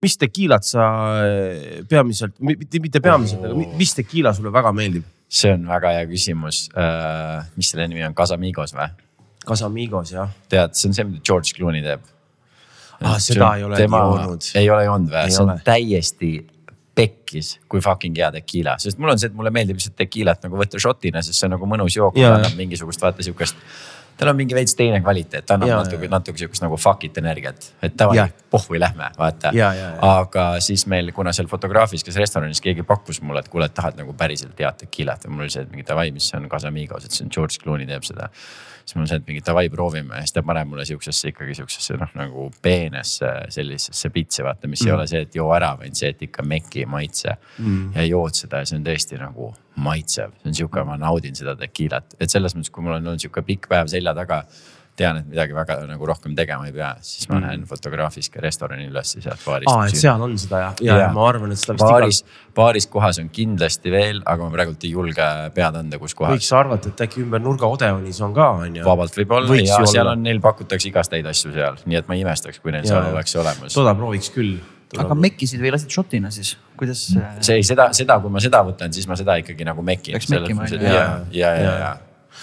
mis tekiilat sa äh, peamiselt, mitte, mitte peamiselt, aga mi- mis tekiila sulle väga meeldib? see on väga hea küsimus uh,. mis selle nimi on, Casamigos või? Casamigos jah. tead, see on see, mida George Clooney teeb. ah, seda ei olegi joonud. ei ole joonud või? see on ole. täiesti pekkis, kui fucking hea tekiila, sest mul on see, et mulle meeldib lihtsalt tekiilat nagu võtta šotina, sest see on nagu mõnus jook, annab mingisugust vaata sihukest tal on mingi veits teine kvaliteet, ta annab ja, natuke, natuke sihukest nagu fuck it energiat, et davai, pohhui lähme, vaata. aga siis meil, kuna seal fotograafilises restoranis keegi pakkus mulle, et kuule, et tahad nagu päriselt head tekilat ja mul oli see, et mingi davai, mis see on Casamigos, et see on George Clooney teeb seda siis mul on see, et mingi davai, proovime. Ja siis ta paneb mulle sihukesesse ikkagi sihukesesse noh, nagu peenesse sellisesse pitsi vaata, mis mm. ei ole see, et joo ära, vaid see, et ikka meki maitse. Mm.. ja jood seda ja see on tõesti nagu maitsev, see on sihuke, ma naudin seda tekiilat, et selles mõttes, kui mul on olnud sihuke pikk päev selja taga tean, et midagi väga nagu rohkem tegema ei pea, siis ma mm. lähen fotograafiks ka restorani üles sealt baarist. aa, et seal on seda ja, ja, ja ma arvan, et seda vist baaris igal..., baaris kohas on kindlasti veel, aga ma praegult ei julge pead anda, kus kohas. võiks arvata, et äkki ümber nurga Odeonis on ka on ju. vabalt võib olla võiks ja seal on, neil pakutakse igasteid asju seal, nii et ma ei imestaks, kui neil ja, seal oleks olemas. toda prooviks küll aga mekkisid või lasid šotina siis, kuidas? see ei, seda, seda, kui ma seda võtan, siis ma seda ikkagi nagu mekin. peaks mekkima on ju. ja, ja, ja, ja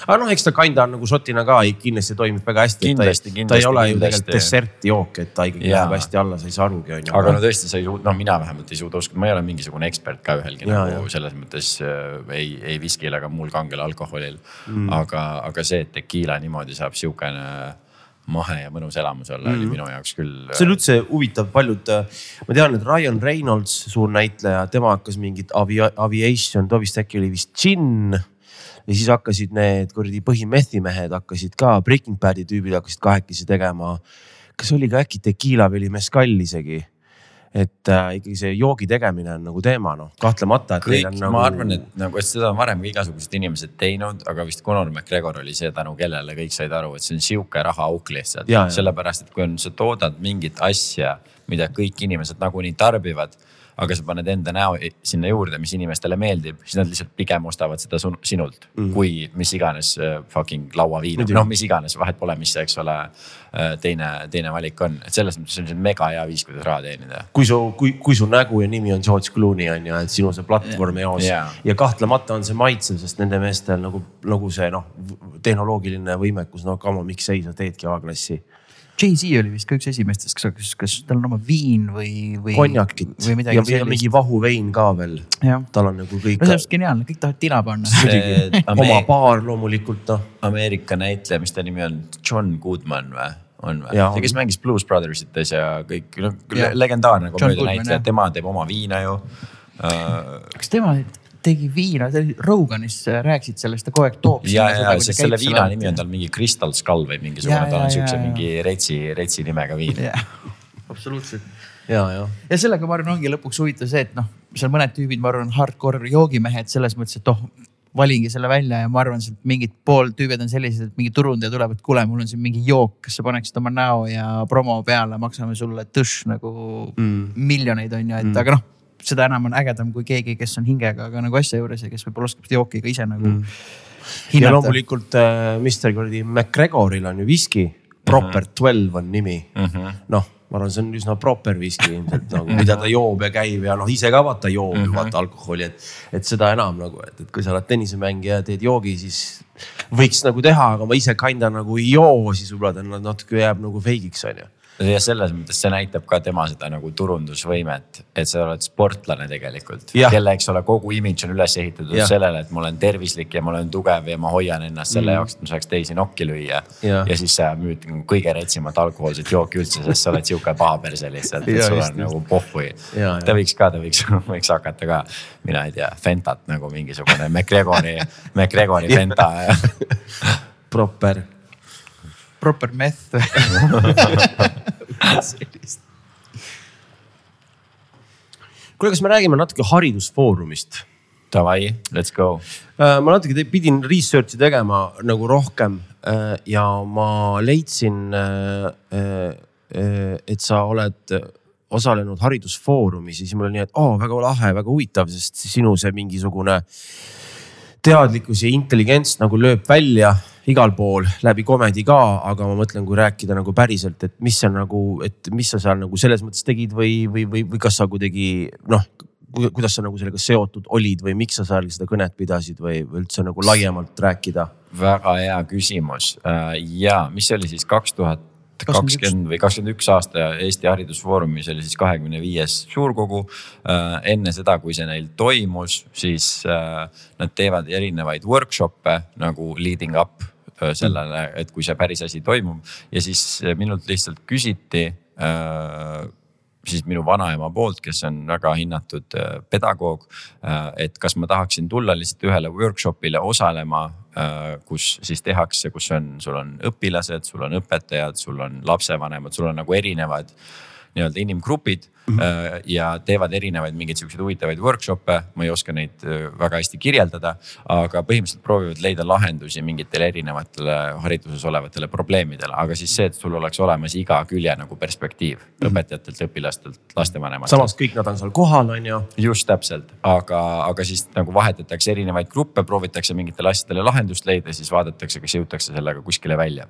aga noh, eks ta kinda on nagu šotina ka kindlasti toimib väga hästi. kindlasti, kindlasti. ta ei ole ju tegelikult dessertjook, et ta ikkagi läheb hästi alla, sa ei saa arugi on ju. aga no tõesti, sa ei suuda, noh, mina vähemalt ei suuda uskuda, ma ei ole mingisugune ekspert ka ühelgi ja, nagu ja. selles mõttes äh, ei, ei viskil ega muul kangel alkoholil mm.. aga, aga see, et tekiila niimoodi saab sihukene mahe ja mõnus elamus olla mm. oli minu jaoks küll. see on üldse huvitav, paljud, äh, ma tean, et Ryan Reynolds, suur näitleja, tema hakkas mingit avi, aviation, too vist äkki oli vist džinn ja siis hakkasid need kuradi põhimehhi mehed hakkasid ka, Breaking Bad'i tüübid hakkasid kahekesi tegema. kas oli ka äkki tekiila või oli meskall isegi? et äh, ikkagi see joogi tegemine on nagu teema, noh kahtlemata. kõik, nagu... ma arvan, et nagu, et seda on varem ka igasugused inimesed teinud, aga vist Conor McGregor oli see, tänu kellele kõik said aru, et see on sihuke rahaauk lihtsalt. sellepärast, et kui on, sa toodad mingit asja, mida kõik inimesed nagunii tarbivad aga sa paned enda näo sinna juurde, mis inimestele meeldib, siis nad lihtsalt pigem ostavad seda sinult mm, -hmm. kui mis iganes uh, fucking lauaviina, noh, mis iganes, vahet pole, mis see, eks ole uh,, teine, teine valik on, et selles mõttes on see mega hea viis, kuidas raha teenida. kui su, kui, kui su nägu ja nimi on George Clooney on ju, et sinu see platvorm eos yeah. ja kahtlemata on see maitsev, sest nende meestel nagu, nagu see noh, tehnoloogiline võimekus, no come on, miks ei, sa teedki A-klassi Jay-Z oli vist ka üks esimestest, kas, kas, kas tal on oma viin või, või. konjakit või midagi ja, ja mingi vahuvein ka veel. tal on nagu kõik. no see on geniaalne, kõik tahavad tina panna. muidugi, oma baar loomulikult noh. Ameerika näitleja, mis ta nimi on, John Goodman või? on või? see, kes mängis Blues Brothers ites ja kõik, noh legendaarne komöödianäitleja, tema teeb oma viina ju uh.... kas tema tegi viina, Roganis rääkisid sellest, ta kogu aeg toob. ja, ja, sest selle viina nimi on tal mingi Crystal Skull või mingisugune, tal on siukse mingi retsi, retsi nimega viin. absoluutselt. ja, ja. ja sellega ma arvan, ongi lõpuks huvitav see, et noh, seal mõned tüübid, ma arvan, hardcore joogimehed selles mõttes, et oh valingi selle välja ja ma arvan, et mingid pool tüübid on sellised, et mingi turundaja tuleb, et kuule, mul on siin mingi jook, kas sa paneksid oma näo ja promo peale, maksame sulle tõš nagu mm. miljoneid on ju, et mm. aga noh seda enam on ägedam, kui keegi, kes on hingega ka nagu asja juures ja kes võib-olla oskab seda jooki ka ise nagu mm. hinnata. ja loomulikult äh, Mr kuradi McGregoril on ju viski, Proper -hmm. Twelve on nimi mm -hmm.. noh, ma arvan, see on üsna proper viski ilmselt nagu, mida ta joob ja käib ja noh, ise ka vaata joob mm -hmm. vaata alkoholi, et. et seda enam nagu, et, et kui sa oled tennisemängija ja teed joogi, siis võiks nagu teha, aga ma ise kinda nagu ei joo, siis võib-olla ta natuke jääb nagu fake'iks on ju ja selles mõttes see näitab ka tema seda nagu turundusvõimet, et sa oled sportlane tegelikult, kelle, eks ole, kogu imidž on üles ehitatud ja. sellele, et ma olen tervislik ja ma olen tugev ja ma hoian ennast selle mm. jaoks, et ma saaks teisi nokki lüüa. Ja. siis sa müüd kõige retsimat alkohoolset jooki üldse, sest sa oled sihuke pahaperse lihtsalt, et sul on nagu pohhui. ta võiks ka, ta võiks, võiks hakata ka, mina ei tea, Fentat nagu mingisugune McGregori, McGregori Fenta Proper proper meth sellist. kuule, kas me räägime natuke haridusfoorumist? Davai, let's go. Äh, ma natuke pidin research'i tegema nagu rohkem äh, ja ma leidsin, äh, et sa oled osalenud haridusfoorumis ja siis mul oli nii, et oo oh, väga lahe, väga huvitav, sest sinu see mingisugune teadlikkus ja intelligents nagu lööb välja igal pool läbi komedi ka, aga ma mõtlen, kui rääkida nagu päriselt, et mis sa nagu, et mis sa seal nagu selles mõttes tegid või, või, või, või kas sa kuidagi noh, kuidas sa nagu sellega seotud olid või miks sa seal seda kõnet pidasid või, või üldse nagu laiemalt rääkida? väga hea küsimus äh, ja mis see oli siis kaks tuhat kakskümmend või kakskümmend üks aasta Eesti Haridusfoorumis oli siis kahekümne viies suurkogu. Äh, enne seda, kui see neil toimus, siis äh, nad teevad erinevaid workshop'e nagu leading up sellele, et kui see päris asi toimub ja siis minult lihtsalt küsiti siis minu vanaema poolt, kes on väga hinnatud pedagoog. et kas ma tahaksin tulla lihtsalt ühele workshop'ile osalema Äh, kus siis tehakse, kus on, sul on õpilased, sul on õpetajad, sul on lapsevanemad, sul on nagu erinevad nii-öelda inimgrupid mm -hmm. ja teevad erinevaid mingeid siukseid huvitavaid workshop'e. ma ei oska neid äh, väga hästi kirjeldada, aga põhimõtteliselt proovivad leida lahendusi mingitele erinevatele hariduses olevatele probleemidele, aga siis see, et sul oleks olemas iga külje nagu perspektiiv mm -hmm. õpetajatelt, õpilastelt, lastevanematelt. samas kõik nad on seal kohal, on ju. just täpselt, aga, aga siis nagu vahetatakse erinevaid gruppe, proovitakse mingitele asjadele lahendust leida, siis vaadatakse, kas jõutakse sellega kuskile välja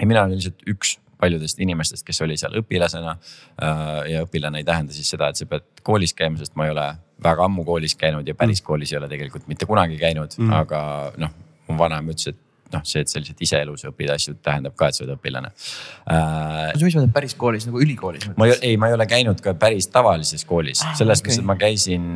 ja mina olen lihtsalt üks paljudest inimestest, kes oli seal õpilasena. Äh, ja õpilane ei tähenda siis seda, et sa pead koolis käima, sest ma ei ole väga ammu koolis käinud ja päris mm. koolis ei ole tegelikult mitte kunagi käinud mm., aga noh, mu vanaema ütles, et noh, see, et sa lihtsalt ise elus õpid asju, tähendab ka, et sa oled õpilane äh,. mis mõttes päris koolis nagu ülikoolis? ma ei, ei, ma ei ole käinud ka päris tavalises koolis ah,, selles okay. mõttes, et ma käisin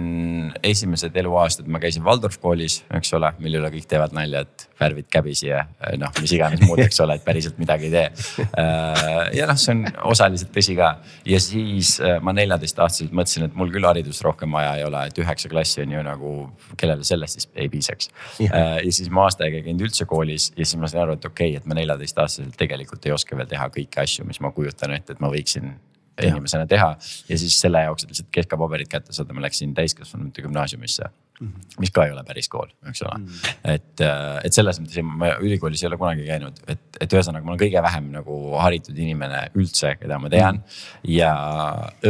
esimesed eluaastad, ma käisin Waldorf koolis, eks ole, mille üle kõik teevad nalja, et värvid käbisi ja noh, mis iganes muud, eks ole, et päriselt midagi ei tee äh,. ja noh, see on osaliselt tõsi ka ja siis äh, ma neljateistaastaselt mõtlesin, et mul küll haridust rohkem vaja ei ole, et üheksa klassi on ju nagu, kellele sellest siis ei piisaks. Äh, ja siis ma aasta aega ei käinud üldse koolis siis, ja siis ma sain aru, et okei okay,, et ma neljateistaastaselt tegelikult ei oska veel teha kõiki asju, mis ma kujutan ette, et ma võiksin inimesena teha. ja siis selle jaoks, et lihtsalt keskpaberid kätte saada, ma läksin täiskasvanute gümnaasiumisse. Mis ka ei ole päris kool, eks ole mm. -hmm. et, äh, et selles mõttes ma ülikoolis ei ole kunagi käinud, et, et ühesõnaga ma olen kõige vähem nagu haritud inimene üldse, keda ma tean mm. -hmm. ja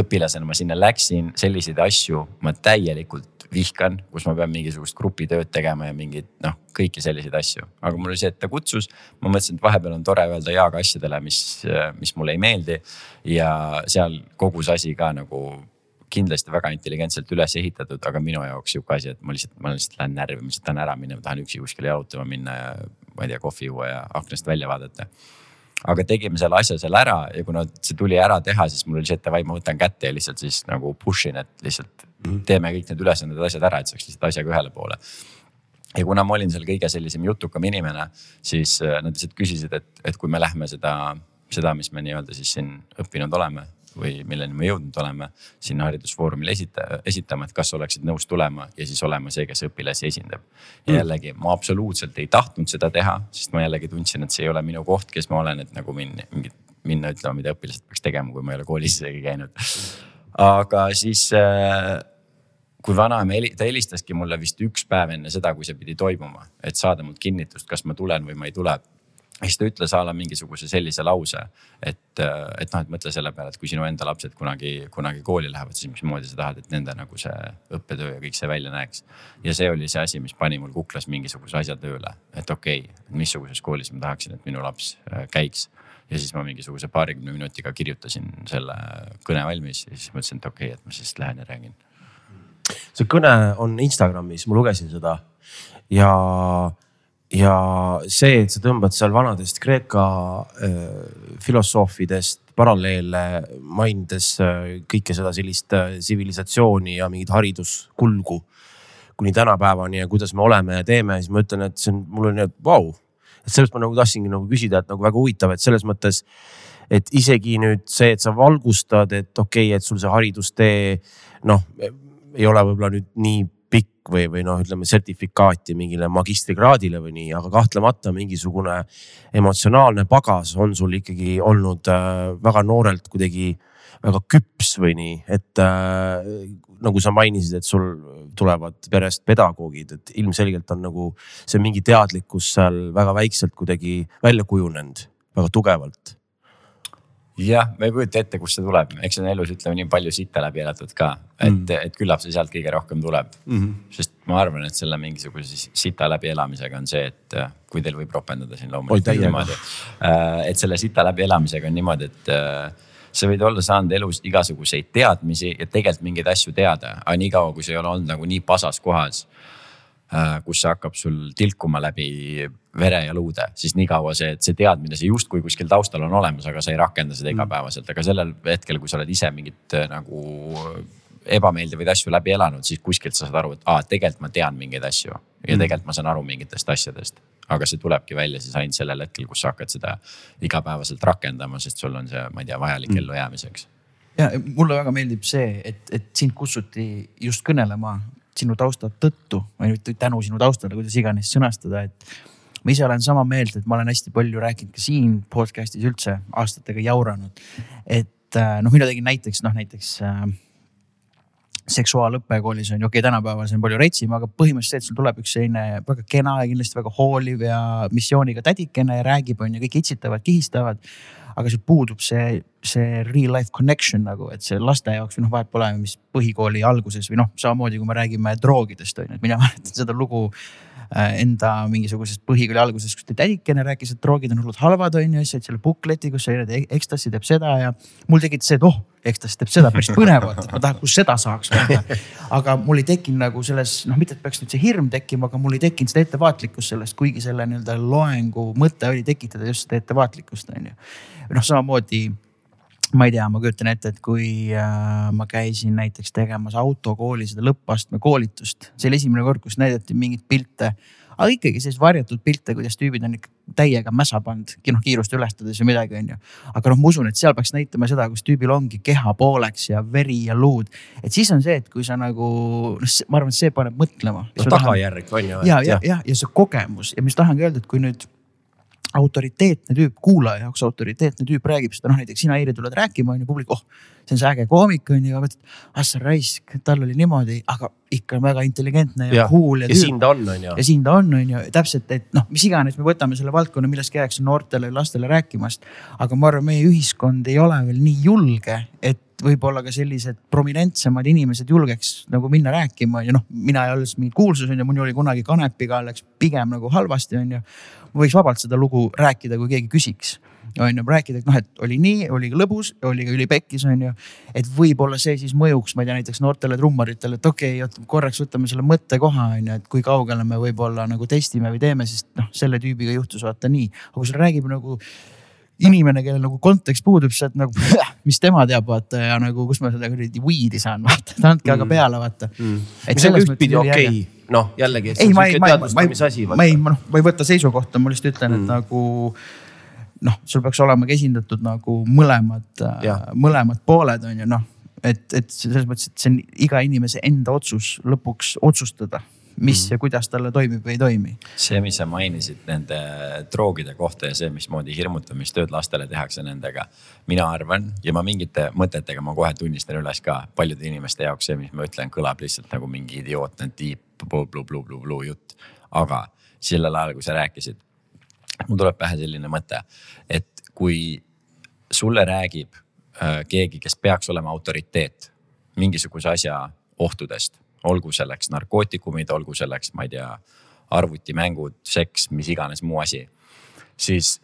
õpilasena ma sinna läksin, selliseid asju ma täielikult vihkan, kus ma pean mingisugust grupitööd tegema ja mingeid noh, kõiki selliseid asju. aga mul oli see, et ta kutsus, ma mõtlesin, et vahepeal on tore öelda jaa ka asjadele, mis, mis mulle ei meeldi. ja seal kogu see asi ka nagu kindlasti väga intelligentselt üles ehitatud, aga minu jaoks sihuke asi, et ma lihtsalt, ma lihtsalt lähen närvi, ma lihtsalt tahan ära minna, ma tahan üksi kuskile jalutama minna ja ma ei tea, kohvi juua ja aknast välja vaadata aga tegime selle asja seal ära ja kuna see tuli ära teha, siis mul oli see, et davai, ma võtan kätte ja lihtsalt siis nagu push in, et lihtsalt mhm. teeme kõik need ülesanded, asjad ära, et saaks lihtsalt asjaga ühele poole. ja kuna ma olin seal kõige sellisem jutukam inimene, siis äh, nad lihtsalt küsisid, et, et kui me lähme seda, seda, mis me nii-öelda siis siin õppinud oleme või milleni me jõudnud oleme sinna haridusfoorumile esita, esitama, et kas oleksid nõus tulema ja siis olema see, kes õpilasi esindab. ja mm. jällegi ma absoluutselt ei tahtnud seda teha, sest ma jällegi tundsin, et see ei ole minu koht, kes ma olen, et nagu minna, minna ütlema, mida õpilased peaks tegema, kui ma ei ole koolis isegi käinud. aga siis äh, kui vanaema, ta helistaski mulle vist üks päev enne seda, kui see pidi toimuma, et saada mult kinnitust, kas ma tulen või ma ei tule ja siis ta ütles a la mingisuguse sellise lause, et, et noh, et mõtle selle peale, et kui sinu enda lapsed kunagi, kunagi kooli lähevad, siis mismoodi sa tahad, et nende nagu see õppetöö ja kõik see välja näeks. ja see oli see asi, mis pani mul kuklas mingisuguse asja tööle, et okei okay,, missuguses koolis ma tahaksin, et minu laps äh, käiks. ja siis ma mingisuguse paarikümne minutiga kirjutasin selle kõne valmis ja siis mõtlesin, et okei okay,, et ma siis lähen ja räägin. see kõne on Instagramis, ma lugesin seda ja ja see, et sa tõmbad seal vanadest Kreeka äh, filosoofidest paralleele, mainides äh, kõike seda sellist äh, tsivilisatsiooni ja mingit hariduskulgu kuni tänapäevani ja kuidas me oleme ja teeme, siis ma ütlen, et see on, mul on, et vau. et sellest ma nagu tahtsingi nagu küsida, et nagu väga huvitav, et selles mõttes, et isegi nüüd see, et sa valgustad, et okei okay,, et sul see haridustee noh, ei ole võib-olla nüüd nii pikk või, või noh, ütleme sertifikaati mingile magistrikraadile või nii, aga kahtlemata mingisugune emotsionaalne pagas on sul ikkagi olnud äh, väga noorelt kuidagi väga küps või nii, et äh, nagu sa mainisid, et sul tulevad perest pedagoogid, et ilmselgelt on nagu see mingi teadlikkus seal väga väikselt kuidagi välja kujunenud, väga tugevalt jah, ma ei kujuta ette, kust see tuleb, eks on elus ütleme nii palju sitta läbi elatud ka, et mm., et küllap see sealt kõige rohkem tuleb mm. -hmm. sest ma arvan, et selle mingisuguse sita läbielamisega on see, et äh, kui teil võib ropendada siin loomulikult niimoodi. Äh, et selle sita läbielamisega on niimoodi, et äh, sa võid olla saanud elus igasuguseid teadmisi ja tegelikult mingeid asju teada, aga niikaua, kui sa ei ole olnud nagu nii pasas kohas kus see hakkab sul tilkuma läbi vere ja luude, siis nii kaua see, et see teadmine, see justkui kuskil taustal on olemas, aga sa ei rakenda seda igapäevaselt, aga sellel hetkel, kui sa oled ise mingit äh, nagu ebameeldivaid asju läbi elanud, siis kuskilt sa saad aru, et aa, tegelikult ma tean mingeid asju ja mm. tegelikult ma saan aru mingitest asjadest. aga see tulebki välja siis ainult sellel hetkel, kus sa hakkad seda igapäevaselt rakendama, sest sul on see, ma ei tea, vajalik mm. ellujäämiseks ja mulle väga meeldib see, et, et sind kutsuti just kõnelema sinu tausta tõttu või tänu sinu taustale, kuidas iganes sõnastada, et ma ise olen sama meelt, et ma olen hästi palju rääkinud ka siin podcast'is üldse aastatega jauranud. et äh, noh, mina tegin näiteks noh, näiteks äh, seksuaalõpe koolis on ju, okei okay,, tänapäeval see on palju retsim, aga põhimõtteliselt sul tuleb üks selline väga kena ja kindlasti väga hooliv ja missiooniga tädikene ja räägib, on ju, kõik itsitavad, kihistavad aga seal puudub see, see real life connection nagu, et see laste jaoks või noh, vahet pole, mis põhikooli alguses või noh, samamoodi kui me räägime droogidest on ju, et mina mäletan seda lugu Äh, enda mingisugusest põhikooli alguses, kus tädikene rääkis, et droogid on hullult halvad, on ju, siis said selle bukleti, kus oli, et ekstasi teeb seda ja mul tekitas see, et oh, ekstasi teeb seda, päris põnev, et ma tahan, kus seda saaks vaata. aga mul ei tekkinud nagu selles, noh, mitte et peaks nüüd see hirm tekkima, aga mul ei tekkinud seda ettevaatlikkust sellest, kuigi selle nii-öelda loengu mõte oli tekitada just seda ettevaatlikkust, on ju. Noh, samamoodi ma ei tea, ma kujutan ette, et kui äh, ma käisin näiteks tegemas autokooli seda lõppastme koolitust, see oli esimene kord, kus näidati mingeid pilte. aga ikkagi selliseid varjatud pilte, kuidas tüübid on ikka täiega mässa pannud, noh kiirust ületades või midagi, on ju. aga noh, ma usun, et seal peaks näitama seda, kus tüübil ongi keha pooleks ja veri ja luud. et siis on see, et kui sa nagu, noh, ma arvan, et see paneb mõtlema. no tagajärg on ju. ja, ja, ja, ja see kogemus ja mis tahangi öelda, et kui nüüd autoriteetne tüüp, kuulaja jaoks autoriteetne tüüp räägib seda, noh näiteks sina, Eiri, tuled rääkima, on ju, publik, oh, see on see äge koomik, on ju, mõtled, ah sa raisk, tal oli niimoodi, aga ikka väga intelligentne ja, ja cool ja. ja siin ta on, on ju. ja siin ta on, on ju, täpselt, et noh, mis iganes me võtame selle valdkonna, millest käiakse noortele ja lastele rääkimast. aga ma arvan, meie ühiskond ei ole veel nii julge, et võib-olla ka sellised prominentsemad inimesed julgeks nagu minna rääkima ja noh, mina ei olnud mingi kuulsus on ju, mul oli kunagi kanepiga läks pigem nagu halvasti, on ju võiks vabalt seda lugu rääkida, kui keegi küsiks on ju, rääkida, et noh, et oli nii, oli lõbus, oli ka ülipekkis, on ju. et võib-olla see siis mõjuks, ma ei tea, näiteks noortele trummaritele, et okei okay,, korraks võtame selle mõttekoha, on ju, et kui kaugele me võib-olla nagu testime või teeme, sest noh, selle tüübiga juhtus vaata nii. aga kui sul räägib nagu inimene, kellel nagu kontekst puudub, siis sa oled nagu, mis tema teab, vaata ja nagu, kus ma seda kuradi weed'i saan, vaata, andke aga mm. peale, vaata mm.. mis on ühtpidi okei okay., noh jällegi. ei, ma ei, ma ei, ma ei, ma ei, noh, ma ei võta seisukohta, ma lihtsalt ütlen mm., et nagu noh, sul peaks olema ka esindatud nagu mõlemad, mõlemad pooled on ju noh, et, et selles mõttes, et see on iga inimese enda otsus lõpuks otsustada mis mm. ja kuidas talle toimib või ei toimi. see, mis sa mainisid nende droogide kohta ja see, mismoodi hirmutamistööd lastele tehakse nendega. mina arvan ja ma mingite mõtetega ma kohe tunnistan üles ka paljude inimeste jaoks see, mis ma ütlen, kõlab lihtsalt nagu mingi idiootne tiip blu-blu-blu-blu jutt. aga sellel ajal, kui sa rääkisid, mul tuleb pähe selline mõte, et kui sulle räägib äh, keegi, kes peaks olema autoriteet mingisuguse asja ohtudest olgu selleks narkootikumid, olgu selleks, ma ei tea, arvutimängud, seks, mis iganes muu asi. siis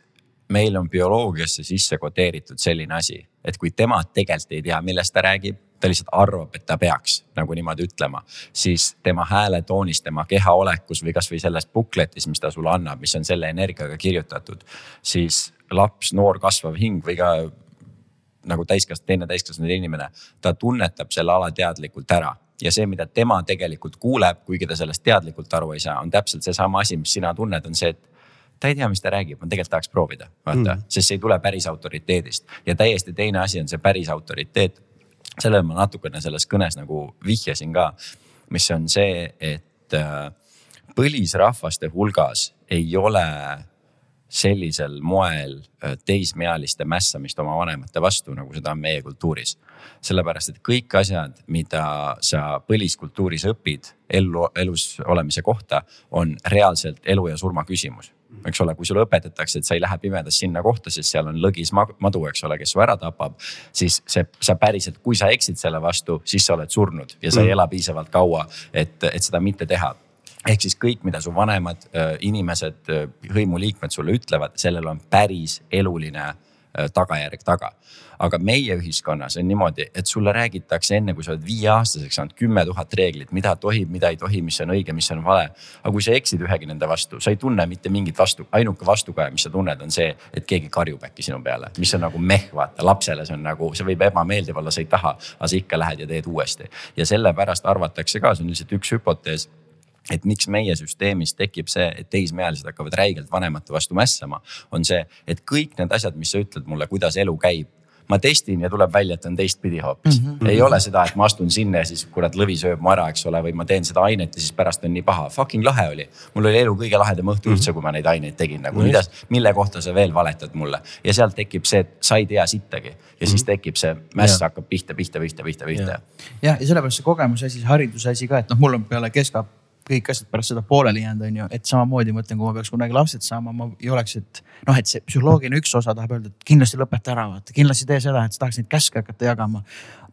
meil on bioloogiasse sisse kodeeritud selline asi, et kui tema tegelikult ei tea, millest ta räägib, ta lihtsalt arvab, et ta peaks nagu niimoodi ütlema, siis tema hääletoonis, tema kehaolekus või kasvõi selles bukletis, mis ta sulle annab, mis on selle energiaga kirjutatud, siis laps, noor kasvav hing või ka nagu täiskasvanud, teine täiskasvanud inimene, ta tunnetab selle alateadlikult ära ja see, mida tema tegelikult kuuleb, kuigi ta sellest teadlikult aru ei saa, on täpselt seesama asi, mis sina tunned, on see, et ta ei tea, mis ta räägib, ma tegelikult tahaks proovida, vaata mm., sest see ei tule päris autoriteedist ja täiesti teine asi on see päris autoriteet. sellele ma natukene selles kõnes nagu vihjasin ka, mis on see, et äh, põlisrahvaste hulgas ei ole sellisel moel äh, teismealiste mässamist oma vanemate vastu, nagu seda on meie kultuuris. Sellepärast, et kõik asjad, mida sa põliskultuuris õpid ellu, elus olemise kohta, on reaalselt elu ja surma küsimus eks ole, kui sulle õpetatakse, et sa ei lähe pimedas sinna kohta, sest seal on lõgis madu, eks ole, kes su ära tapab. siis see, sa päriselt, kui sa eksid selle vastu, siis sa oled surnud ja sa mm. ei ela piisavalt kaua, et, et seda mitte teha ehk siis kõik, mida su vanemad äh, inimesed, äh, hõimuliikmed sulle ütlevad, sellel on päris eluline äh, tagajärg taga. aga meie ühiskonnas on niimoodi, et sulle räägitakse enne, kui sa oled viieaastaseks saanud kümme tuhat reeglit, mida tohib, mida ei tohi, mis on õige, mis on vale. aga kui sa eksid ühegi nende vastu, sa ei tunne mitte mingit vastu, ainuke vastukaja, mis sa tunned, on see, et keegi karjub äkki sinu peale, mis on nagu meh, vaata lapsele see on nagu, see võib ebameeldiv olla, sa ei taha, aga sa ikka lähed ja teed uuesti. ja sellepärast arvatakse ka, see on lihtsalt üks hüpotees et miks meie süsteemis tekib see, et teismeealised hakkavad räigelt vanemate vastu mässama, on see, et kõik need asjad, mis sa ütled mulle, kuidas elu käib ma testin ja tuleb välja, et on teistpidi hoopis mm. -hmm. ei ole seda, et ma astun sinna ja siis kurat lõvi sööb mu ära, eks ole, või ma teen seda ainet ja siis pärast on nii paha. Fucking lahe oli. mul oli elu kõige lahedam õhtu mm -hmm. üldse, kui ma neid aineid tegin nagu, mida, mille kohta sa veel valetad mulle. ja sealt tekib see, et sa ei tea sittagi ja mm -hmm. siis mhm. tekib see mäss hakkab pihta, pihta, pihta, pihta, pihta. jah, ja sellepärast see kogemuse asi, see hariduse asi ka, et noh, mul on peale keskap kõik asjad pärast seda pooleli jäänud, on ju, et samamoodi mõtlen, kui ma peaks kunagi lapsed saama, ma ei oleks, et noh, et see psühholoogiline üks osa tahab öelda, et kindlasti lõpeta ära, vaata, kindlasti tee seda, et sa tahaks neid käske hakata jagama.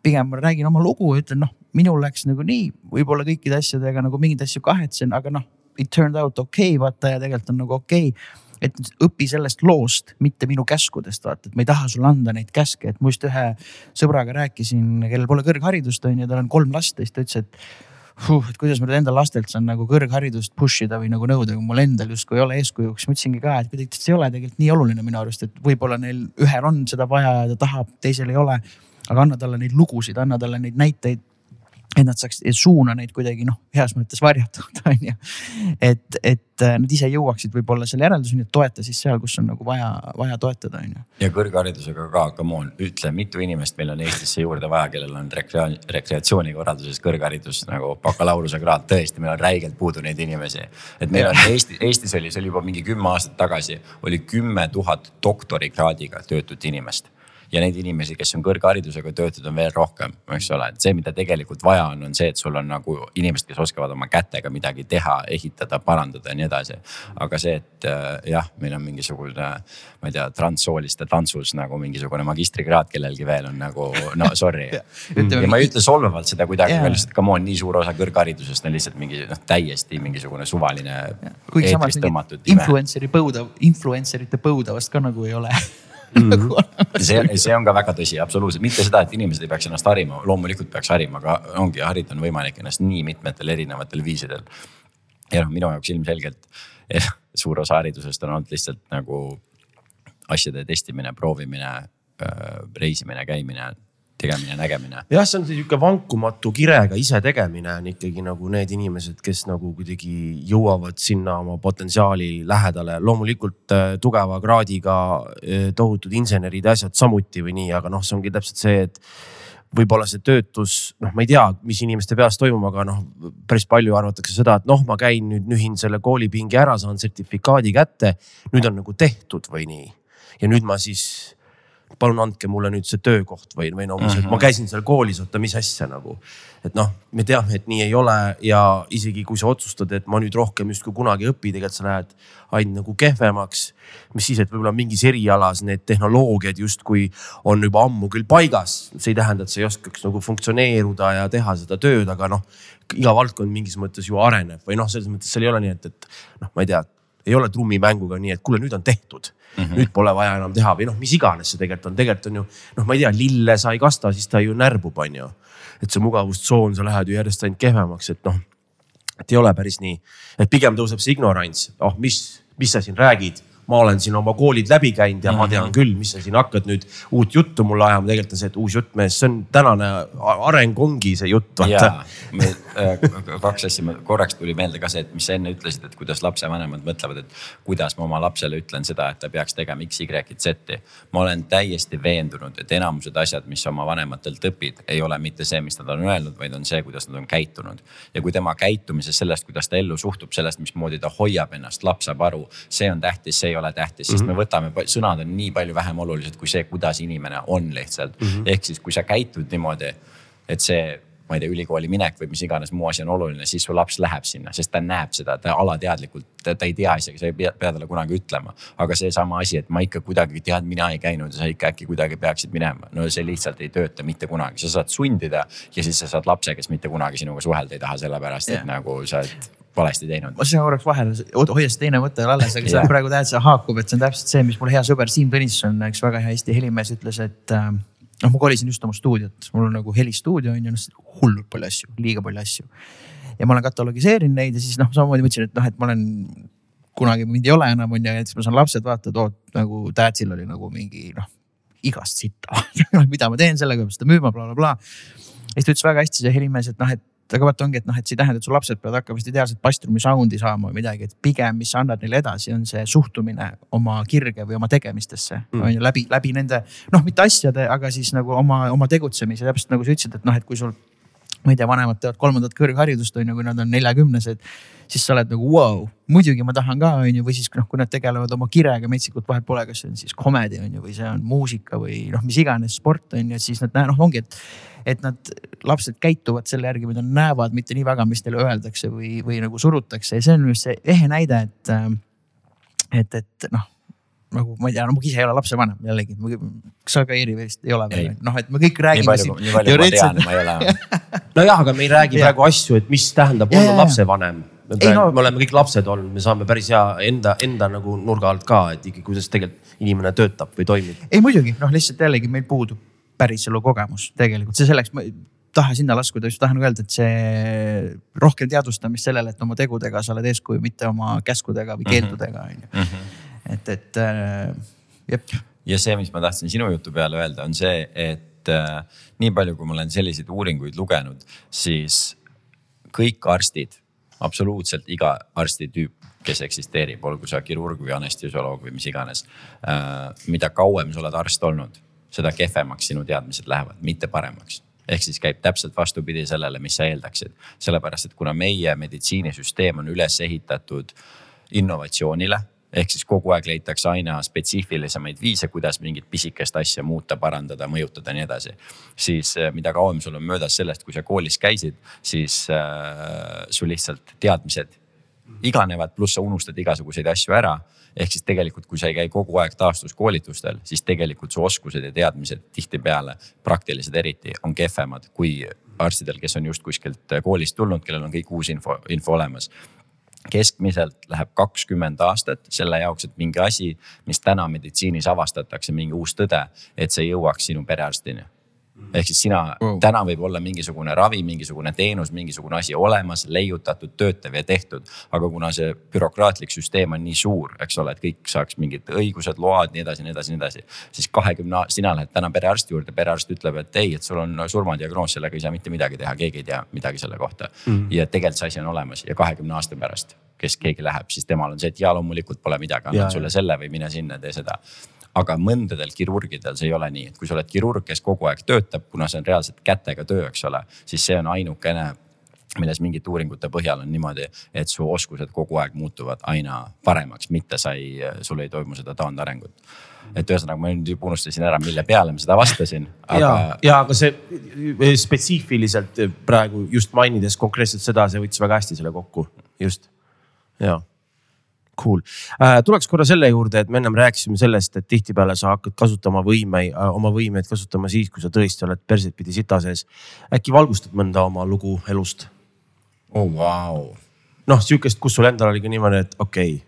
pigem ma räägin oma lugu ütlen, noh, minul läks nagu nii, võib-olla kõikide asjadega nagu mingeid asju kahetsen, aga noh, it turned out okei okay,, vaata ja tegelikult on nagu okei okay. Et õpi sellest loost, mitte minu käskudest, vaata, et ma ei taha sulle anda neid käske, et ma just ühe sõbraga rääkisin, kellel pole kõrgharidust on ju, tal on kolm last ja siis ta ütles, et huh, et kuidas ma nüüd enda lastelt saan nagu kõrgharidust push ida või nagu nõuda, kui mul endal justkui ei ole eeskujuks. ma ütlesingi ka, et kuidagi see ei ole tegelikult nii oluline minu arust, et võib-olla neil ühel on seda vaja ja ta tahab, teisel ei ole. aga anna talle neid lugusid, anna talle neid näiteid et nad saaks, suuna neid kuidagi noh, heas mõttes varjatud on ju. et, et äh, nad ise jõuaksid võib-olla selle järelduseni, et toeta siis seal, kus on nagu vaja, vaja toetada, on ju. ja kõrgharidusega ka, come on, ütle, mitu inimest meil on Eestisse juurde vaja, kellel on rekrea-, rekreatsioonikorralduses kõrgharidus nagu bakalaureusekraad, tõesti, meil on räigelt puudu neid inimesi. et meil on Eesti, Eestis oli, see oli juba mingi kümme aastat tagasi, oli kümme tuhat doktorikraadiga töötut inimest ja neid inimesi, kes on kõrgharidusega töötud, on veel rohkem, eks ole, et see, mida tegelikult vaja on, on see, et sul on nagu inimesed, kes oskavad oma kätega midagi teha, ehitada, parandada ja nii edasi. aga see, et äh, jah, meil on mingisugune, ma ei tea, transsooliste tantsus nagu mingisugune magistrikraad kellelgi veel on nagu no sorry ja, ma ei ütle solvavalt seda kuidagi yeah., lihtsalt come on, nii suur osa kõrgharidusest on lihtsalt mingi noh, täiesti mingisugune suvaline. influencer'i põuda, influencer ite põuda vast ka nagu ei ole mm. -hmm. see, see on ka väga tõsi, absoluutselt, mitte seda, et inimesed ei peaks ennast harima, loomulikult peaks harima, aga ongi, harida on võimalik ennast nii mitmetel erinevatel viisidel. ja noh, minu jaoks ilmselgelt eh, suur osa haridusest on olnud lihtsalt nagu asjade testimine, proovimine, reisimine, käimine tegemine, nägemine. jah, see on sihuke vankumatu kirega isetegemine on ikkagi nagu need inimesed, kes nagu kuidagi jõuavad sinna oma potentsiaali lähedale. loomulikult äh, tugeva kraadiga äh, tohutud insenerid ja asjad samuti või nii, aga noh, see ongi täpselt see, et võib-olla see töötus, noh, ma ei tea, mis inimeste peas toimub, aga noh, päris palju arvatakse seda, et noh, ma käin nüüd nühin selle koolipingi ära, saan sertifikaadi kätte. nüüd on nagu tehtud või nii. ja nüüd ma siis palun andke mulle nüüd see töökoht või, või no mm -hmm. ma käisin seal koolis, oota, mis asja nagu. et noh, me teame, et nii ei ole ja isegi kui sa otsustad, et ma nüüd rohkem justkui kunagi ei õpi, tegelikult sa lähed ainult nagu kehvemaks. mis siis, et võib-olla mingis erialas need tehnoloogiad justkui on juba ammu küll paigas, see ei tähenda, et sa ei oskaks nagu funktsioneeruda ja teha seda tööd, aga noh, iga valdkond mingis mõttes ju areneb või noh, selles mõttes seal ei ole nii, et, et noh, ma ei tea, ei ole trummimänguga nii, et kuule, nüüd on tehtud mm. -hmm. nüüd pole vaja enam teha või noh, mis iganes see tegelikult on, tegelikult on ju noh, ma ei tea, lille sa ei kasta, siis ta ju närbub, on ju. et see mugavustsoon, sa lähed ju järjest ainult kehvemaks, et noh, et ei ole päris nii, et pigem tõuseb see ignorants, oh mis, mis sa siin räägid ma olen siin oma koolid läbi käinud ja mm -hmm. ma tean mhm. küll, mis sa siin hakkad nüüd uut juttu mulle ajama. tegelikult on see, et uus jutt mees, see on tänane areng ongi see jutt. Äh, kaks asja, korraks tuli meelde ka see, et mis sa enne ütlesid, et kuidas lapsevanemad mõtlevad, et kuidas ma oma lapsele ütlen seda, et ta peaks tegema X, Y, Z-i. ma olen täiesti veendunud, et enamused asjad, mis oma vanematelt õpid, ei ole mitte see, mis nad on öelnud, vaid on see, kuidas nad on käitunud. ja kui tema käitumises sellest, kuidas ta ellu suhtub, sellest, mismoodi ta hoiab ennast, laps saab aru, see on tähtis, see ei ole tähtis, sest mm -hmm. me võtame, sõnad on nii palju vähem olulised kui see, kuidas inimene on lihtsalt mm. -hmm. ehk siis, kui sa käitud niimoodi, et see ma ei tea, ülikooli minek või mis iganes muu asi on oluline, siis su laps läheb sinna, sest ta näeb seda, ta alateadlikult, ta ei tea isegi, sa ei pea, pea talle kunagi ütlema. aga seesama asi, et ma ikka kuidagi tead, mina ei käinud ja sa ikka äkki kuidagi peaksid minema, no see lihtsalt ei tööta mitte kunagi, sa saad sundida ja siis sa saad lapse, kes mitte kunagi sinuga suhelda ei taha, sellepärast et yeah. nagu sa oled valesti teinud. ma siin korraks vahele, hoia see teine mõte alles, aga sa praegu tead, see haakub, et see on täpselt see, mis mul hea sõber Siim Tõnisson, üks väga hea Eesti helimees ütles, et äh, noh, ma kolisin just oma stuudiot, mul on nagu helistuudio on ju, noh hullult palju asju, liiga palju asju. ja ma olen katalogiseerinud neid ja siis noh, samamoodi mõtlesin, et noh, et ma olen kunagi mind ei ole enam on ju, et siis ma saan lapsed vaata, et oot nagu Tätsil oli nagu mingi noh, igast sitta mida ma teen sellega, peab seda müüma bla, bla, blablabla. ja siis ta ütles väga hästi see helimees, et noh, et aga vaata ongi, et noh, et see ei tähenda, et su lapsed peavad hakkama seda ideaalset bastrumi sound'i saama või midagi, et pigem, mis sa annad neile edasi, on see suhtumine oma kirge või oma tegemistesse. Mm.. on ju läbi, läbi nende noh, mitte asjade, aga siis nagu oma, oma tegutsemise, täpselt nagu sa ütlesid, et noh, et kui sul ma ei tea, vanemad teevad kolmandat kõrgharidust on ju, kui nad on neljakümnesed siis sa oled nagu vau wow,, muidugi ma tahan ka, on ju, või siis noh, kui nad tegelevad oma kirega metsikult, vahet pole, kas see on siis komedi on ju, või see on muusika või noh, mis iganes sport on ju, et siis nad näe-, noh, ongi, et. et nad, lapsed käituvad selle järgi, mida nad näevad, mitte nii väga, mis neile öeldakse või, või nagu surutakse ja see on just see ehe näide, et. et, et noh nagu ma ei tea, no ma ise ei ole lapsevanem jällegi, kas sa ka Eeri vist ei ole veel, noh, et me kõik räägime siin. nii palju, kui ma tean, ma ei ole nojah, aga me ei räägi praegu asju, et mis tähendab olla lapsevanem me, praegu, no... me oleme kõik lapsed olnud, me saame päris hea enda, enda nagu nurga alt ka, et ikkagi, kuidas tegelikult inimene töötab või toimib. ei muidugi, noh lihtsalt jällegi meil puudub päriselu kogemus tegelikult, see selleks, ma ei taha sinna laskuda, just tahan öelda, et see rohkem teadvustamist sellele, et oma tegudega sa oled eeskuju, mitte oma käskudega või mhm. keeldudega on ju. Et, et äh, jep. ja see, mis ma tahtsin sinu jutu peale öelda, on see, et äh, nii palju, kui ma olen selliseid uuringuid lugenud, siis kõik arstid absoluutselt iga arstitüüp, kes eksisteerib, olgu sa kirurg või anestesioloog või mis iganes. Äh, mida kauem sa oled arst olnud, seda kehvemaks sinu teadmised lähevad, mitte paremaks ehk siis käib täpselt vastupidi sellele, mis sa eeldaksid. sellepärast, et kuna meie meditsiinisüsteem on üles ehitatud innovatsioonile ehk siis kogu aeg leitakse aina spetsiifilisemaid viise, kuidas mingit pisikest asja muuta, parandada, mõjutada ja nii edasi. siis eh, mida kauem sul on möödas sellest, kui sa koolis käisid, siis äh, sul lihtsalt teadmised iganevad, pluss sa unustad igasuguseid asju ära. ehk siis tegelikult, kui sa ei käi kogu aeg taastuskoolitustel, siis tegelikult su oskused ja teadmised tihtipeale, praktilised eriti, on kehvemad kui arstidel, kes on just kuskilt koolist tulnud, kellel on kõik uus info, info olemas keskmiselt läheb kakskümmend aastat selle jaoks, et mingi asi, mis täna meditsiinis avastatakse, mingi uus tõde, et see jõuaks sinu perearstini ehk siis sina wow., täna võib olla mingisugune ravi, mingisugune teenus, mingisugune asi olemas, leiutatud, töötav ja tehtud. aga kuna see bürokraatlik süsteem on nii suur, eks ole, et kõik saaks mingid õigused, load, nii edasi, nii edasi, nii edasi. siis kahekümne, sina lähed täna perearsti juurde, perearst ütleb, et ei, et sul on surmadiagnoos, sellega ei saa mitte midagi teha, keegi ei tea midagi selle kohta mm. -hmm. ja tegelikult see asi on olemas ja kahekümne aasta pärast, kes keegi läheb, siis temal on see, et ja loomulikult pole midagi, annan sulle selle või mine sinna, tee seda aga mõndadel kirurgidel see ei ole nii, et kui sa oled kirurg, kes kogu aeg töötab, kuna see on reaalselt kätega töö, eks ole, siis see on ainukene milles mingite uuringute põhjal on niimoodi, et su oskused kogu aeg muutuvad aina paremaks, mitte sa ei, sul ei toimu seda taandarengut. et ühesõnaga ma nüüd juba unustasin ära, mille peale ma seda vastasin aga.... ja, ja aga see spetsiifiliselt praegu just mainides konkreetselt seda, see võttis väga hästi selle kokku, just. Ja Cool äh,, tuleks korra selle juurde, et me ennem rääkisime sellest, et tihtipeale sa hakkad kasutama võimeid äh,, oma võimeid kasutama siis, kui sa tõesti oled perset pidi sita sees. äkki valgustad mõnda oma lugu elust? oh wow. noh, sihukest, kus sul endal oli ka niimoodi, et okei okay,.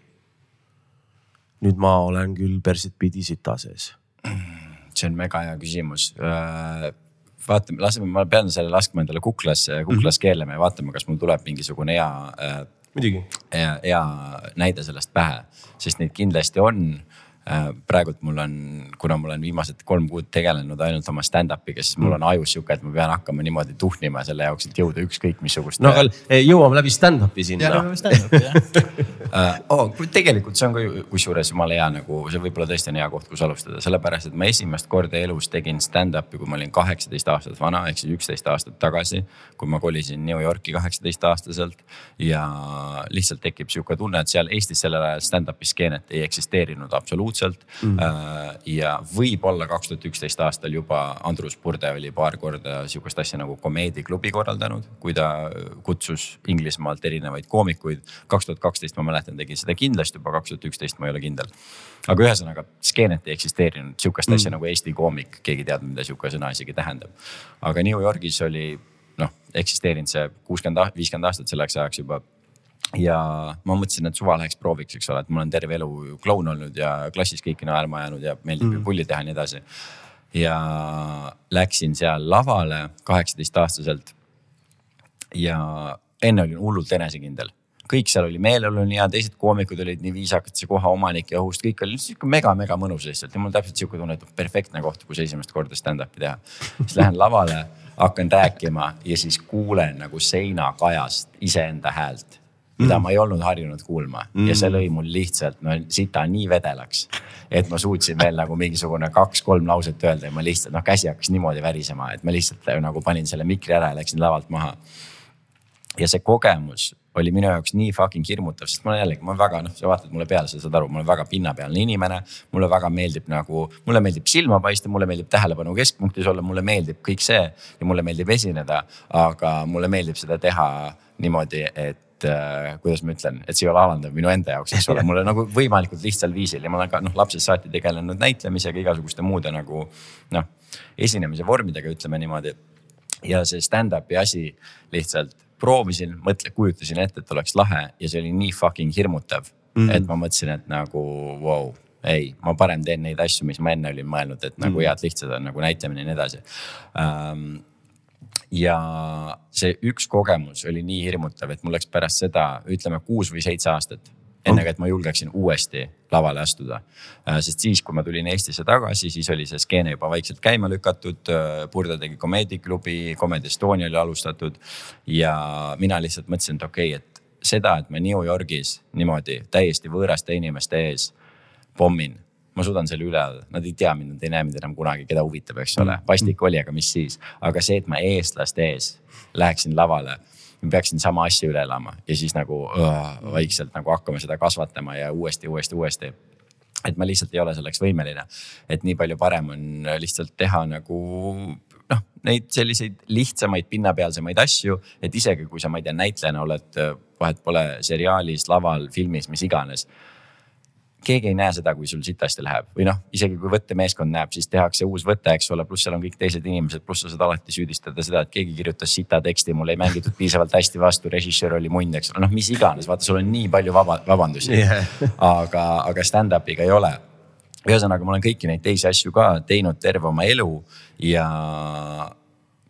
nüüd ma olen küll perset pidi sita sees. see on mega hea küsimus äh, vaatame, laseme, ma pean selle laskma endale kuklasse, kuklas mm -hmm. keelema ja vaatame, kas mul tuleb mingisugune hea äh, muidugi. hea, näide sellest pähe, sest neid kindlasti on praegult mul on, kuna ma olen viimased kolm kuud tegelenud ainult oma stand-up'iga, siis mul on ajus sihuke, et ma pean hakkama niimoodi tuhnima selle jaoks, et jõuda ükskõik missugust. no aga eh, jõuame läbi stand-up'i sinna. jõuame stand-up'i jah oh, tegelikult see on ka kusjuures jumala hea nagu, see võib-olla tõesti on hea koht, kus alustada, sellepärast et ma esimest korda elus tegin stand-up'i, kui ma olin kaheksateist aastat vana, ehk siis üksteist aastat tagasi. kui ma kolisin New Yorki kaheksateist aastaselt ja lihtsalt tekib sihuke tunne, et seal Eestis sellel ajal stand-up'i skeenet ei eksisteerinud absoluutselt absoluutselt mm. -hmm. ja võib-olla kaks tuhat üksteist aastal juba Andrus Purde oli paar korda sihukest asja nagu komeediaklubi korraldanud, kui ta kutsus Inglismaalt erinevaid koomikuid. kaks tuhat kaksteist ma mäletan, tegi seda kindlasti juba, kaks tuhat üksteist ma ei ole kindel. aga ühesõnaga skeenet ei eksisteerinud, sihukest mm. asja nagu Eesti koomik, keegi ei teadnud, mida sihuke sõna isegi tähendab. aga New Yorgis oli noh, eksisteerinud see kuuskümmend, viiskümmend aastat selleks ajaks juba ja ma mõtlesin, et suva läheks prooviks, eks ole, et ma olen terve elu kloun olnud ja klassis kõiki naerma jäänud ja meeldib mm. pulli teha ja nii edasi. ja läksin seal lavale kaheksateist aastaselt. ja enne olin hullult enesekindel, kõik seal oli meeleolu nii hea, teised koomikud olid nii viisakad, see koha omanik ja host, kõik oli sihuke mega-mega mõnus lihtsalt ja mul täpselt sihuke tunne, et perfektne koht, kus esimest korda stand-up'i teha. siis lähen lavale, hakkan rääkima ja siis kuulen nagu seinakajast iseenda häält mida mm. ma ei olnud harjunud kuulma mm. ja see lõi mul lihtsalt no sita nii vedelaks. et ma suutsin veel nagu mingisugune kaks-kolm lauset öelda ja ma lihtsalt noh, käsi hakkas niimoodi värisema, et ma lihtsalt nagu panin selle mikri ära ja läksin lavalt maha. ja see kogemus oli minu jaoks nii fucking hirmutav, sest ma jällegi, ma väga noh, sa vaatad mulle peale, sa saad aru, ma olen väga pinnapealne inimene. mulle väga meeldib nagu, mulle meeldib silma paista, mulle meeldib tähelepanu keskpunktis olla, mulle meeldib kõik see ja mulle meeldib esineda. aga mulle meeldib seda teha niimoodi, et et äh, kuidas ma ütlen, et see ei ole alandav minu enda jaoks, eks ole, mulle nagu võimalikult lihtsal viisil ja ma olen ka noh, lapsest saati tegelenud näitlemisega, igasuguste muude nagu noh, esinemise vormidega, ütleme niimoodi. ja see stand-up'i asi lihtsalt proovisin, mõtle, kujutasin ette, et oleks lahe ja see oli nii fucking hirmutav mm, -hmm. et ma mõtlesin, et nagu vau wow, ei, ma parem teen neid asju, mis ma enne olin mõelnud, et nagu mm. head lihtsad on nagu näitlemine ja nii edasi um, ja see üks kogemus oli nii hirmutav, et mul läks pärast seda, ütleme kuus või seitse aastat enne kui, et ma julgeksin uuesti lavale astuda. Äh, sest siis, kui ma tulin Eestisse tagasi, siis oli see skeene juba vaikselt käima lükatud. Äh, Purda tegi komeediklubi, Comedy Estonia oli alustatud ja mina lihtsalt mõtlesin, et okei okay,, et seda, et ma New Yorgis niimoodi täiesti võõraste inimeste ees pommin ma suudan selle üle elada, nad ei tea mind, nad ei näe mind enam kunagi, keda huvitab, eks ole, vastik mm. oli, aga mis siis. aga see, et ma eestlaste ees läheksin lavale, peaksin sama asja üle elama ja siis nagu öö, vaikselt nagu hakkama seda kasvatama ja uuesti, uuesti, uuesti et ma lihtsalt ei ole selleks võimeline. et nii palju parem on lihtsalt teha nagu noh, neid selliseid lihtsamaid pinnapealsemaid asju, et isegi kui sa, ma ei tea, näitlejana oled, vahet pole seriaalis, laval, filmis, mis iganes keegi ei näe seda, kui sul sitasti läheb või noh, isegi kui võttemeeskond näeb, siis tehakse uus võte, eks ole, pluss seal on kõik teised inimesed, pluss sa saad alati süüdistada seda, et keegi kirjutas sita teksti, mul ei mängitud piisavalt hästi vastu, režissöör oli munn, eks ole, noh, mis iganes, vaata, sul on nii palju vaba, vabandusi yeah. aga, aga stand-up'iga ei ole. ühesõnaga, ma olen kõiki neid teisi asju ka teinud terve oma elu ja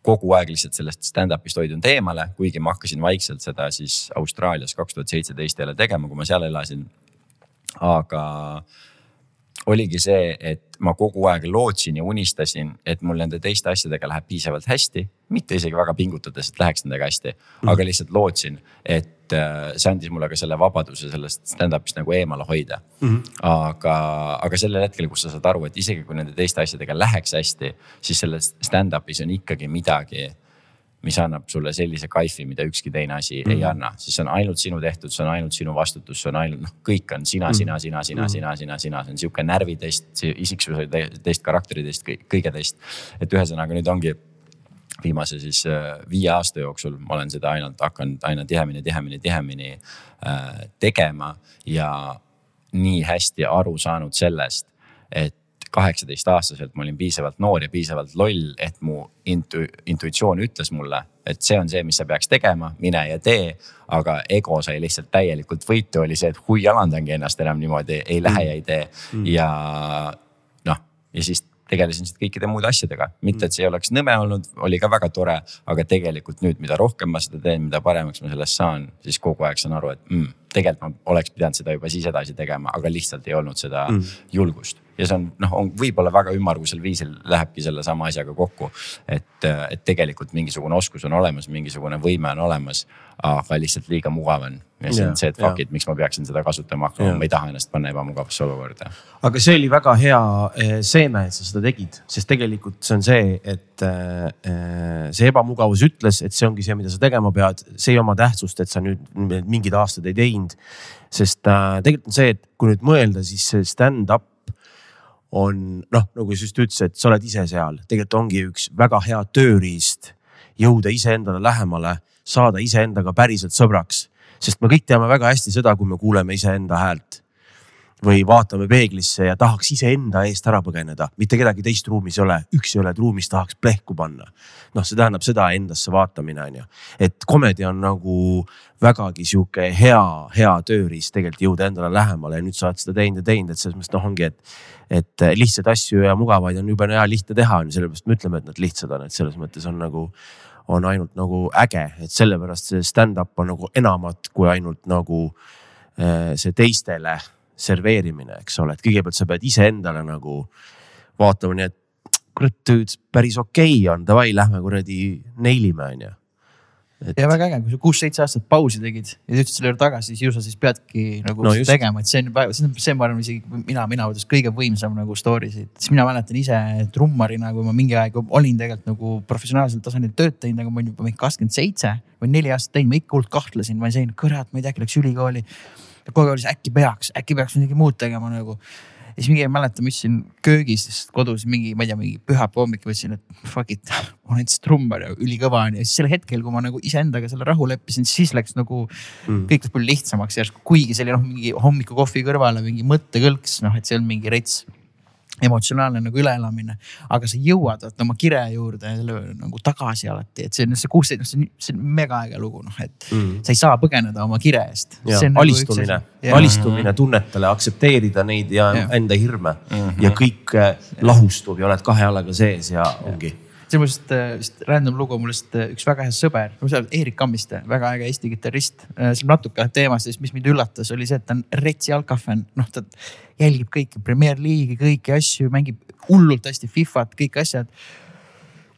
kogu aeg lihtsalt sellest stand-up'ist hoidunud eemale, kuigi ma hakkasin vaikselt seda siis Austraalias kaks tuhat seitseteist jälle tegema, kui ma seal elasin aga oligi see, et ma kogu aeg lootsin ja unistasin, et mul nende teiste asjadega läheb piisavalt hästi. mitte isegi väga pingutades, et läheks nendega hästi mm., aga lihtsalt lootsin, et äh, see andis mulle ka selle vabaduse sellest stand-up'ist nagu eemale hoida mm. -hmm. aga, aga sellel hetkel, kus sa saad aru, et isegi kui nende teiste asjadega läheks hästi, siis selles stand-up'is on ikkagi midagi mis annab sulle sellise kaifi, mida ükski teine asi mm. ei anna, siis see on ainult sinu tehtud, see on ainult sinu vastutus, see on ainult noh, kõik on sina mm., sina, sina, sina mm., sina, sina, sina, see on sihuke närvitest, isiksuse test, karakteritest, kõige test. et ühesõnaga nüüd ongi viimase siis äh, viie aasta jooksul ma olen seda ainult hakanud aina tihemini, tihemini, tihemini äh, tegema ja nii hästi aru saanud sellest, et kaheksateistaastaselt ma olin piisavalt noor ja piisavalt loll, et mu intu-, intuitsioon ütles mulle, et see on see, mis sa peaks tegema, mine ja tee. aga ego sai lihtsalt täielikult võitu, oli see, et hui alandangi ennast enam niimoodi, ei lähe ja ei tee mm. ja noh, ja siis tegelesin lihtsalt kõikide muude asjadega, mitte et see ei oleks nõme olnud, oli ka väga tore, aga tegelikult nüüd, mida rohkem ma seda teen, mida paremaks ma sellest saan, siis kogu aeg saan aru, et mm, tegelikult ma oleks pidanud seda juba siis edasi tegema, aga lihtsalt ei olnud seda mm. julgust ja see on noh, on võib-olla väga ümmargusel viisil lähebki sellesama asjaga kokku. et, et tegelikult mingisugune oskus on olemas, mingisugune võime on olemas, aga lihtsalt liiga mugav on. ja see on see, et fuck it, miks ma peaksin seda kasutama hakkama, ma ei taha ennast panna ebamugavasse olukorda. aga see oli väga hea eh, seeme, et sa seda tegid, sest tegelikult see on see, et eh, see ebamugavus ütles, et see ongi see, mida sa tegema pead, see ei oma tähtsust, et sa nüüd mingid aastad ei teinud. Sest äh, tegelikult on see, et kui nüüd mõelda, siis see stand-up on noh, nagu sa just ütlesid, sa oled ise seal, tegelikult ongi üks väga hea tööriist jõuda iseendale lähemale, saada iseendaga päriselt sõbraks. sest me kõik teame väga hästi seda, kui me kuuleme iseenda häält või vaatame peeglisse ja tahaks iseenda eest ära põgeneda, mitte kedagi teist ruumis ei ole, üksi oled ruumis, tahaks plehku panna. noh, see tähendab seda endasse vaatamine on ju, et komedi on nagu vägagi sihuke hea, hea tööriist tegelikult jõuda endale lähemale ja nüüd sa oled seda teinud ja teinud, et selles mõttes noh, ongi, et. et lihtsaid asju ja mugavaid on jube hea lihtne teha on ju, sellepärast me ütleme, et nad lihtsad on, et selles mõttes on nagu on ainult nagu äge, et sellepärast see stand-up on nagu enamat kui ainult nagu äh, see teistele serveerimine, eks ole, et kõigepealt sa pead iseendale nagu vaatama, nii et kurat, päris okei okay on, davai, lähme kuradi neilime, on ju et.... ja väga äge, kui sa kuus-seitse aastat pausi tegid ja jõudsid selle juurde tagasi, siis ju sa siis peadki nagu no, just. tegema, et see on, see on, see ma arvan isegi mina, mina võttes kõige võimsam nagu story siit. siis mina mäletan ise trummarina, kui ma mingi aeg olin tegelikult nagu professionaalsel tasandil tööd teinud, aga ma olin juba mingi kakskümmend seitse või neli aastat teinud, ma ikka hullult kahtlesin, ma olin, kurat, ma ei tea, äkki läks ülikooli kogu aeg oli see äkki peaks, äkki peaks midagi muud tegema nagu. ja siis mingi ei mäleta, ma istusin köögis kodus mingi, ma ei tea, mingi pühapäeva hommik mõtlesin, et fuck it, ma olen siis trummar ja ülikõva on ja siis sel hetkel, kui ma nagu iseendaga selle rahu leppisin, siis läks nagu mm. kõik läks palju lihtsamaks järsku, kuigi see oli noh, mingi hommikukohvi kõrvale mingi mõttekõlks, noh, et see on mingi rets emotsionaalne nagu üleelamine, aga sa jõuad vaata oma kire juurde selle nagu tagasi alati, et see on see kuusteist, see on, see on mega äge lugu, noh et mm. sa ei saa põgeneda oma kire eest. Nagu alistumine, alistumine tunnetele, aktsepteerida neid ja, ja. enda hirme mm -hmm. ja kõik äh, lahustub ja oled kahe jalaga sees ja, ja. ongi see on mul lihtsalt, äh, lihtsalt random lugu, mul lihtsalt äh, üks väga hea sõber, Eerik Kammiste, väga äge Eesti kitarrist. Äh, see on natuke teemast, mis mind üllatas, oli see, et ta on rets jalkafänn, noh ta jälgib kõiki Premier League'i, kõiki asju, mängib hullult hästi Fifat, kõik asjad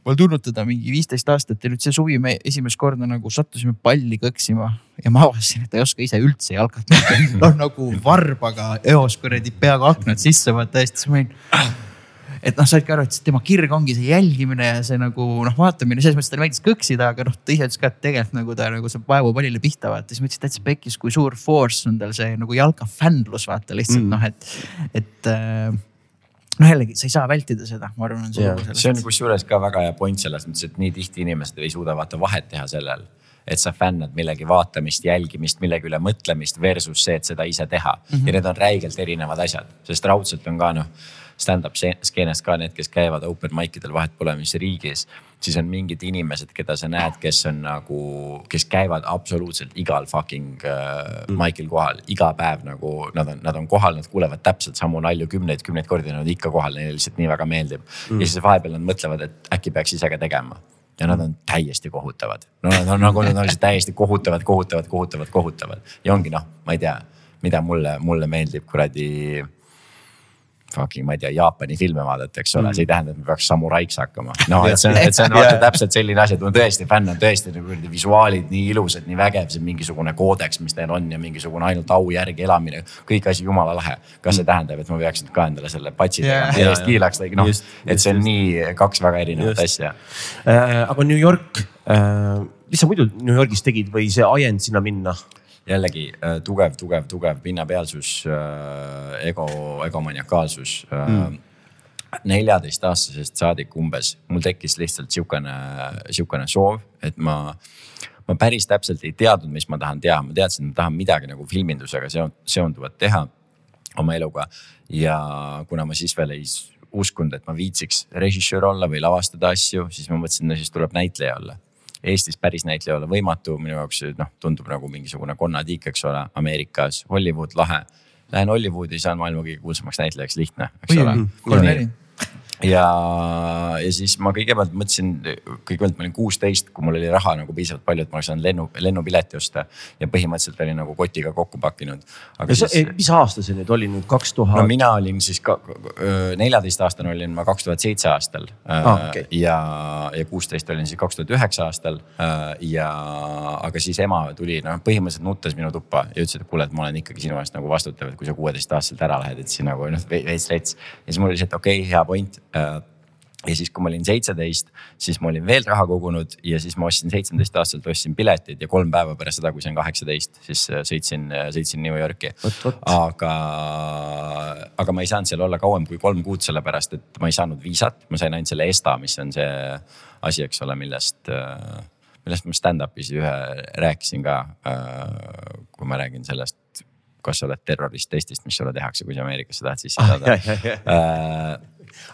ma olen tundnud teda mingi viisteist aastat ja nüüd see suvi me esimest korda nagu sattusime palli kõksima ja ma avastasin, et ta ei oska ise üldse jalkat mängida. noh nagu varbaga eos kuradi peaaegu aknad sisse vaata hästi, siis ma olin et noh, saidki aru, et tema kirg ongi see jälgimine ja see nagu noh, vaatamine, selles mõttes talle meeldis kõksida, aga noh, ta ise ütles ka, et tegelikult nagu ta nagu saab vaevu pallile pihta vaata, siis ma ütlesin täitsa pekkis, kui suur force on tal see nagu jalkafännlus vaata lihtsalt mm. noh, et, et äh, noh, jällegi sa ei saa vältida seda, ma arvan, see on kusjuures ka väga hea point selles mõttes, et nii tihti inimesed ei suuda vaata vahet teha sellel et sa fännad millegi vaatamist, jälgimist, millegi üle mõtlemist versus see, et seda ise teha mm. -hmm. ja need on räigelt erinevad asjad, sest raudselt on ka noh stand-up skeenes ka need, kes käivad open mic idel, vahet pole, mis riigis. siis on mingid inimesed, keda sa näed, kes on nagu, kes käivad absoluutselt igal fucking äh, mm. mic'il kohal, iga päev nagu nad on, nad on kohal, nad kuulevad täpselt samu nalju kümneid, kümneid kordi, nad on ikka kohal, neile lihtsalt nii väga meeldib mm.. ja siis vahepeal nad mõtlevad, et äkki peaks ise ka tegema ja nad on täiesti kohutavad. no nad on nagu, nad on lihtsalt täiesti kohutavad, kohutavad, kohutavad, kohutavad ja ongi noh, ma ei tea, mida mulle, mulle meeldib kuradi fucking, ma ei tea, Jaapani filme vaadata, eks ole mm., see ei tähenda, et me peaks samuraiks hakkama. noh, et see on, et see on vaata täpselt selline asi, et ma tõesti fänn on tõesti nagu visuaalid nii ilusad, nii vägev, see mingisugune koodeks, mis neil on ja mingisugune ainult au järgi elamine. kõik asi jumala lahe. kas see mm. tähendab, et ma peaks nüüd ka endale selle patsi tegema yeah, eest kiilaks, noh, et see on just. nii kaks väga erinevat just. asja äh,. aga New York äh,, mis sa muidu New Yorgis tegid või see ajend sinna minna? Jällegi äh, tugev, tugev, tugev pinnapealsus, äh, ego, egomaniakaalsus äh, mm. neljateistaastasest saadik umbes mul tekkis lihtsalt sihukene, sihukene soov, et ma, ma päris täpselt ei teadnud, mis ma tahan teha, ma teadsin, et ma tahan midagi nagu filmindusega seonduvat teha oma eluga. ja kuna ma siis veel ei uskunud, et ma viitsiks režissöör olla või lavastada asju, siis ma mõtlesin, no siis tuleb näitleja olla Eestis päris näitleja olla võimatu, minu jaoks noh, tundub nagu mingisugune konnatiik, eks ole, Ameerikas, Hollywood lahe. Lähen Hollywoodi, saan maailma kõige kuulsamaks näitlejaks, lihtne, eks ole. kolm-neli ja, ja siis ma kõigepealt mõtlesin, kõigepealt ma olin kuusteist, kui mul oli raha nagu piisavalt palju, et ma oleks saanud lennu, lennupileti osta. ja põhimõtteliselt olin nagu kotiga kokku pakkinud. mis aasta see nüüd oli nüüd, kaks tuhat? no mina olin siis neljateistaastane olin ma kaks tuhat seitse aastal ah,. Okay. ja, ja kuusteist olin siis kaks tuhat üheksa aastal. ja, aga siis ema tuli, noh põhimõtteliselt nuttes minu tuppa ja ütles, et kuule, et ma olen ikkagi sinu eest nagu vastutav, et kui sa kuueteistaastaselt ära lähed, et siis nagu noh veits rets. ja siis mul oli lihtsalt okei okay,, hea point Äh, ja siis, kui ma olin seitseteist, siis ma olin veel raha kogunud ja siis ma ostsin seitsmeteist aastaselt ostsin piletid ja kolm päeva pärast seda, kui sain kaheksateist, siis äh, sõitsin, äh, sõitsin New Yorki. aga, aga ma ei saanud seal olla kauem kui kolm kuud, sellepärast et ma ei saanud viisat, ma sain ainult selle ESTA, mis on see asi, eks ole, millest äh, millest ma stand-up'is ühe rääkisin ka, kui ma räägin sellest, kas sa oled terrorist testist, mis sulle tehakse, kui sa Ameerikasse tahad sisse saada. ah,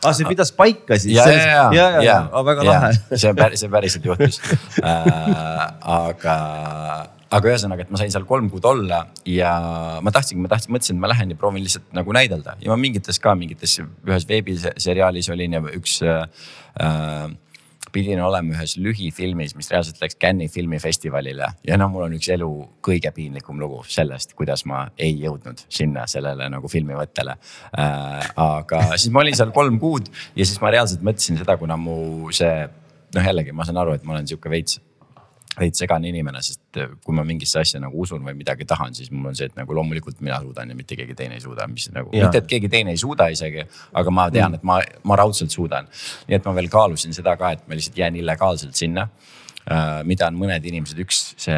aa, see pidas paika siis? ja, ja, ja, ja, ja, väga lahe. see on päris, see päriselt juhtus äh,. aga, aga ühesõnaga, et ma sain seal kolm kuud olla ja ma tahtsingi, ma tahtsin, mõtlesin, et ma lähen ja proovin lihtsalt nagu näidelda ja ma mingites ka mingites ühes veebiseriaalis olin ja üks äh, pidin olema ühes lühifilmis, mis reaalselt läks Cannes'i filmifestivalile ja no mul on üks elu kõige piinlikum lugu sellest, kuidas ma ei jõudnud sinna sellele nagu filmivõttele äh,. aga siis ma olin seal kolm kuud ja siis ma reaalselt mõtlesin seda, kuna mu see noh, jällegi ma saan aru, et ma olen sihuke veits veits segane inimene, sest äh, kui ma mingisse asja nagu usun või midagi tahan, siis mul on see, et nagu loomulikult mina suudan ja mitte keegi teine ei suuda, mis nagu, mitte et keegi teine ei suuda isegi, aga ma tean, et ma, ma raudselt suudan. nii et ma veel kaalusin seda ka, et ma lihtsalt jään illegaalselt sinna Uh, mida on mõned inimesed, üks see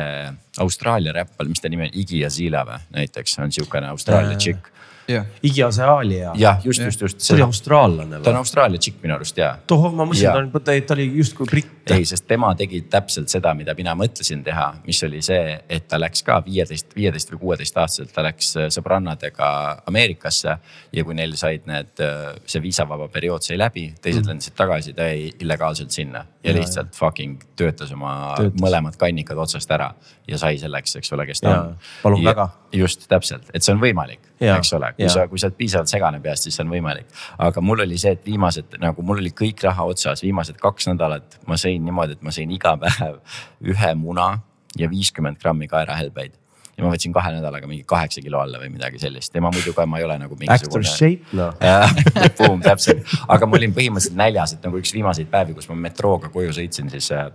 Austraalia räppar, mis ta nimi on, Iggy Azalea või näiteks on sihukene Austraalia tšikk uh yeah.. Iggy Azalea. jah, just, just, just. ta oli austraallane või? ta on Austraalia tšikk minu arust ja. tohoh, ma mõtlesin, ta, ta oli justkui britt. Ei, sest tema tegi täpselt seda, mida mina mõtlesin teha, mis oli see, et ta läks ka viieteist, viieteist või kuueteist aastaselt, ta läks äh, sõbrannadega Ameerikasse. ja kui neil said need, äh, see viisavaba periood sai läbi, teised mm. lendasid tagasi, ta jäi illegaalselt sinna ja, ja lihtsalt ja. fucking töötas oma töötas. mõlemad kannikad otsast ära ja sai selleks, eks ole, kes ta on. palun ja, väga. just täpselt, et see on võimalik, eks ole kui ja. sa, kui sa oled piisavalt segane peast, siis see on võimalik. aga mul oli see, et viimased nagu mul oli kõik raha otsas, viimased kaks nädalat ma sõin niimoodi, et ma sõin iga päev ühe muna ja viiskümmend grammi kaerahelbeid ja ma võtsin kahe nädalaga mingi kaheksa kilo alla või midagi sellist ja ma muidu ka, ma ei ole nagu mingisugune. Actor shape noh Boom, täpselt, aga ma olin põhimõtteliselt näljas, et nagu üks viimaseid päevi, kus ma metrooga koju sõitsin, siis äh,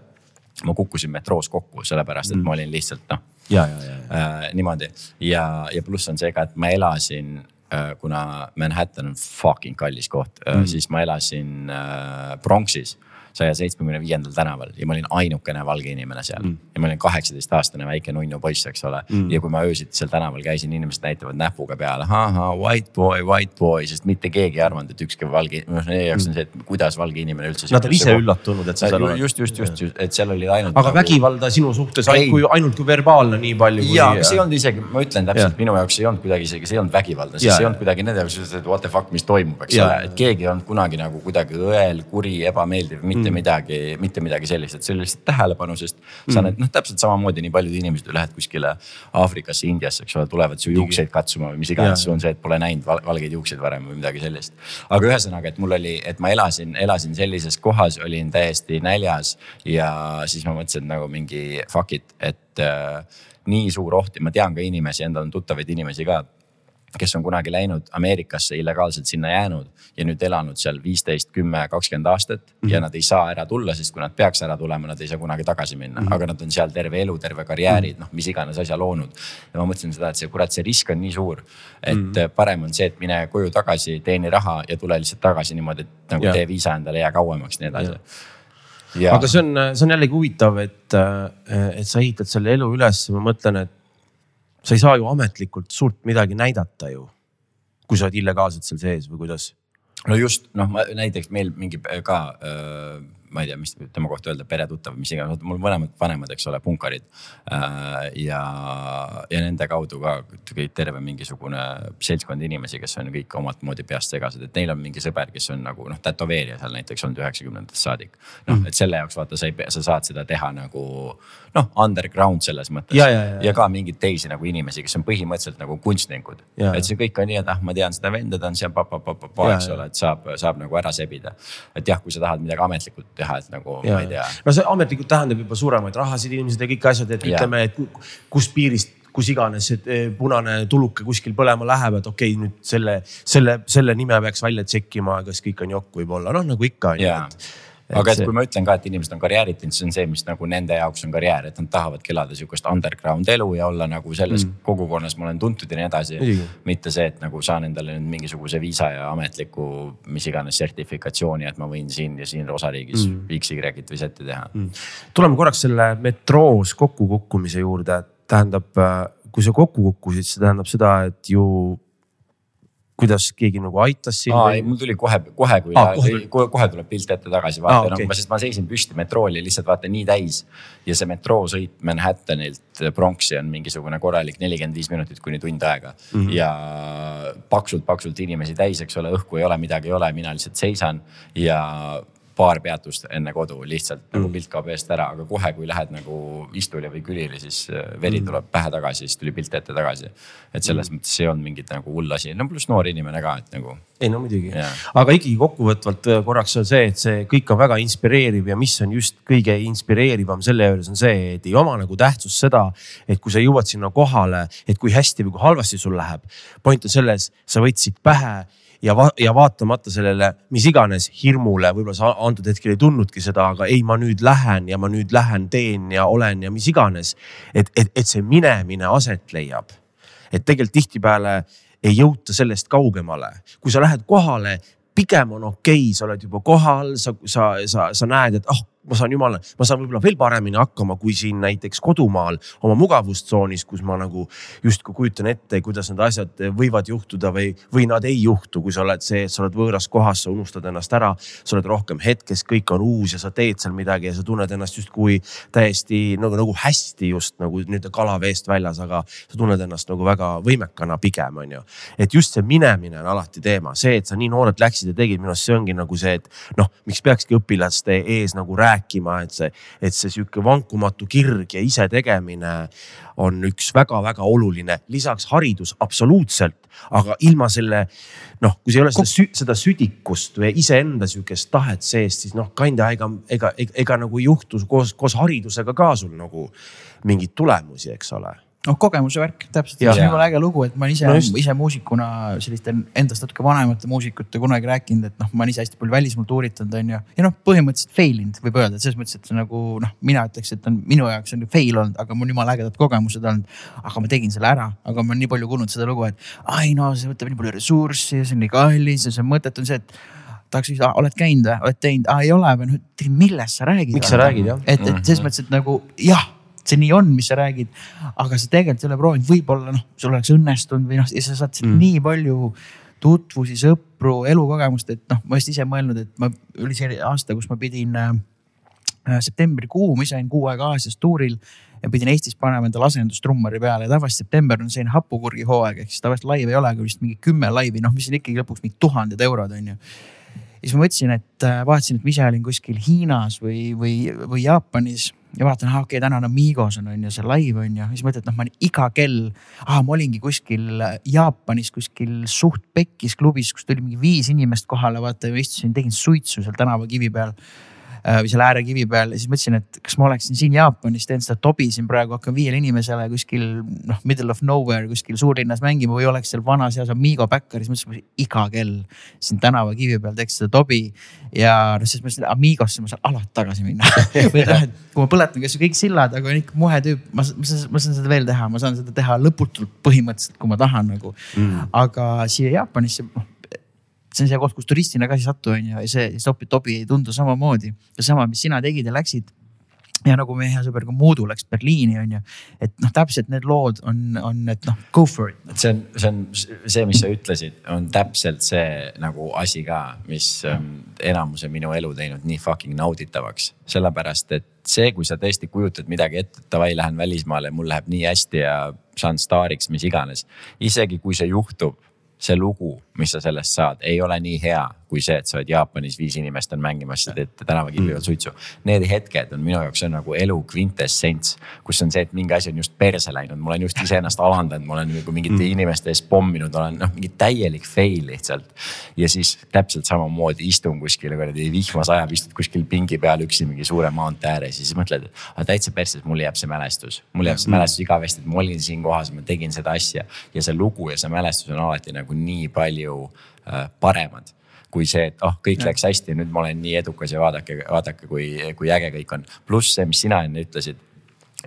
ma kukkusin metroos kokku, sellepärast et mm. ma olin lihtsalt noh. Äh, niimoodi ja, ja pluss on see ka, et ma elasin Äh, kuna Manhattan on fucking kallis koht mm., siis ma elasin äh, Bronxis saja seitsmekümne viiendal tänaval ja ma olin ainukene valge inimene seal. Mm.. ja ma olin kaheksateistaastane väike nunnu poiss, eks ole. Mm.. ja kui ma öösiti seal tänaval käisin, inimesed näitavad näpuga peale, ahah, white boy, white boy, sest mitte keegi ei arvanud, et ükski valge, noh nende jaoks on see, et kuidas valge inimene üldse. Nad on ise üllatunud, et sa seal oled. just, just, just, just, et seal oli ainult. aga nagu... vägivalda sinu suhtes ainult kui, ainult kui verbaalne nii palju kui.... ja, aga see ei olnud isegi, ma ütlen täpselt, minu jaoks ei olnud kuidagi isegi, see ei olnud vägivaldne, sest see ei olnud kuidagi nende jaoks, et what the fuck, mis toimub, eks ole, et keegi ei olnud kunagi nagu kuidagi õel, kuri, ebameeldiv, mitte mm. midagi mitte midagi sellist, et see oli lihtsalt tähelepanu, sest mm. sa näed noh, täpselt samamoodi nii paljud inimesed lähed kuskile Aafrikasse, Indiasse, eks ole, tulevad su juukseid katsuma või mis iganes, sul on see, et pole näinud valgeid juukseid varem või midagi sellist. aga ühesõnaga, et mul oli, et ma elasin, elasin sellises kohas, olin täiesti näljas ja siis ma mõtlesin nagu mingi fuck it, et äh, nii suur oht ja ma tean ka inimesi, endal on tuttavaid inimesi ka kes on kunagi läinud Ameerikasse illegaalselt sinna jäänud ja nüüd elanud seal viisteist, kümme, kakskümmend aastat mm. -hmm. ja nad ei saa ära tulla, sest kui nad peaks ära tulema, nad ei saa kunagi tagasi minna mm, -hmm. aga nad on seal terve elu, terve karjääri noh, mis iganes asja loonud. ja ma mõtlesin seda, et see kurat, see risk on nii suur, et mm -hmm. parem on see, et mine koju tagasi, teeni raha ja tule lihtsalt tagasi niimoodi, et nagu yeah. tee viisa endale, jää kauemaks, nii edasi Ja. aga see on, see on jällegi huvitav, et, et sa ehitad selle elu üles, ma mõtlen, et sa ei saa ju ametlikult suurt midagi näidata ju. kui sa oled illegaalselt seal sees või kuidas? no just noh, näiteks meil mingi ka öö, ma ei tea, mis tema kohta öelda, peretuttav, mis iganes, mul mõlemad vanemad, eks ole, punkarid. Äh, ja, ja nende kaudu ka terve mingisugune seltskond inimesi, kes on kõik omat moodi peast segased, et neil on mingi sõber, kes on nagu noh, tätoveerija seal näiteks olnud üheksakümnendatest saadik. noh, mhm. et selle jaoks vaata, sa ei pea, sa saad seda teha nagu noh, underground selles mõttes. Ja, ja, ja, ja ka mingeid teisi nagu inimesi, kes on põhimõtteliselt nagu kunstnikud. et see kõik on nii, et ah, ma tean seda venda, ta on seal pa-pa-pa-pa, eks ole, et saab, saab nagu ära sebida. et jah, kui sa tahad midagi ametlikult teha et nagu ja. ma ei tea. no see ametlikult tähendab juba suuremaid rahasid inimesed ja kõik asjad, et ja. ütleme, et kust piirist kus iganes see eh, punane tuluke kuskil põlema läheb, et okei okay,, nüüd selle, selle, selle nime peaks välja tšekkima, kas kõik on jokk võib-olla, noh nagu ikka on ju, et aga et see... kui ma ütlen ka, et inimesed on karjäärid teinud, see on see, mis nagu nende jaoks on karjäär, et nad tahavadki elada sihukest underground elu ja olla nagu selles mm. kogukonnas ma olen tuntud ja nii edasi. mitte see, et nagu saan endale nüüd mingisuguse viisa ja ametliku mis iganes sertifikatsiooni, et ma võin siin ja siin osariigis mm. X, Y-t või Z-i teha mm.. tuleme korraks selle metroos kokkukukkumise juurde, tähendab, äh, kui sa kokku kukkusid, see tähendab seda, et ju kuidas keegi nagu aitas sind? aa, ei mul tuli kohe, kohe kui aa, kohe, kohe, kohe tuleb pilt ette tagasi, vaata aa, okay. no, sest ma seisin püsti, metroo oli lihtsalt vaata nii täis. ja see metroosõit Manhattanilt pronksi on mingisugune korralik nelikümmend viis minutit kuni tund aega mm. -hmm. ja paksult-paksult inimesi täis, eks ole, õhku ei ole, midagi ei ole, mina lihtsalt seisan ja paar peatust enne kodu lihtsalt nagu mm. nagu pilt kaob eest ära, aga kohe, kui lähed nagu istule või külili, siis äh, veri mm. tuleb pähe tagasi, siis tuli pilt ette tagasi. et selles mm. mõttes ei olnud mingit nagu hull asi, no pluss noor inimene ka, et nagu. ei no muidugi, aga ikkagi kokkuvõtvalt äh, korraks on see, et see kõik on väga inspireeriv ja mis on just kõige inspireerivam selle juures on see, et ei oma nagu tähtsust seda, et kui sa jõuad sinna kohale, et kui hästi või kui halvasti sul läheb. point on selles, sa võtsid pähe ja va, ja vaatamata sellele, mis iganes hirmule, võib-olla sa antud hetkel ei tundnudki seda, aga ei, ma nüüd lähen ja ma nüüd lähen, teen ja olen ja mis iganes. et, et, et see minemine aset leiab. et tegelikult tihtipeale ei jõuta sellest kaugemale, kui sa lähed kohale, pigem on okei okay,, sa oled juba kohal, sa, sa, sa, sa näed, et ah oh, ma saan jumala, ma saan võib-olla veel paremini hakkama, kui siin näiteks kodumaal oma mugavustsoonis, kus ma nagu justkui kujutan ette, kuidas need asjad võivad juhtuda või, või nad ei juhtu, kui sa oled see, et sa oled võõras kohas, sa unustad ennast ära. sa oled rohkem hetkes, kõik on uus ja sa teed seal midagi ja sa tunned ennast justkui täiesti nagu, nagu hästi just nagu nii-öelda kala veest väljas, aga sa tunned ennast nagu väga võimekana pigem on ju. et just see minemine on alati teema, see, et sa nii noorelt läksid ja tegid, minu arust see ongi nagu see, et noh, miks peakski õpilaste ees nagu rääkima rääkima, et see, et see sihuke vankumatu kirg ja isetegemine on üks väga-väga oluline, lisaks haridus absoluutselt, aga ilma selle noh, kui ei ole seda, sü, seda südikust või iseenda sihukest tahet seest, siis noh, kinda ega, ega, ega, ega nagu ei juhtu koos, koos haridusega ka sul nagu mingeid tulemusi, eks ole noh, kogemuse värk, täpselt, see on jumala äge lugu, et ma olen ise no, ise muusikuna selliste endast natuke vanemate muusikute kunagi rääkinud, et noh, ma olen ise hästi palju välismaal tuuritanud, on ju. ja noh, põhimõtteliselt fail inud, võib öelda, et selles mõttes, et see nagu noh, mina ütleks, et on minu jaoks on fail olnud, aga mul jumala ägedad kogemused olnud. aga ma tegin selle ära, aga ma olen nii palju kuulnud seda lugu, et ai no see võtab nii palju ressurssi ja see on nii kallis ja see mõttetu. On see, et tahaks küsida, oled käinud või, oled teinud, ei ole. Või millest sa räägid? miks sa räägid jah? et, et selles mõttes, et nagu jah see nii on, mis sa räägid. aga sa tegelikult ei ole proovinud, võib-olla noh, sul oleks õnnestunud või noh, ja sa saad mm. nii palju tutvusi, sõpru, elukogemust, et noh, ma just ise mõelnud, et ma, oli see aasta, kus ma pidin äh, septembrikuu, ma ise olin kuu aega Aasias tuuril ja pidin Eestis panema endale asendustrummari peale ja tavaliselt september on selline hapukurgi hooaeg, ehk siis tavaliselt laive ei ole, aga vist mingi kümme laivi, noh, mis on ikkagi lõpuks mingi tuhanded eurod, on ju ja siis ma mõtlesin, et äh, vaatasin, et ma ise olin kuskil Hiinas või, või, või Jaapanis ja vaatan, ahah okei okay,, täna on Amigos on, on ju see live on ju, siis mõtled, noh, ma olin iga kell, ah ma olingi kuskil Jaapanis kuskil suht pekkis klubis, kus tuli mingi viis inimest kohale, vaata ja istusin, tegin suitsu seal tänavakivi peal. Äh, või selle äärekivi peal ja siis mõtlesin, et kas ma oleksin siin Jaapanis, teen seda tobi siin praegu, hakkan viiele inimesele kuskil noh, middle of nowhere kuskil suurlinnas mängima või oleks seal vanas heas Amigo Backeris, mõtlesin iga kell siin tänavakivi peal teeks seda tobi. ja noh, siis mõtlesin Amigosse ma saan alati tagasi minna. Või noh, et kui ma põletan, kes kõik sillad, aga on ikka muhe tüüp, ma, ma, ma saan seda veel teha, ma saan seda teha lõputult põhimõtteliselt, kui ma tahan nagu. Mm.. aga siia Jaapanisse, noh see on see koht, kus turistina ka ei satu, on ju, ja see, see topi, tobi ei tundu samamoodi. ja sama, mis sina tegid ja läksid ja nagu meie hea sõber ka Moodu läks Berliini on ju, et noh, täpselt need lood on, on, et noh, go for it. see on, see on see, mis sa ütlesid, on täpselt see nagu asi ka, mis ähm, enamuse minu elu teinud nii fucking nauditavaks. sellepärast, et see, kui sa tõesti kujutad midagi ette, et davai, lähen välismaale, mul läheb nii hästi ja saan staariks, mis iganes. isegi kui see juhtub, see lugu, mis sa sellest saad, ei ole nii hea kui see, et sa oled Jaapanis, viis inimest on mängimas, sa teed tänavakivi peal mm. suitsu. Need hetked on minu jaoks on nagu elu kvintessents, kus on see, et mingi asi on just perse läinud, ma olen just iseennast alandanud, ma olen nagu mingite mm. inimeste ees pomminud, olen noh, mingi täielik fail lihtsalt. ja siis täpselt samamoodi istun kuskil kuradi vihma sajab, istud kuskil pingi peal üksi mingi suure maantee ääres ja siis mõtled, et täitsa perses, mul jääb see mälestus. mul jääb see mm. mälestus igavesti, et ma olin siin kohas, ma tegin seda asja ja see lugu ja see mälestus on alati nagu nii palju äh, paremad kui see, et oh, kõik ja. läks hästi nüüd ma olen nii edukas ja vaadake, vaadake, kui, kui äge kõik on. pluss see, mis sina enne ütlesid,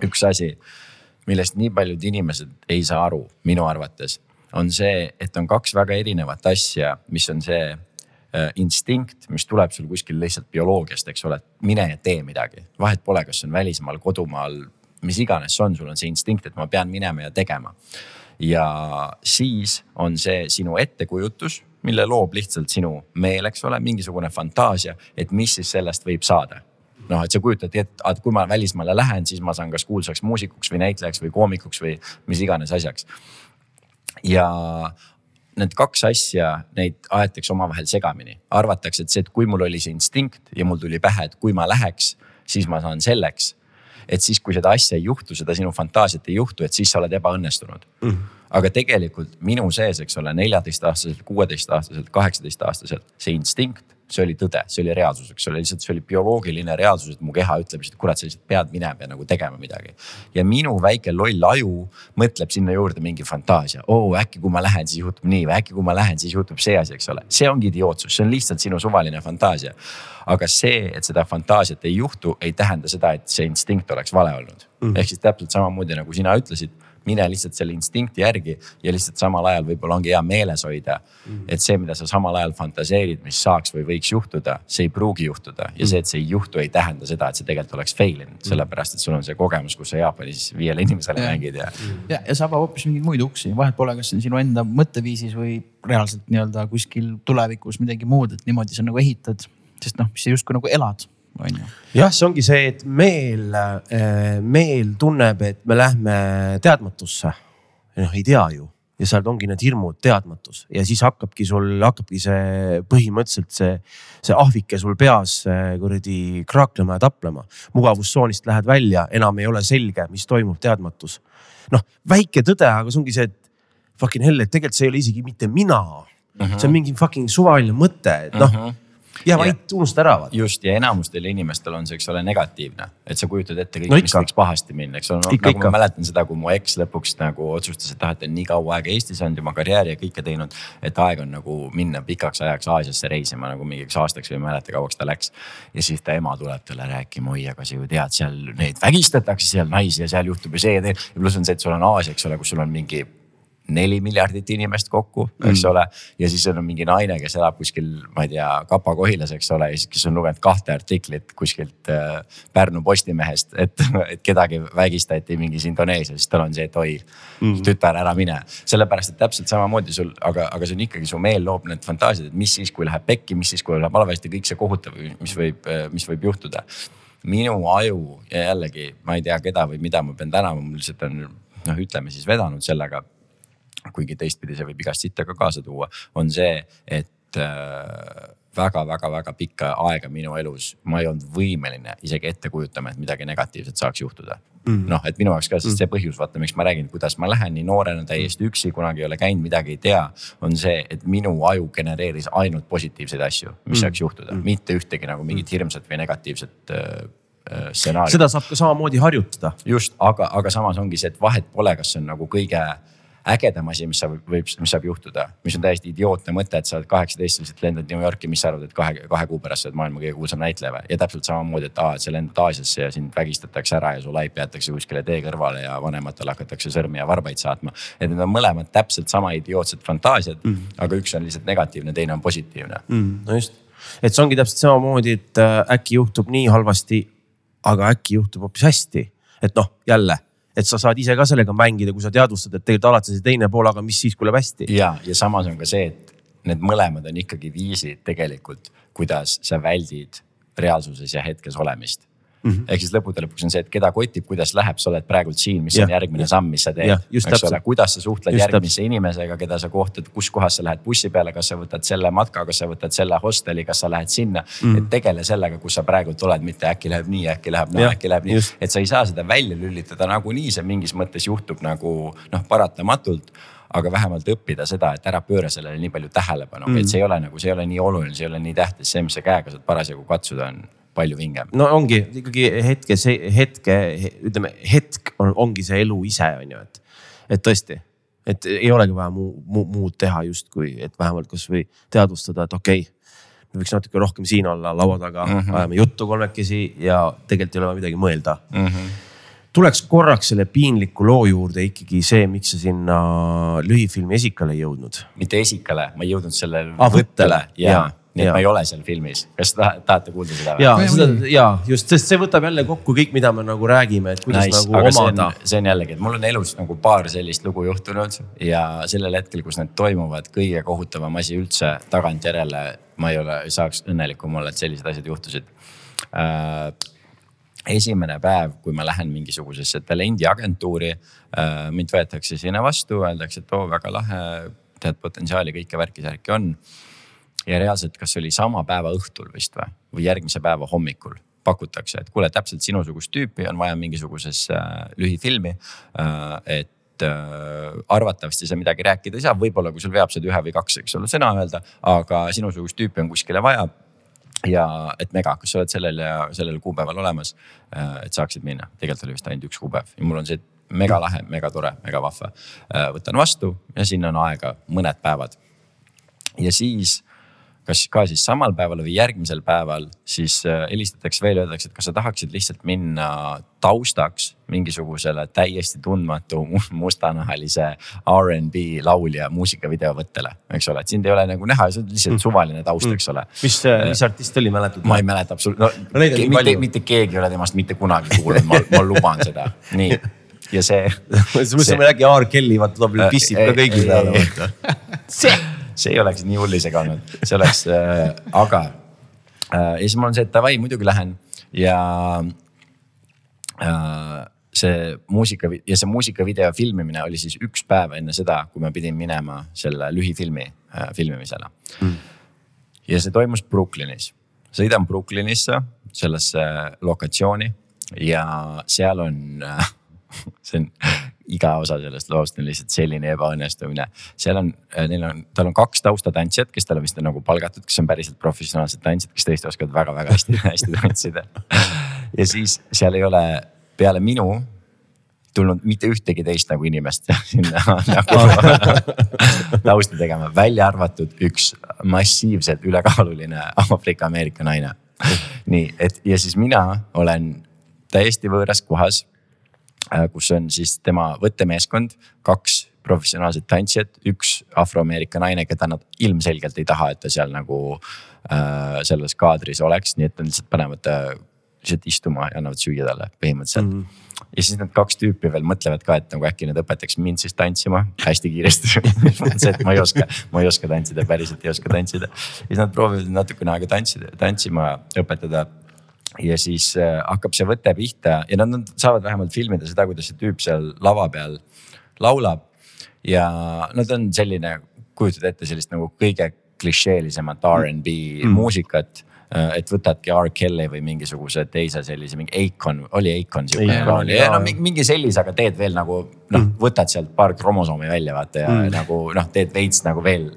üks asi, millest nii paljud inimesed ei saa aru, minu arvates, on see, et on kaks väga erinevat asja, mis on see äh, instinkt, mis tuleb sul kuskil lihtsalt bioloogiast, eks ole, et mine ja tee midagi. vahet pole, kas see on välismaal, kodumaal, mis iganes see on, sul on see instinkt, et ma pean minema ja tegema ja siis on see sinu ettekujutus, mille loob lihtsalt sinu meel, eks ole, mingisugune fantaasia, et mis siis sellest võib saada noh, et sa kujutadki ette, et kui ma välismaale lähen, siis ma saan kas kuulsaks muusikuks või näitlejaks või koomikuks või mis iganes asjaks. ja need kaks asja, neid aetakse omavahel segamini, arvatakse, et see, et kui mul oli see instinkt ja mul tuli pähe, et kui ma läheks, siis ma saan selleks et siis, kui seda asja ei juhtu, seda sinu fantaasiat ei juhtu, et siis sa oled ebaõnnestunud mm. Aga tegelikult minu sees, eks ole, neljateistaastaselt, kuueteistaastaselt, kaheksateistaastaselt see instinkt see oli tõde, see oli reaalsus, eks ole, lihtsalt see oli bioloogiline reaalsus, et mu keha ütleb lihtsalt, kurat, sa lihtsalt pead minema ja nagu tegema midagi. ja minu väike loll aju mõtleb sinna juurde mingi fantaasia, oo äkki kui ma lähen, siis juhtub nii või äkki kui ma lähen, siis juhtub see asi, eks ole. see ongi idiootsus, see on lihtsalt sinu suvaline fantaasia. aga see, et seda fantaasiat ei juhtu, ei tähenda seda, et see instinkt oleks vale olnud mm.. ehk siis täpselt samamoodi nagu sina ütlesid mine lihtsalt selle instinkti järgi ja lihtsalt samal ajal võib-olla ongi hea meeles hoida mm. -hmm. et see, mida sa samal ajal fantaseerid, mis saaks või võiks juhtuda, see ei pruugi juhtuda ja mm -hmm. see, et see ei juhtu, ei tähenda seda, et see tegelikult oleks fail inud sellepärast et sul on see kogemus, kus sa Jaapanis viiele inimesele ja. mängid ja. ja, ja see avab hoopis mingeid muid uksi, vahet pole, kas see on sinu enda mõtteviisis või reaalselt nii-öelda kuskil tulevikus midagi muud, et niimoodi sa nagu ehitad, sest noh, sa justkui nagu elad on ju. jah, see ongi see, et meel, eh, meel tunneb, et me lähme teadmatusse. noh, ei tea ju ja seal ongi need hirmud, teadmatus ja siis hakkabki sul, hakkabki see põhimõtteliselt see, see ahvike sul peas kuradi kraaklema ja taplema. mugavustsoonist lähed välja, enam ei ole selge, mis toimub, teadmatus. noh, väike tõde, aga see ongi see, et fucking hell, et tegelikult see ei ole isegi mitte mina see on mingi fucking suvaline mõte, et noh uh -huh ja vait unustad ära. just ja enamustel inimestel on see, eks ole, negatiivne, et sa kujutad ette kõik no,, mis võiks pahasti minna, eks ole no,. nagu ma mäletan seda, kui mu eks lõpuks nagu otsustas, et ah, et ta on nii kaua aega Eestis olnud, oma karjääri ja kõike teinud. et aeg on nagu minna pikaks ajaks Aasiasse reisima nagu mingiks aastaks või ei mäleta, kauaks ta läks. ja siis ta ema tuleb talle rääkima, oi, aga sa ju tead, seal neid vägistatakse seal naisi ja seal juhtub ju see ja tee. ja pluss on see, et sul on Aasia, eks ole, kus sul on mingi neli miljardit inimest kokku, eks mm. ole. ja siis on mingi naine, kes elab kuskil, ma ei tea, Kapa-Kohilas, eks ole, kes on lugenud kahte artiklit kuskilt äh, Pärnu Postimehest, et, et kedagi vägistati mingis Indoneesias, siis tal on see, et oi mm., tütar, ära mine. sellepärast, et täpselt samamoodi sul, aga, aga see on ikkagi su meel loob need fantaasiad, et mis siis, kui läheb pekki, mis siis, kui läheb halvasti, kõik see kohutav, mis võib, mis võib juhtuda minu aju ja jällegi ma ei tea, keda või mida ma pean tänama, mul lihtsalt on noh, ütleme siis vedanud sellega kuigi teistpidi see võib igast sitta ka kaasa tuua, on see, et väga-väga-väga äh, pikka aega minu elus ma ei olnud võimeline isegi ette kujutama, et midagi negatiivset saaks juhtuda mm.. noh, et minu jaoks ka, sest see mm. põhjus, vaata, miks ma räägin, kuidas ma lähen nii noorena täiesti üksi, kunagi ei ole käinud, midagi ei tea. on see, et minu aju genereeris ainult positiivseid asju, mis mm. saaks juhtuda mm., mitte ühtegi nagu mingit mm. hirmsat või negatiivset äh, äh, stsenaariumi. seda saab ka samamoodi harjutada. just, aga, aga samas ongi see, et vahet pole, kas see on nagu kõige ägedam asi, mis saab, võib, mis saab juhtuda, mis on täiesti idiootne mõte, et sa oled kaheksateist, lihtsalt lendad New Yorki, mis sa arvad, et kahe, kahe kuu pärast sa oled maailma kõige kuulsam näitleja või? ja täpselt samamoodi, et aa, et sa lendad Aasiasse ja sind vägistatakse ära ja su laip jäetakse kuskile tee kõrvale ja vanematele hakatakse sõrmi ja varbaid saatma. et need on mõlemad täpselt sama idiootsed fantaasiad mm, -hmm. aga üks on lihtsalt negatiivne, teine on positiivne mm. -hmm. no just, et see ongi täpselt samamoodi, et äh, äkki juhtub nii halvasti, aga äkki juhtub hoopis hästi. et noh, jälle et sa saad ise ka sellega mängida, kui sa teadvustad, et tegelikult alati see teine pool, aga mis siis, kui läheb hästi. ja, ja samas on ka see, et need mõlemad on ikkagi viisid tegelikult, kuidas sa väldid reaalsuses ja hetkes olemist mm -hmm.. ehk siis lõppude lõpuks on see, et keda kotib, kuidas läheb, sa oled praegult siin, mis ja, on järgmine samm, mis sa teed. eks ole, kuidas sa suhtled just järgmise täpselt. inimesega, keda sa kohtad, kus kohas sa lähed bussi peale, kas sa võtad selle matka, kas sa võtad selle hosteli, kas sa lähed sinna mm. -hmm. et tegele sellega, kus sa praegult oled, mitte äkki läheb nii, äkki läheb naa no,, äkki läheb nii. et sa ei saa seda välja lülitada nagunii, see mingis mõttes juhtub nagu noh, paratamatult aga vähemalt õppida seda, et ära pööra sellele nii palju tähelepanu mm., et see ei ole nagu, see ei ole nii oluline, see ei ole nii tähtis, see, mis sa käega saad parasjagu katsuda, on palju vingem. no ongi ikkagi hetke, see hetke, ütleme hetk on, ongi see elu ise on ju, et, et tõesti, et ei olegi vaja muu, muu, muud teha justkui, et vähemalt kasvõi teadvustada, et okei okay, võiks natuke rohkem siin olla laua taga mm, -hmm. ajame juttu kolmekesi ja tegelikult ei ole midagi mõelda mm. -hmm. tuleks korraks selle piinliku loo juurde ikkagi see, miks sa sinna lühifilmi esikale ei jõudnud. mitte esikale, ma ei jõudnud sellele ah, võttele ja, ja nii et ma ei ole seal filmis, kas tahate kuulda seda? ja, seda ja just, sest see võtab jälle kokku kõik, mida me nagu räägime, et kuidas nice, nagu omada. see on jällegi, et mul on elus nagu paar sellist lugu juhtunud ja sellel hetkel, kus need toimuvad, kõige kohutavam asi üldse tagantjärele. ma ei ole, saaks õnnelikum olla, et sellised asjad juhtusid äh, esimene päev, kui ma lähen mingisugusesse talendiagentuuri äh,, mind võetakse sinna vastu, öeldakse, et oo väga lahe, tead potentsiaali, kõike värki-särki on ja reaalselt, kas see oli sama päeva õhtul vist või, või järgmise päeva hommikul pakutakse, et kuule, täpselt sinusugust tüüpi on vaja mingisugusesse äh, lühifilmi äh,. et äh, arvatavasti sa midagi rääkida ei saa, võib-olla kui sul veab seda ühe või kaks, eks ole, sõna öelda, aga sinusugust tüüpi on kuskile vaja ja et Mega, kas sa oled sellel ja sellel kuupäeval olemas, äh, et saaksid minna, tegelikult oli vist ainult üks kuupäev ja mul on see mega lahe, mega tore, mega vahva. Äh, võtan vastu ja sinna on aega mõned päevad. ja siis kas ka siis samal päeval või järgmisel päeval, siis äh, helistatakse veel, öeldakse, et kas sa tahaksid lihtsalt minna taustaks mingisugusele täiesti tundmatu mustanahalise R'n'B laulja muusikavideo võttele, eks ole, et sind ei ole nagu näha, see on lihtsalt mm. suvaline taust, eks ole. mis, äh, mis artist oli, mäletad? ma ei mäleta absoluutselt, no, no mitte, mitte keegi ei ole temast mitte kunagi kuulnud, ma, ma luban seda, nii ja see. ma mõtlesin, et äkki R Kelly vaata tuleb, pissib ka kõigi peale vaata. see see ei oleks nii hull isegi olnud, see oleks äh,, aga äh, ja siis mul on see, et davai, muidugi lähen. Ja äh, see muusika ja see muusikavideo filmimine oli siis üks päev enne seda, kui ma pidin minema selle lühifilmi äh, filmimisele. Mm.. ja see toimus Brooklynis, sõidan Brooklynisse, sellesse lokatsiooni ja seal on äh, see on iga osa sellest loost on lihtsalt selline ebaõnnestumine. seal on, äh, neil on, tal on kaks taustatantsijat, kes talle vist on nagu palgatud, kes on päriselt professionaalsed tantsijad, kes tõesti oskavad väga-väga hästi hästi tantsida. ja siis seal ei ole peale minu tulnud mitte ühtegi teist nagu inimest sinna nagu tausta tegema, välja arvatud üks massiivselt ülekaaluline Aafrika-Ameerika naine. nii, et ja siis mina olen täiesti võõras kohas kus on siis tema võttemeeskond, kaks professionaalset tantsijat, üks afroameerika naine, keda nad ilmselgelt ei taha, et ta seal nagu äh, selles kaadris oleks, nii et nad lihtsalt panevad ta lihtsalt istuma ja annavad süüa talle põhimõtteliselt mm. -hmm ja siis need kaks tüüpi veel mõtlevad ka, et nagu äkki nad õpetaks mind siis tantsima hästi kiiresti see, et ma ei oska, ma ei oska tantsida, päriselt ei oska tantsida. siis nad proovivad natukene aega tantsida, tantsima õpetada ja siis äh, hakkab see võte pihta ja nad, nad saavad vähemalt filmida seda, kuidas see tüüp seal lava peal laulab. ja no ta on selline, kujutad ette sellist nagu kõige klišeelisemat R'n'B mm. muusikat et võtadki R Kelly või mingisuguse teise sellise, mingi Akon, oli Akon sihuke oli, no mingi sellise, aga teed veel nagu noh, mm. võtad sealt paar kromosoomi välja vaata ja mm. nagu noh, teed veits nagu veel.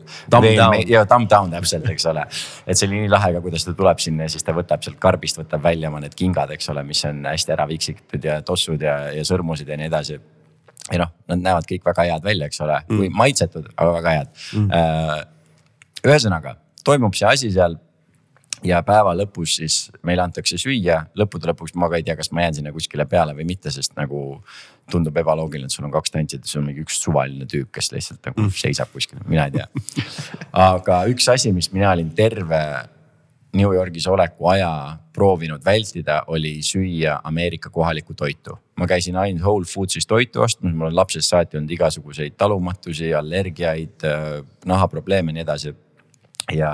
ja thumb down täpselt, eks ole. et see oli nii lahe ka, kuidas ta tuleb sinna ja siis ta võtab sealt karbist, võtab välja oma need kingad, eks ole, mis on hästi ära viksitud ja tossud ja, ja sõrmusid ja nii edasi ja noh, nad näevad kõik väga head välja, eks ole mm., või maitsetud, aga väga head mm.. Äh, ühesõnaga toimub see asi seal ja päeva lõpus siis meile antakse süüa, lõppude lõpuks ma ka ei tea, kas ma jään sinna kuskile peale või mitte, sest nagu tundub ebaloogiline, et sul on kaks tantsijat ja sul on mingi üks suvaline tüüp, kes lihtsalt nagu mm. seisab kuskil, mina ei tea. aga üks asi, mis mina olin terve New Yorgis oleku aja proovinud vältida, oli süüa Ameerika kohalikku toitu. ma käisin ainult Whole Foods'is toitu ostmas, mul on lapsest saati olnud igasuguseid talumatusi, allergiaid, nahaprobleeme ja nii edasi ja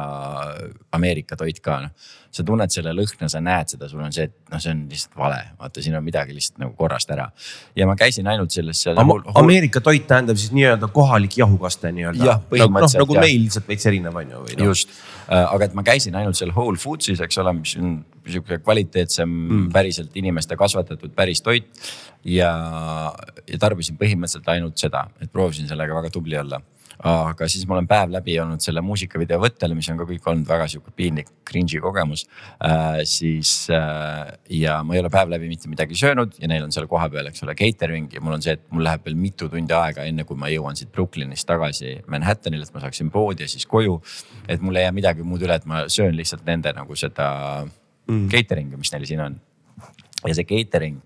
Ameerika toit ka noh. sa tunned selle lõhna, sa näed seda, sul on see, et noh, see on lihtsalt vale, vaata, siin on midagi lihtsalt nagu korrast ära. ja ma käisin ainult selles seal Am. Ameerika toit tähendab siis nii-öelda kohalik jahukaste nii-öelda. jah, nagu, põhimõtteliselt no, nagu meil lihtsalt veits erinev on ju no.. just, äh, aga et ma käisin ainult seal Whole Foods'is, eks ole, mis on sihuke kvaliteetsem mm., päriselt inimeste kasvatatud päris toit. ja, ja tarbisin põhimõtteliselt ainult seda, et proovisin sellega väga tubli olla aga siis ma olen päev läbi olnud selle muusikavideo võttel, mis on ka kõik olnud väga sihuke piinlik cringe'i kogemus äh,. siis äh, ja ma ei ole päev läbi mitte midagi söönud ja neil on seal kohapeal, eks ole, catering ja mul on see, et mul läheb veel mitu tundi aega, enne kui ma jõuan siit Brooklynist tagasi Manhattanile, et ma saaksin poodi ja siis koju. et mul ei jää midagi muud üle, et ma söön lihtsalt nende nagu seda mm. catering'i, mis neil siin on. ja see catering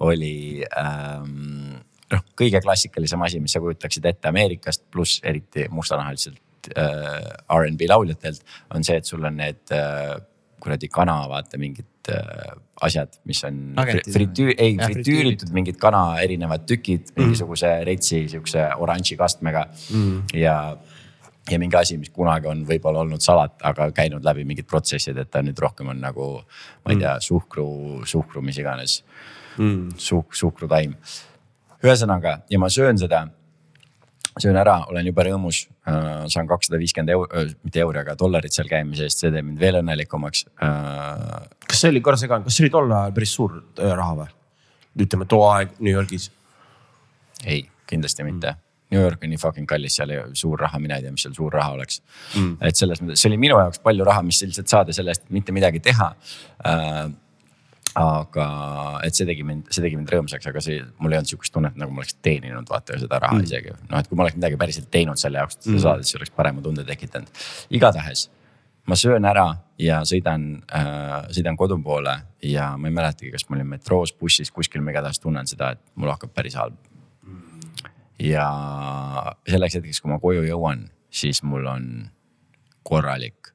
oli ähm, noh, kõige klassikalisem asi, mis sa kujutaksid ette Ameerikast, pluss eriti mustanahaliselt äh, R'n'B lauljatelt on see, et sul on need äh, kuradi kana, vaata mingid äh, asjad, mis on fritüür, ei ja, fritüüritud mingid kana erinevad tükid mm. mingisuguse retsi sihukese oranži kastmega. Mm. ja ja mingi asi, mis kunagi on võib-olla olnud salat, aga käinud läbi mingid protsessid, et ta nüüd rohkem on nagu, ma ei tea, suhkru, suhkru, mis iganes. Mm.. Suhk, suhkrutaim ühesõnaga ja ma söön seda, söön ära, olen jube rõõmus äh,. saan kakssada viiskümmend euri äh,, mitte euri, aga dollarit seal käimise eest, see teeb mind veel õnnelikumaks äh,. kas see oli, korra segan, kas see oli tol ajal päris suur raha või? ütleme too aeg New Yorgis. ei, kindlasti mitte mm. New York on nii fucking kallis, seal ei suur raha, mina ei tea, mis seal suur raha oleks mm.. et selles mõttes, see oli minu jaoks palju raha, mis lihtsalt saada selle eest, mitte midagi teha äh, aga et see tegi mind, see tegi mind rõõmsaks, aga see, mul ei olnud sihukest tunnet, nagu ma oleks teeninud vaata seda raha mm. isegi. noh, et kui ma oleks midagi päriselt teinud selle jaoks, et seda mm. saada, siis oleks parema tunde tekitanud. igatahes ma söön ära ja sõidan äh,, sõidan kodu poole ja ma ei mäletagi, kas ma olin metroos, bussis, kuskil, ma igatahes tunnen seda, et mul hakkab päris halb. ja selleks hetkeks, kui ma koju jõuan, siis mul on korralik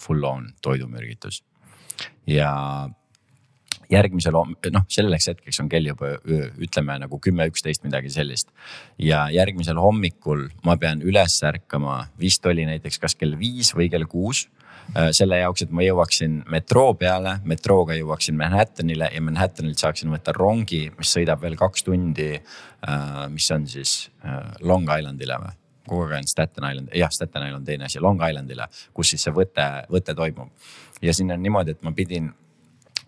full on toidumürgitus ja järgmisel, noh selleks hetkeks on kell juba ütleme nagu kümme, üksteist, midagi sellist. ja järgmisel hommikul ma pean üles ärkama, vist oli näiteks kas kell viis või kell kuus äh, selle jaoks, et ma jõuaksin metroo peale, metrooga jõuaksin Manhattanile ja Manhattanilt saaksin võtta rongi, mis sõidab veel kaks tundi. Äh, mis on siis äh, Long Islandile või? kogu aeg on Staten Island, jah, Staten Island teine asi, Long Islandile, kus siis see võte, võte toimub. ja siin on niimoodi, et ma pidin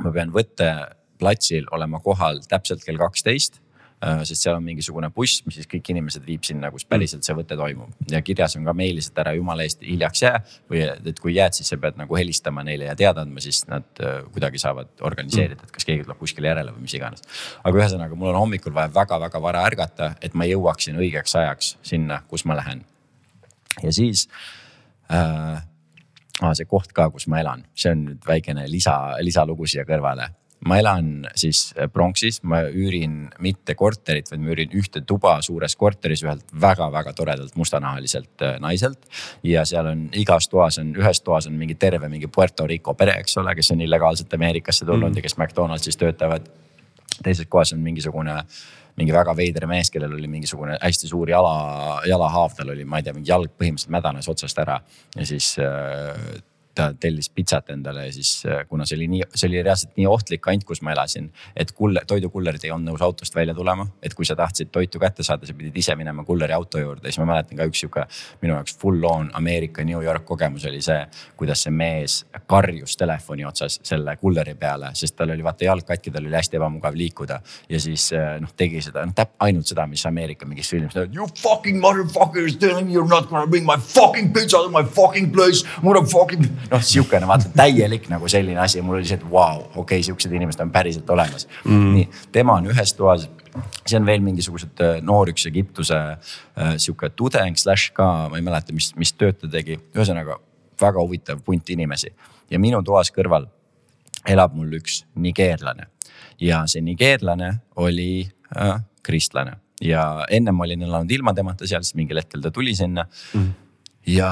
ma pean võtteplatsil olema kohal täpselt kell kaksteist äh, sest seal on mingisugune buss, mis siis kõik inimesed viib sinna, kus päriselt see võte toimub ja kirjas on ka meilis, et ära jumala eest hiljaks jää. või et kui jääd, siis sa pead nagu helistama neile ja teada andma, siis nad äh, kuidagi saavad organiseerida, et kas keegi tuleb kuskile järele või mis iganes. aga ühesõnaga, mul on hommikul vaja väga-väga vara ärgata, et ma jõuaksin õigeks ajaks sinna, kus ma lähen. ja siis äh, ah, see koht ka, kus ma elan, see on nüüd väikene lisa, lisalugu siia kõrvale ma elan siis Bronxis, ma üürin mitte korterit, vaid ma üürin ühte tuba suures korteris ühelt väga-väga toredalt mustanahaliselt äh, naiselt. ja seal on igas toas on, ühes toas on mingi terve mingi Puerto Rico pere, eks ole, kes on illegaalselt Ameerikasse tulnud mm. ja kes McDonaldsis töötavad. teises kohas on mingisugune mingi väga veider mees, kellel oli mingisugune hästi suur jala, jalahaav, tal oli, ma ei tea, mingi jalg põhimõtteliselt mädanes otsast ära. Ja siis äh, ta tellis pitsat endale ja siis äh, kuna see oli nii, see oli reaalselt nii ohtlik kant, kus ma elasin. et kuller, toidukullerid ei olnud nõus autost välja tulema, et kui sa tahtsid toitu kätte saada, sa pidid ise minema kulleri auto juurde, siis ma mäletan ka üks sihuke minu jaoks full on Ameerika New York kogemus oli see. kuidas see mees karjus telefoni otsas selle kulleri peale, sest tal oli vaata jalg katki, tal oli hästi ebamugav liikuda. ja siis äh, noh, tegi seda noh täp-, ainult seda, mis Ameerika mingis filmis. You fucking motherfuckers telling me you are not gonna bring my fucking pizza to my fucking place, motherfucking noh, sihukene vaata täielik nagu selline asi, mul oli see, et vau wow,, okei okay,, sihukesed inimesed on päriselt olemas. Mm.. nii, tema on ühes toas see on veel mingisugused äh, noor üks Egiptuse äh, sihuke tudeng slaš ka, ma ei mäleta, mis, mis tööd ta tegi, ühesõnaga väga huvitav punt inimesi. Ja minu toas kõrval elab mul üks nigeerlane. Ja see nigeerlane oli äh, kristlane. Ja ennem olin elanud ilma temata seal, siis mingil hetkel ta tuli sinna. Mm. ja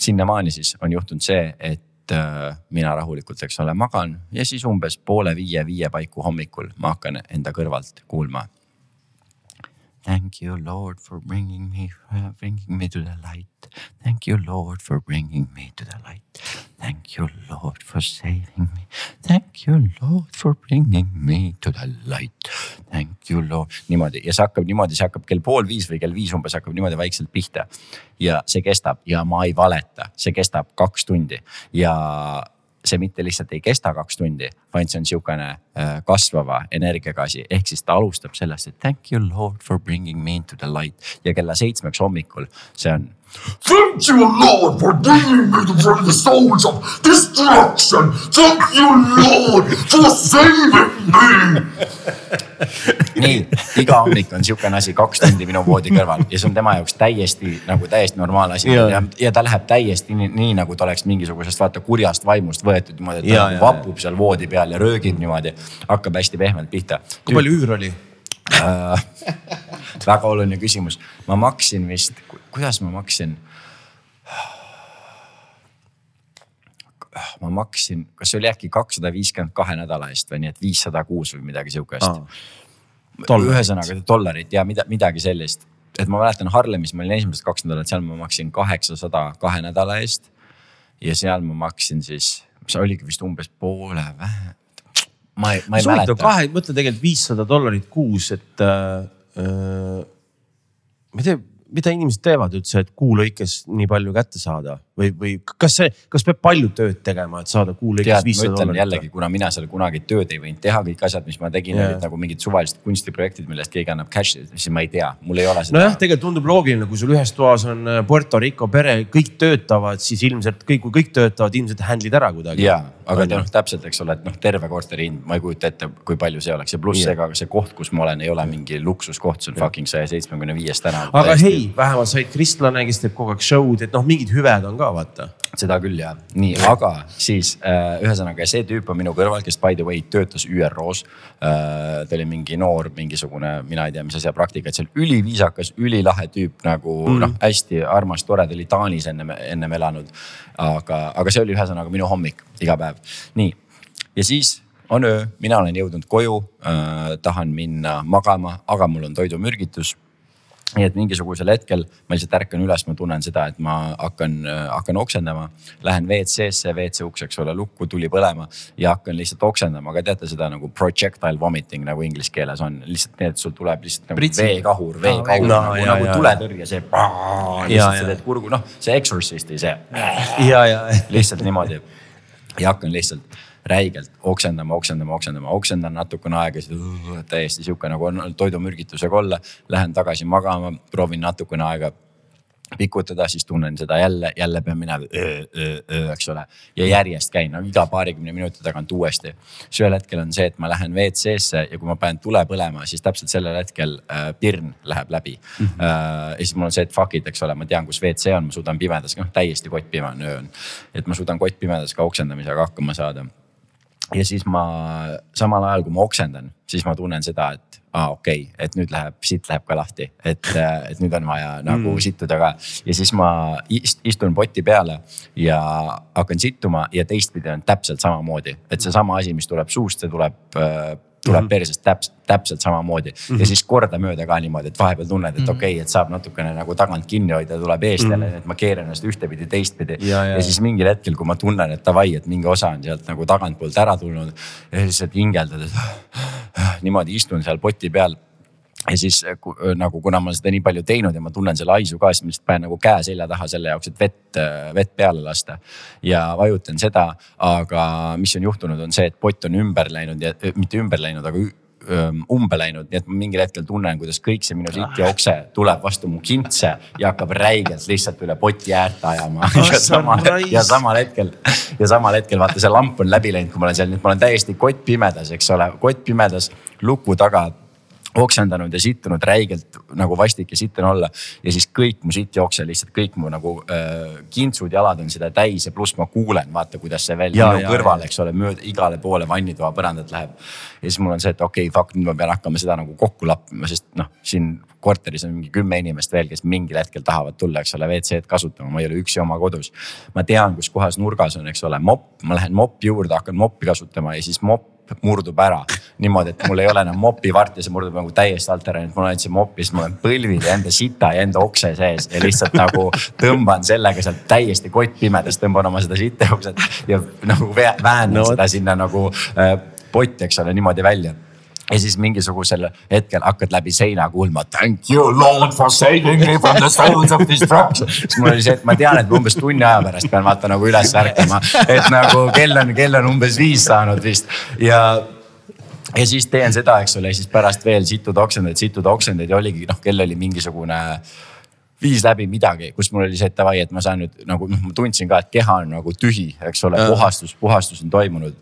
sinnamaani siis on juhtunud see, et äh, mina rahulikult, eks ole, magan ja siis umbes poole viie, viie paiku hommikul ma hakkan enda kõrvalt kuulma Thank you, Lord, for bringing me, uh, bringing me to the light. Thank you, Lord, for bringing me to the light. Thank you, Lord, for saving me. Thank you, Lord, for bringing me to the light. Thank you, Lord. niimoodi ja see hakkab niimoodi, see hakkab kell pool viis või kell viis umbes hakkab niimoodi vaikselt pihta. ja see kestab ja ma ei valeta, see kestab kaks tundi ja see mitte lihtsalt ei kesta kaks tundi, vaid see on sihukene kasvava energiagaasi, ehk siis ta alustab sellest, et thank you lord for bringing me into the light ja kella seitsmeks hommikul, see on Thank you, Lord, for bringing me from the souls of destruction. Thank you, Lord, for saving me. nii, iga hommik on sihukene asi kaks tundi minu voodi kõrval ja see on tema jaoks täiesti nagu täiesti normaalne asi Ja. ja, ja ta läheb täiesti nii, nii nagu ta oleks mingisugusest vaata kurjast vaimust võetud niimoodi, et ta Ja, ja, vapub seal voodi peal ja röögib niimoodi, hakkab hästi pehmelt pihta. kui palju üür oli? Äh, väga oluline küsimus, ma maksin vist, kuidas ma maksin? ma maksin, kas see oli äkki kakssada viiskümmend kahe nädala eest või nii, et viissada kuus või midagi sihukest. Dollarit. ühesõnaga dollarit ja mida, midagi sellist, et ma mäletan Harlemis, ma olin esimesed kaks nädalat seal, ma maksin kaheksasada kahe nädala eest. ja seal ma maksin siis, see oligi vist umbes poole vähe. Ma ei, ma ei mäleta. kahe, mõtle tegelikult viissada dollarit kuus, et äh, äh, ma ei tea, mida inimesed teevad üldse, et kuu lõikes nii palju kätte saada või, või kas see, kas peab palju tööd tegema, et saada kuu lõikes tead, ma viissada dollarit? jällegi, kuna mina seal kunagi tööd ei võinud teha, kõik asjad, mis ma tegin olid nagu mingid suvalised kunstiprojektid, millest keegi annab cash'i, siis ma ei tea, mul ei ole seda. nojah, tegelikult tundub loogiline, kui sul ühes toas on äh, Puerto Rico pere, kõik töötavad, siis ilmselt kõik, kui kõik töötavad, ilmselt handle'id ära kuidagi. ja, aga noh, täpselt, eks ole, et noh, terve korteri hind, ma ei kujuta ette, kui palju see oleks ja pluss Jaa. ega see koht, kus ma olen, ei ole mingi luksuskoht, see on fucking saja seitsmekümne viies tänav. aga hei, vähemalt said kristlane, kes teeb kogu aeg show'd, et noh, mingid hüved on ka vaata. seda küll jah, nii, aga siis äh, ühesõnaga see tüüp on minu kõrval, kes by the way töötas ÜRO-s äh,. ta oli mingi noor, mingisugune, mina ei tea, mis asja praktikat seal, üliviisakas, ülilahe tüüp nagu mm. noh, hästi armas, tore, ta oli Taanis ennem, ennem elanud. aga, aga see oli ühesõnaga minu hommik iga päev, nii ja siis on öö, mina olen jõudnud koju äh,, tahan minna magama, aga mul on toidumürgitus nii et mingisugusel hetkel ma lihtsalt ärkan üles, ma tunnen seda, et ma hakkan, hakkan oksendama. Lähen WC-sse, WC uks, eks ole, lukku tuli põlema ja hakkan lihtsalt oksendama, aga teate seda nagu projectile vomiting nagu inglise keeles on, lihtsalt nii, et sul tuleb lihtsalt nagu Pritsi. veekahur, veekahur No, nagu, ja, nagu tuletõrje, see. Lihtsalt sa teed kurgu, noh, see Exorcisti see lihtsalt niimoodi. Ja hakkan lihtsalt räigelt oksendama, oksendama, oksendama, oksendan natukene aega, siis uh, täiesti sihuke nagu on toidumürgitusega olla. Lähen tagasi magama, proovin natukene aega pikutada, siis tunnen seda jälle, jälle pean minema, eks ole. ja järjest käin, no iga paarikümne minuti tagant uuesti. siis ühel hetkel on see, et ma lähen WC-sse ja kui ma panen tule põlema, siis täpselt sellel hetkel äh, pirn läheb läbi mm. -hmm. Äh, ja siis mul on see, et fuck it, eks ole, ma tean, kus WC on, ma suudan pimedas, noh täiesti kottpimane öö on. et ma suudan kottpimedas ka oksendamisega hakkama saada ja siis ma samal ajal, kui ma oksendan, siis ma tunnen seda, et aa ah, okei okay,, et nüüd läheb, siit läheb ka lahti, et, et nüüd on vaja nagu mm. sittuda ka. ja siis ma ist, istun poti peale ja hakkan sittuma ja teistpidi on täpselt samamoodi, et seesama asi, mis tuleb suust, see tuleb äh, tuleb mm -hmm. persest täpselt, täpselt samamoodi mm -hmm. ja siis kordamööda ka niimoodi, et vahepeal tunned, et okei okay,, et saab natukene nagu tagant kinni hoida, tuleb eest jälle mm, -hmm. et ma keeran ennast ühtepidi, teistpidi. Ja, ja, siis mingil hetkel, kui ma tunnen, et davai, et mingi osa on sealt nagu tagantpoolt ära tulnud ja lihtsalt hingeldades niimoodi istun seal poti peal ja siis ku, nagu, kuna ma olen seda nii palju teinud ja ma tunnen selle haisu ka, siis ma lihtsalt panen nagu käe selja taha selle jaoks, et vett, vett peale lasta. ja vajutan seda, aga mis on juhtunud, on see, et pott on ümber läinud ja mitte ümber läinud, aga öö, umbe läinud, nii et ma mingil hetkel tunnen, kuidas kõik see minu siit ja okse tuleb vastu mu kintse ja hakkab räigelt lihtsalt üle poti äärt ajama. ja samal, ja samal hetkel ja samal hetkel vaata, see lamp on läbi läinud, kui ma olen seal, nii et ma olen täiesti kottpimedas, eks ole, kottpimedas luku taga oksendanud ja sittunud räigelt nagu vastik ja sitt on olla. ja siis kõik mu sitt jookseb lihtsalt kõik mu nagu äh, kintsud, jalad on seda täis ja pluss ma kuulen, vaata, kuidas see veel Ja, minu ja, kõrval, eks ole, mööda igale poole vannitoa põrandat läheb. ja siis mul on see, et okei okay,, fuck, nüüd ma pean hakkama seda nagu kokku lappima, sest noh, siin korteris on mingi kümme inimest veel, kes mingil hetkel tahavad tulla, eks ole, WC-d kasutama, ma ei ole üksi oma kodus. ma tean, kus kohas nurgas on, eks ole, mopp, ma lähen mopi juurde, hakkan moppi kasutama ja siis mopp murdub ära. niimoodi, et mul ei ole enam mopivart ja see murdub nagu täiesti alt ära, nii et mul on ainult see mopp ja siis mul on põlvid ja enda sita ja enda okse sees ja lihtsalt nagu tõmban sellega sealt täiesti kottpimedas, tõmban oma seda sitta okset ja nagu vä- väänan No seda sinna nagu äh, potti, eks ole, niimoodi välja ja siis mingisugusel hetkel hakkad läbi seina kuulma thank you lord for saving me from the souls of destruction. siis mul oli see, et ma tean, et ma umbes tunni aja pärast pean vaata nagu üles ärkama, et nagu kell on, kell on umbes viis saanud vist. Ja ja siis teen seda, eks ole, siis pärast veel situd oksendeid, situd oksendeid ja oligi noh, kell oli mingisugune viis läbi midagi, kus mul oli see, et davai, et ma saan nüüd nagu noh, ma tundsin ka, et keha on nagu tühi, eks ole, puhastus, puhastus on toimunud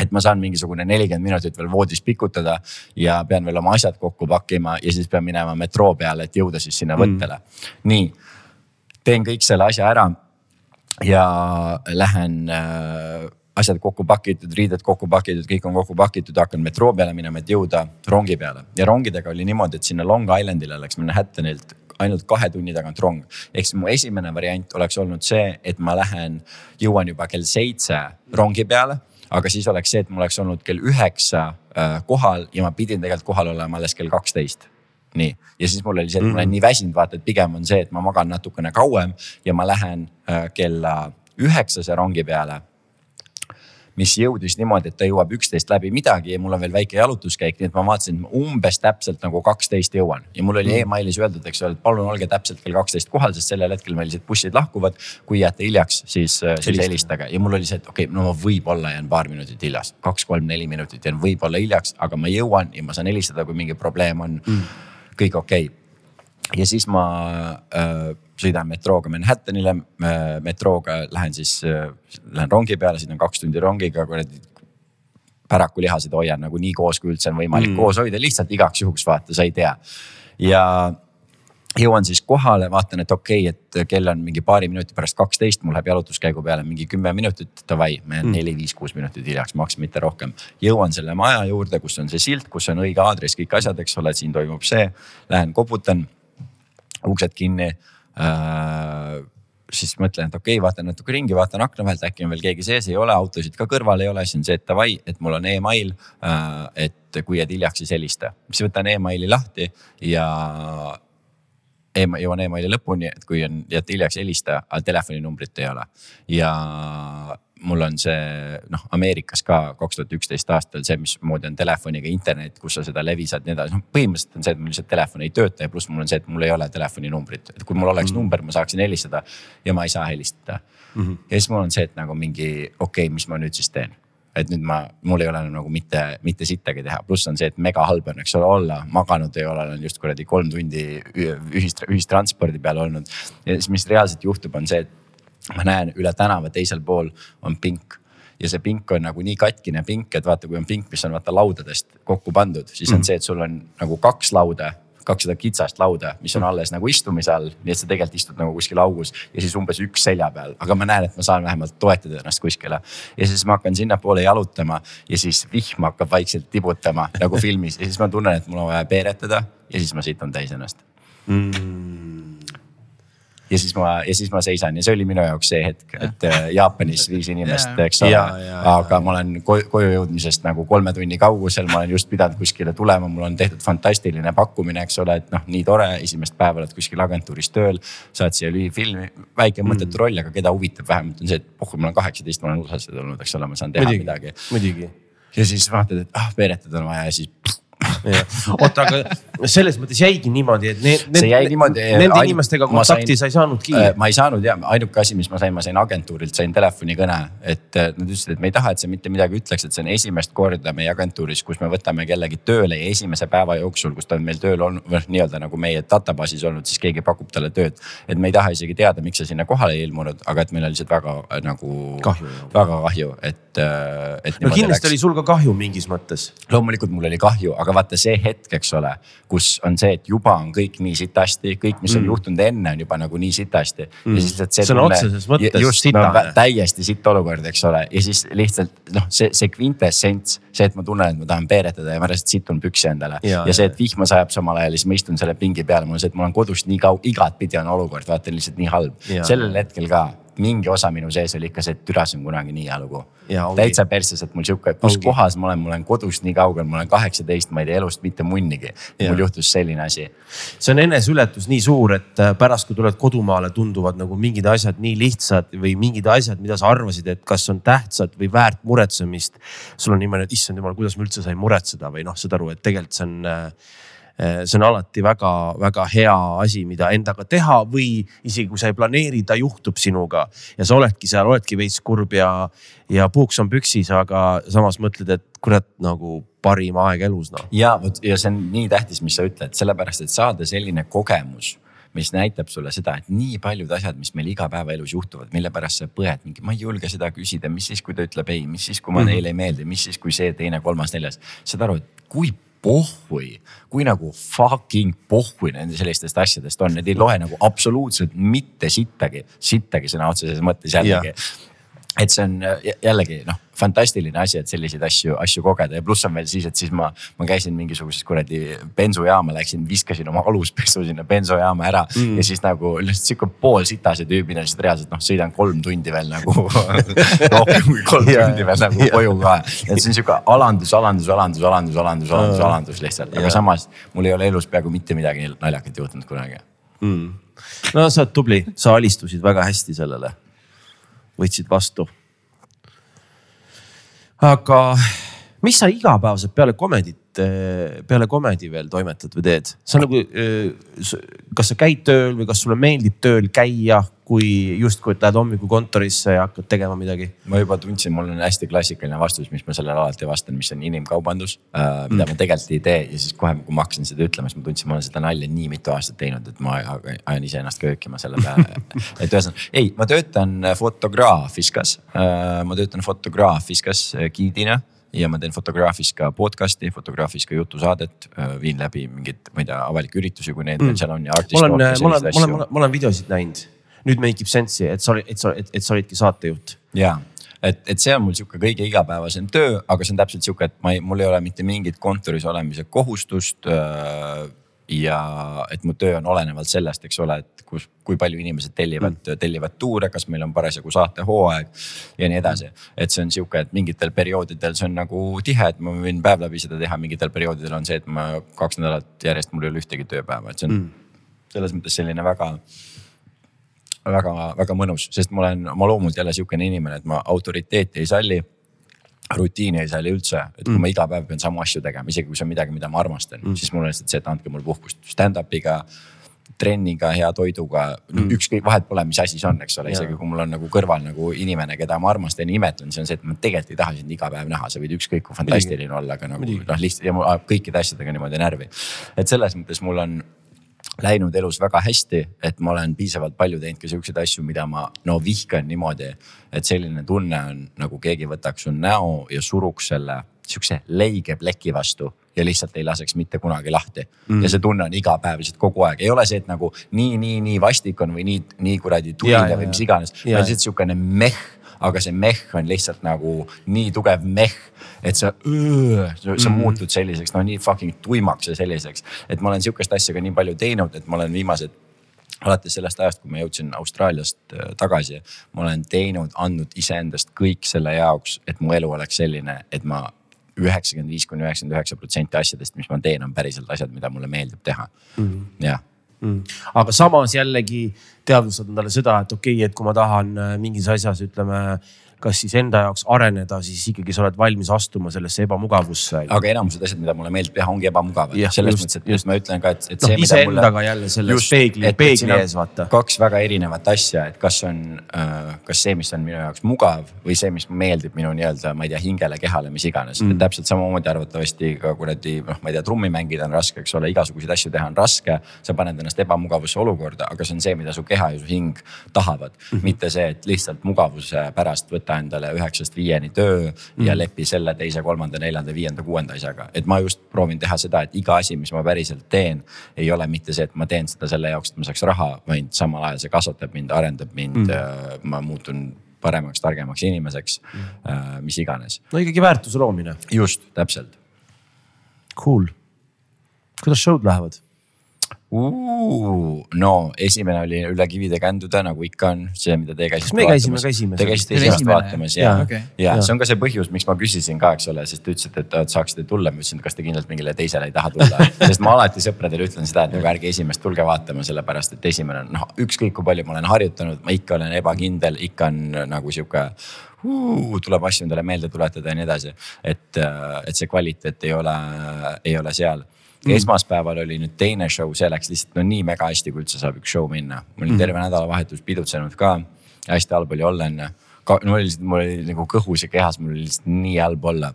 et ma saan mingisugune nelikümmend minutit veel voodis pikutada ja pean veel oma asjad kokku pakkima ja siis pean minema metroo peale, et jõuda siis sinna võttele mm.. nii, teen kõik selle asja ära ja lähen äh, asjad kokku pakitud, riided kokku pakitud, kõik on kokku pakitud, hakkan metroo peale minema, et jõuda rongi peale. ja rongidega oli niimoodi, et sinna Long Islandile läks Manhattanilt ainult kahe tunni tagant rong. ehk siis mu esimene variant oleks olnud see, et ma lähen, jõuan juba kell seitse rongi peale aga siis oleks see, et mul oleks olnud kell üheksa äh, kohal ja ma pidin tegelikult kohal olema alles kell kaksteist nii, ja siis mul oli see, et ma olen mhm. nii väsinud, vaata, et pigem on see, et ma magan natukene kauem ja ma lähen äh, kella üheksase rongi peale mis jõudis niimoodi, et ta jõuab üksteist läbi midagi ja mul on veel väike jalutuskäik, nii et ma vaatasin, et ma umbes täpselt nagu kaksteist jõuan. ja mul oli mm. emailis öeldud, eks ole, et palun olge täpselt kell kaksteist kohal, sest sellel hetkel meil lihtsalt bussid lahkuvad. kui jääte hiljaks, siis, äh, siis helistage ja mul oli see, et okei okay,, no ma võib-olla jään paar minutit hiljas, kaks-kolm-neli minutit jään võib-olla hiljaks, aga ma jõuan ja ma saan helistada, kui mingi probleem on mm.. kõik okei okay ja siis ma äh, sõidan metrooga Manhattanile metrooga lähen siis äh,, lähen rongi peale, sõidan kaks tundi rongiga, kuradi. pärakulihased hoian nagu nii koos, kui üldse on võimalik mm. koos hoida, lihtsalt igaks juhuks vaata, sa ei tea. ja jõuan siis kohale, vaatan, et okei okay,, et kell on mingi paari minuti pärast kaksteist, mul läheb jalutuskäigu peale mingi kümme minutit, davai, ma jään mm. neli, viis, kuus minutit hiljaks, maks mitte rohkem. jõuan selle maja juurde, kus on see silt, kus on õige aadress, kõik asjad, eks ole, siin toimub see. Lähen koputan uksed kinni äh, siis mõtlen, et okei okay,, vaatan natuke ringi, vaatan akna vahelt, äkki on veel keegi sees, ei ole, autosid ka kõrval ei ole, siis on see, et davai, et mul on email äh,. et kui jääd hiljaks, siis helista, siis võtan emaili lahti ja e. jõuan emaili lõpuni, et kui on, jääte hiljaks, helista, aga telefoninumbrit ei ole ja mul on see noh, Ameerikas ka kaks tuhat üksteist aastal see, mismoodi on telefoniga internet, kus sa seda levi saad ja nii edasi, noh põhimõtteliselt on see, et mul lihtsalt telefon ei tööta ja pluss mul on see, et mul ei ole telefoninumbrit, et kui mul oleks mm -hmm. number, ma saaksin helistada ja ma ei saa helistada mm. -hmm. ja siis mul on see, et nagu mingi okei okay,, mis ma nüüd siis teen et nüüd ma, mul ei ole nagu mitte, mitte sittagi teha, pluss on see, et mega halb on, eks ole, olla, maganud ei ole, olen just kuradi kolm tundi ühist, ühistranspordi peal olnud. ja siis, mis reaalselt juhtub, on see, et ma näen üle tänava teisel pool on pink. Ja see pink on nagu nii katkine pink, et vaata, kui on pink, mis on vaata laudadest kokku pandud, siis on mm. see, et sul on nagu kaks lauda kaks seda kitsast lauda, mis on alles nagu istumise all, nii et sa tegelikult istud nagu kuskil augus ja siis umbes üks selja peal, aga ma näen, et ma saan vähemalt toetada ennast kuskile. ja siis ma hakkan sinnapoole jalutama ja siis vihm hakkab vaikselt tibutama nagu filmis. Ja siis ma tunnen, et mul on vaja peeretada ja siis ma situn täis ennast. Mm ja siis ma, ja siis ma seisan ja see oli minu jaoks see hetk, et äh, Jaapanis viis inimest, eks ole. aga ma olen koju jõudmisest nagu kolme tunni kaugusel, ma olen just pidanud kuskile tulema, mul on tehtud fantastiline pakkumine, eks ole, et noh, nii tore, esimest päeva oled kuskil agentuuris tööl. saad siia lühifilmi, väike mõttetu mm. roll, aga keda huvitab vähemalt on see, et pohhu, ma olen kaheksateist, ma olen USA-sse tulnud, eks ole, ma saan teha midagi. muidugi. ja siis vaatad, et ah peeretada on vaja ja siis pff, oota, aga selles mõttes jäigi niimoodi, et need, need, jäi niimoodi, nende ainu, inimestega kontakti sa ei saanudki? Äh, ma ei saanud ja ainuke asi, mis ma sain, ma sain agentuurilt, sain telefonikõne, et äh, nad ütlesid, et me ei taha, et sa mitte midagi ütleks, et see on esimest korda meie agentuuris, kus me võtame kellegi tööle ja esimese päeva jooksul, kus ta on meil tööl olnud, või nii-öelda nagu meie databaasis olnud, siis keegi pakub talle tööd. et me ei taha isegi teada, miks sa sinna kohale ei ilmunud, aga et meil oli lihtsalt väga äh, nagu väga kahju, et, et. no kindlasti läks. oli sul ka kahju mingis mõttes. loomulikult mul oli kahju, aga vaata see hetk eks ole. kus on see, et juba on kõik nii sitasti, kõik, mis on mm. juhtunud enne, on juba nagu nii sitasti mm.. ja siis lihtsalt see. sõna otseses mõttes just, sitane no,. täiesti sitt olukord, eks ole, ja siis lihtsalt noh, see, see kvintessents, see, et ma tunnen, et ma tahan peeretada ja ma lihtsalt situn püksi endale. ja, see, et vihma sajab samal ajal ja siis ma istun selle pingi peal, mul on see, et ma olen kodust nii kaug-, igatpidi on olukord, vaata lihtsalt nii halb. sellel hetkel ka mingi osa minu sees oli ikka see, et türa, see on kunagi nii hea lugu. täitsa perses, et mul sihuke, kus ongi. kohas ma olen, ma olen kodust nii kaugel, ma olen kaheksateist, ma ei tea elust mitte munnigi. mul juhtus selline asi. see on eneseületus nii suur, et äh, pärast, kui tuled kodumaale, tunduvad nagu mingid asjad nii lihtsad või mingid asjad, mida sa arvasid, et kas on tähtsad või väärt muretsemist. sul on niimoodi, et issand jumal, kuidas ma üldse sain muretseda või noh, saad aru, et tegelikult see on äh, see on alati väga-väga hea asi, mida endaga teha või isegi kui sa ei planeeri, ta juhtub sinuga ja sa oledki seal, oledki veits kurb ja, ja puuks on püksis, aga samas mõtled, et kurat nagu parim aeg elus noh. ja vot ja see on nii tähtis, mis sa ütled, sellepärast et saada selline kogemus mis näitab sulle seda, et nii paljud asjad, mis meil igapäevaelus juhtuvad, mille pärast sa põed mingi, ma ei julge seda küsida, mis siis, kui ta ütleb ei, mis siis, kui ma neile ei meeldi, mis siis, kui see, teine, kolmas, neljas. saad aru, et kui pohhui, kui nagu fucking pohhui nende sellistest asjadest on, need ei loe nagu absoluutselt mitte sittagi, sittagi sõna otseses mõttes jällegi et see on jällegi noh, fantastiline asi, et selliseid asju, asju kogeda ja pluss on veel siis, et siis ma, ma käisin mingisuguses kuradi bensujaama, läksin, viskasin oma aluspesu sinna bensujaama ära mm. ja siis nagu lihtsalt sihuke poolsitase tüübina lihtsalt reaalselt noh, sõidan kolm tundi veel nagu rohkem kui kolm yeah. tundi veel nagu koju ka. et see on sihuke alandus, alandus, alandus, alandus, alandus, alandus, alandus lihtsalt, aga yeah. samas mul ei ole elus peaaegu mitte midagi naljakat juhtunud kunagi mm.. no sa oled tubli, sa alistusid väga hästi sellele võtsid vastu. aga mis sa igapäevaselt peale komedit, peale komedi veel toimetad või teed? sa nagu, kas sa käid tööl või kas sulle meeldib tööl käia, kui justkui, et lähed hommikul kontorisse ja hakkad tegema midagi? ma juba tundsin, mul on hästi klassikaline vastus, mis ma sellele alati vastan, mis on inimkaubandus äh,. mida mm. ma tegelikult ei tee ja siis kohe, kui ma hakkasin seda ütlema, siis ma tundsin, ma olen seda nalja nii mitu aastat teinud, et ma ajan iseennast köökima selle peale et ühesõnaga, ei, ma töötan fotograafiskas äh,, ma töötan fotograafiskas giidina ja ma teen Fotograafis ka podcast'i, Fotograafis ka jutusaadet, äh, viin läbi mingeid, ma ei tea, avalikke üritusi, kui neid mm. seal on ja. ma olen, ma olen, ma olen, ma olen videosid näinud nüüd make ib sense'i, et sa olid, et sa, et, et sa olidki saatejuht. ja, et, et see on mul sihuke kõige igapäevasem töö, aga see on täpselt sihuke, et ma ei, mul ei ole mitte mingit kontoris olemise kohustust äh, ja et mu töö on olenevalt sellest, eks ole, et kus, kui palju inimesed tellivad mm., tellivad tuure, kas meil on parasjagu saatehooaeg ja nii edasi. et see on sihuke, et mingitel perioodidel see on nagu tihe, et ma võin päev läbi seda teha, mingitel perioodidel on see, et ma kaks nädalat järjest, mul ei ole ühtegi tööpäeva, et see on mm. selles mõttes selline väga väga-väga mõnus, sest ma olen oma loomult jälle sihukene inimene, et ma autoriteeti ei salli. rutiini ei salli üldse, et kui mm. ma iga päev pean samu asju tegema, isegi kui see on midagi, mida ma armastan mm., siis mul on lihtsalt see, et andke mulle puhkust stand-up'iga trenniga, hea toiduga mm., ükskõik, vahet pole, mis asi see on, eks ole, isegi kui mul on nagu kõrval nagu inimene, keda ma armastan ja imetlen, see on see, et ma tegelikult ei taha sind iga päev näha, sa võid ükskõik kui fantastiline olla, aga nagu noh, lihtsalt ja mul ajab kõikide asjadega niimoodi närvi. et selles mõttes mul on läinud elus väga hästi, et ma olen piisavalt palju teinud ka siukseid asju, mida ma no vihkan niimoodi. et selline tunne on nagu keegi võtaks su näo ja suruks selle sihukese leige pleki vastu ja lihtsalt ei laseks mitte kunagi lahti mm.. ja see tunne on igapäevaselt kogu aeg, ei ole see, et nagu nii, nii, nii vastik on või nii, nii kuradi tuline või mis iganes. vaid lihtsalt sihukene meh aga see meh on lihtsalt nagu nii tugev meh, et sa, sa, sa mm. muutud selliseks, no nii fucking tuimaks ja selliseks. et ma olen sihukest asja ka nii palju teinud, et ma olen viimased alates sellest ajast, kui ma jõudsin Austraaliast äh, tagasi, ma olen teinud, andnud iseendast kõik selle jaoks, et mu elu oleks selline, et ma üheksakümmend viis kuni üheksakümmend üheksa protsenti asjadest, mis ma teen, on päriselt asjad, mida mulle meeldib teha mm. -hmm. jah mm.. aga samas jällegi teadvustad endale seda, et okei okay,, et kui ma tahan äh, mingis asjas, ütleme kas siis enda jaoks areneda, siis ikkagi sa oled valmis astuma sellesse ebamugavusse. aga enamused asjad, mida mulle meeldib teha, ongi ebamugavad. selles mõttes, et just ma ütlen ka, et, et no, see. iseendaga mulle... jälle selles peegli, peegli ees vaata. kaks väga erinevat asja, et kas on äh,, kas see, mis on minu jaoks mugav või see, mis meeldib minu nii-öelda, ma ei tea, hingele, kehale, mis iganes mm.. täpselt samamoodi arvatavasti ka kuradi noh, ma ei tea, trummi mängida on raske, eks ole, igasuguseid asju teha on raske. sa paned ennast ebamugavusse olukorda, aga see on see, mida su keha ja su hing tahavad mm, mitte see, et lihtsalt mugavuse pärast võtta võta endale üheksast viieni töö mm. ja lepi selle teise, kolmanda, neljanda, viienda, kuuenda asjaga. et ma just proovin teha seda, et iga asi, mis ma päriselt teen, ei ole mitte see, et ma teen seda selle jaoks, et ma saaks raha, vaid samal ajal see kasvatab mind, arendab mind mm., ma muutun paremaks, targemaks inimeseks mm., mis iganes. no ikkagi väärtuse loomine. just, täpselt. Cool. kuidas show'd lähevad? No esimene oli üle kivide känduda, nagu ikka on see, mida te käisite. me käisime ka esimesel. Te käisite esimest vaatamas ja, ja, okay. ja see on ka see põhjus, miks ma küsisin ka, eks ole, sest te ütlesite, et saaksite tulla. ma ütlesin, et kas te kindlalt mingile teisele ei taha tulla sest ma alati sõpradele ütlen seda, et nagu ärge esimest tulge vaatama, sellepärast et esimene on noh, ükskõik kui palju ma olen harjutanud, ma ikka olen ebakindel, ikka on nagu sihuke uh, tuleb asju endale meelde tuletada ja nii edasi. et, et see kvaliteet ei ole, ei ole seal mm.. esmaspäeval oli nüüd teine show, see läks lihtsalt no nii mega hästi, kui üldse saab üks show minna. ma olin mm. terve nädalavahetus pidutsenud ka, hästi halb oli olla enne. no oli lihtsalt, mul oli nagu kõhus ja kehas, mul oli lihtsalt nii halb olla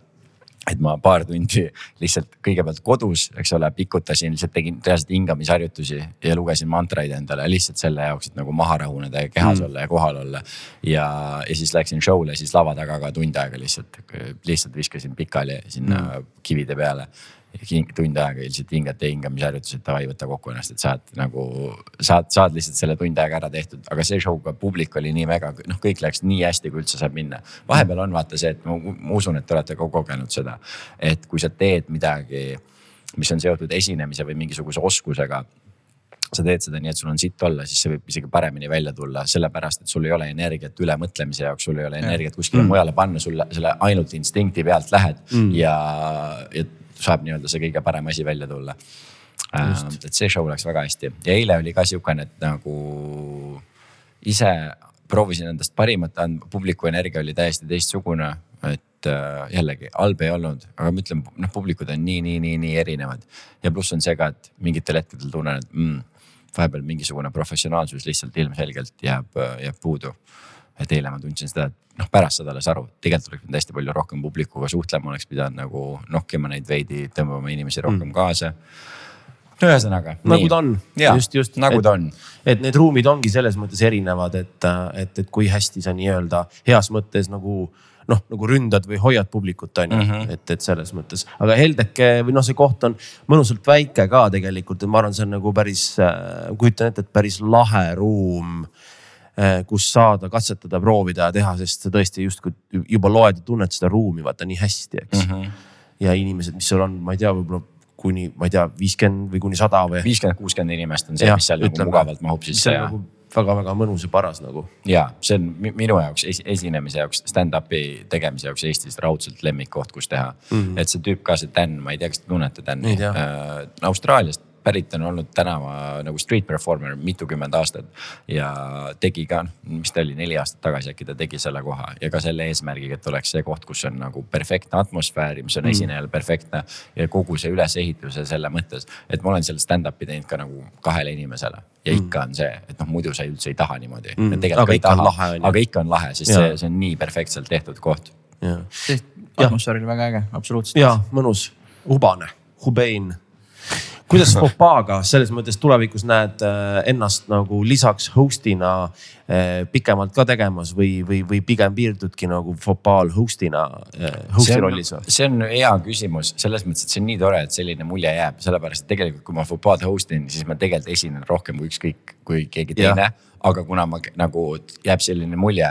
et ma paar tundi lihtsalt kõigepealt kodus, eks ole, pikutasin, lihtsalt tegin reaalselt hingamisharjutusi ja lugesin mantraid endale lihtsalt selle jaoks, et nagu maha rahuneda ja kehas mm. olla ja kohal olla. ja, ja siis läksin show'le siis lava taga ka tund aega lihtsalt, lihtsalt viskasin pikali sinna mm. kivide peale tund aega ilmselt hingad ja hingamisharjutused, davai, võta kokku ennast, et saad nagu, saad, saad lihtsalt selle tund aega ära tehtud, aga see show ka publik oli nii mega, noh, kõik läks nii hästi, kui üldse saab minna. vahepeal on vaata see, et ma, ma usun, et te olete ka kogenud seda, et kui sa teed midagi, mis on seotud esinemise või mingisuguse oskusega sa teed seda nii, et sul on sitt olla, siis see võib isegi paremini välja tulla, sellepärast et sul ei ole energiat ülemõtlemise jaoks, sul ei ole energiat kuskile mm. mujale panna, sul selle ainult instinkti pealt lähed mm. ja, ja saab nii-öelda see kõige parem asi välja tulla. et see show läks väga hästi. Ja eile oli ka sihukene, et nagu ise proovisin endast parimat anda, publiku energia oli täiesti teistsugune, et äh, jällegi halb ei olnud, aga ma ütlen, noh, publikud on nii, nii, nii, nii erinevad. ja pluss on see ka, et mingitel hetkedel tunnen, et mm, vahepeal mingisugune professionaalsus lihtsalt ilmselgelt jääb, jääb puudu et eile ma tundsin seda, et noh, pärast seda alles aru, tegelikult oleks pidanud hästi palju rohkem publikuga suhtlema, oleks pidanud nagu nokkima neid veidi, tõmbama inimesi rohkem mm. kaasa no ühesõnaga. nagu ta on. just, just nagu ta on. et need ruumid ongi selles mõttes erinevad, et, et, et kui hästi sa nii-öelda heas mõttes nagu noh, nagu ründad või hoiad publikut on ju -hmm. et, et selles mõttes, aga Heldeke või noh, see koht on mõnusalt väike ka tegelikult, et ma arvan, see on nagu päris äh,, kujutan ette, et päris lahe ruum kus saada katsetada, proovida ja teha, sest sa tõesti justkui juba loed ja tunned seda ruumi vaata nii hästi, eks mm. -hmm. ja inimesed, mis seal on, ma ei tea, võib-olla kuni, ma ei tea, viiskümmend või kuni sada või. viiskümmend, kuuskümmend inimest on see, mis seal nagu mugavalt mahub sisse ja nagu väga-väga mõnus ja paras nagu. ja see on minu jaoks esinemise jaoks, stand-up'i tegemise jaoks Eestis raudselt lemmikkoht, kus teha mm. -hmm. et see tüüp ka, see Dan, ma ei tea, kas te tunnete Dan'i äh,, Austraaliast pärit on olnud tänava nagu street performer mitukümmend aastat. ja tegi ka, mis ta oli, neli aastat tagasi äkki ta tegi selle koha ja ka selle eesmärgiga, et oleks see koht, kus on nagu perfektne atmosfäär, mis on mm. esinejal perfektne. ja kogu see ülesehitus ja selle mõttes, et ma olen seal stand-up'i teinud ka nagu kahele inimesele ja mm. ikka on see, et noh, muidu sa üldse ei taha niimoodi mm.. tegelikult aga ka ei taha, aga ikka on lahe, sest ja. see, see on nii perfektselt tehtud koht. atmosfäär oli väga äge, absoluutselt. ja mõnus, hubane, hubein kuidas Fopaaga selles mõttes tulevikus näed äh, ennast nagu lisaks host'ina äh, pikemalt ka tegemas või, või, või pigem piirdudki nagu Fopaal host'ina, äh, host'i rollis see on hea küsimus. Selles mõttes, et see on nii tore, et selline mulje jääb, sellepärast et tegelikult, kui ma Fopaad host in, siis ma tegelikult esinen rohkem kui ükskõik, kui keegi teine. aga kuna ma nagu jääb selline mulje,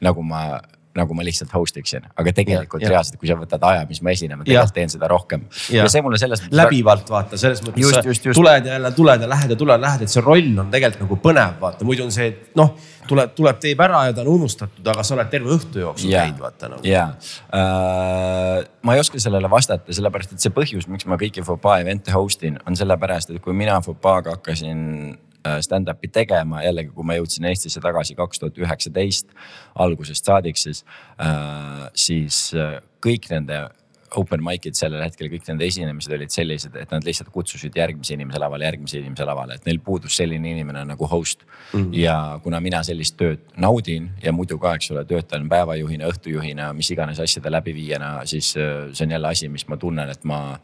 nagu ma nagu ma lihtsalt host iksin, aga tegelikult ja, reaalselt, kui sa võtad aja, mis ma esinen, ma tegelikult teen seda rohkem. ja see mulle selles mõttes. läbivalt vaata, selles mõttes just, just, just. tuled ja jälle tuled ja lähed ja tuled, lähed, et see roll on tegelikult nagu põnev, vaata muidu on see, et noh, tuleb, tuleb, teeb ära ja ta on unustatud, aga sa oled terve õhtu jooksul käinud, vaata nagu. ja uh,, ma ei oska sellele vastata, sellepärast et see põhjus, miks ma kõiki Fopaa event'e host in, on sellepärast, et kui mina Fopaaga hakkasin Äh, stand-up'i tegema, jällegi, kui ma jõudsin Eestisse tagasi kaks tuhat üheksateist algusest saadik, siis äh,, siis äh, kõik nende open mic'id sellel hetkel, kõik nende esinemised olid sellised, et nad lihtsalt kutsusid järgmise inimese lavale, järgmise inimese lavale, et neil puudus selline inimene nagu host mm. -hmm. ja kuna mina sellist tööd naudin ja muidu ka, eks ole, töötan päevajuhina, õhtujuhina, mis iganes asjade läbiviijana, siis äh, see on jälle asi, mis ma tunnen, et ma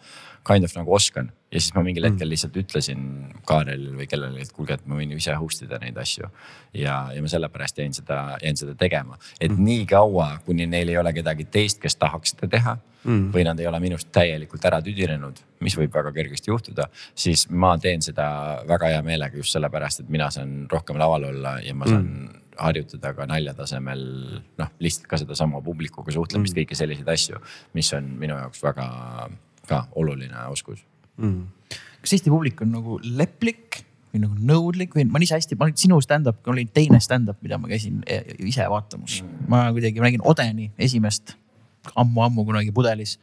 kind of nagu oskan. ja siis ma mingil mm. hetkel lihtsalt ütlesin Kaarelile või kellelegi, et kuulge, et ma võin ju ise host ida neid asju. ja, ja ma sellepärast jäin seda, jäin seda tegema, et mm. nii kaua, kuni neil ei ole kedagi teist, kes tahaks seda teha mm. või nad ei ole minust täielikult ära tüdinenud, mis võib väga kergesti juhtuda, siis ma teen seda väga hea meelega just sellepärast, et mina saan rohkem laval olla ja ma saan mm harjutada ka nalja tasemel noh, lihtsalt ka sedasama publikuga suhtlemist mm., kõiki selliseid asju, mis on minu jaoks väga ka oluline oskus mm.. kas Eesti publik on nagu leplik või nagu nõudlik või ma olen ise hästi, ma olin sinu stand-up, oli teine stand-up, mida ma käisin e, ise vaatamas ma kuidagi nägin Odeni esimest ammu-ammu kunagi pudelis.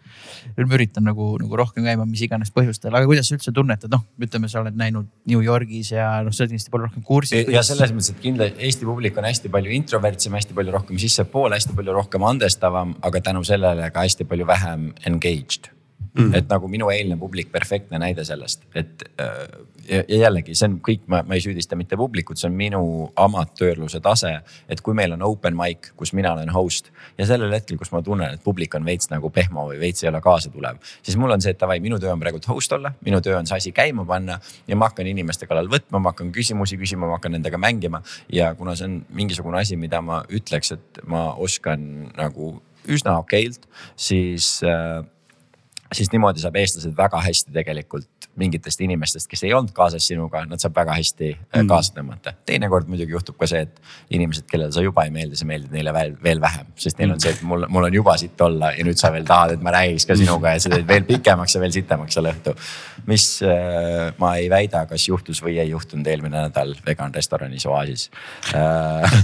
nüüd ma üritan nagu, nagu rohkem käima, mis iganes põhjustel, aga kuidas sa üldse tunnetad, noh, ütleme, sa oled näinud New Yorgis ja noh, sa oled kindlasti palju rohkem kursis. ja selles mõttes, et kindlasti Eesti publik on hästi palju introvertsem, hästi palju rohkem sissepoole, hästi palju rohkem andestavam, aga tänu sellele ka hästi palju vähem engaged mm.. et nagu minu eilne publik, perfektne näide sellest, et äh, ja, ja jällegi see on kõik, ma, ma ei süüdista mitte publikut, see on minu amatöörluse tase. et kui meil on open mic, kus mina olen host ja sellel hetkel, kus ma tunnen, et publik on veits nagu pehmo või veits ei ole kaasatulev, siis mul on see, et davai, minu töö on praegu host olla, minu töö on see asi käima panna ja ma hakkan inimeste kallal võtma, ma hakkan küsimusi küsima, ma hakkan nendega mängima. ja kuna see on mingisugune asi, mida ma ütleks, et ma oskan nagu üsna okeilt, siis äh, siis niimoodi saab eestlased väga hästi tegelikult mingitest inimestest, kes ei olnud kaasas sinuga, nad saab väga hästi äh, mm. kaasa tõmmata. teinekord muidugi juhtub ka see, et inimesed, kellele sa juba ei meeldi, sa meeldid neile veel, veel vähem, sest neil on see, et mul, mul on juba sitt olla ja nüüd sa veel tahad, et ma räägiks ka sinuga ja sa teed veel pikemaks ja veel sitemaks selle õhtu. mis äh, ma ei väida, kas juhtus või ei juhtunud eelmine nädal vegan restoranis Oasis äh,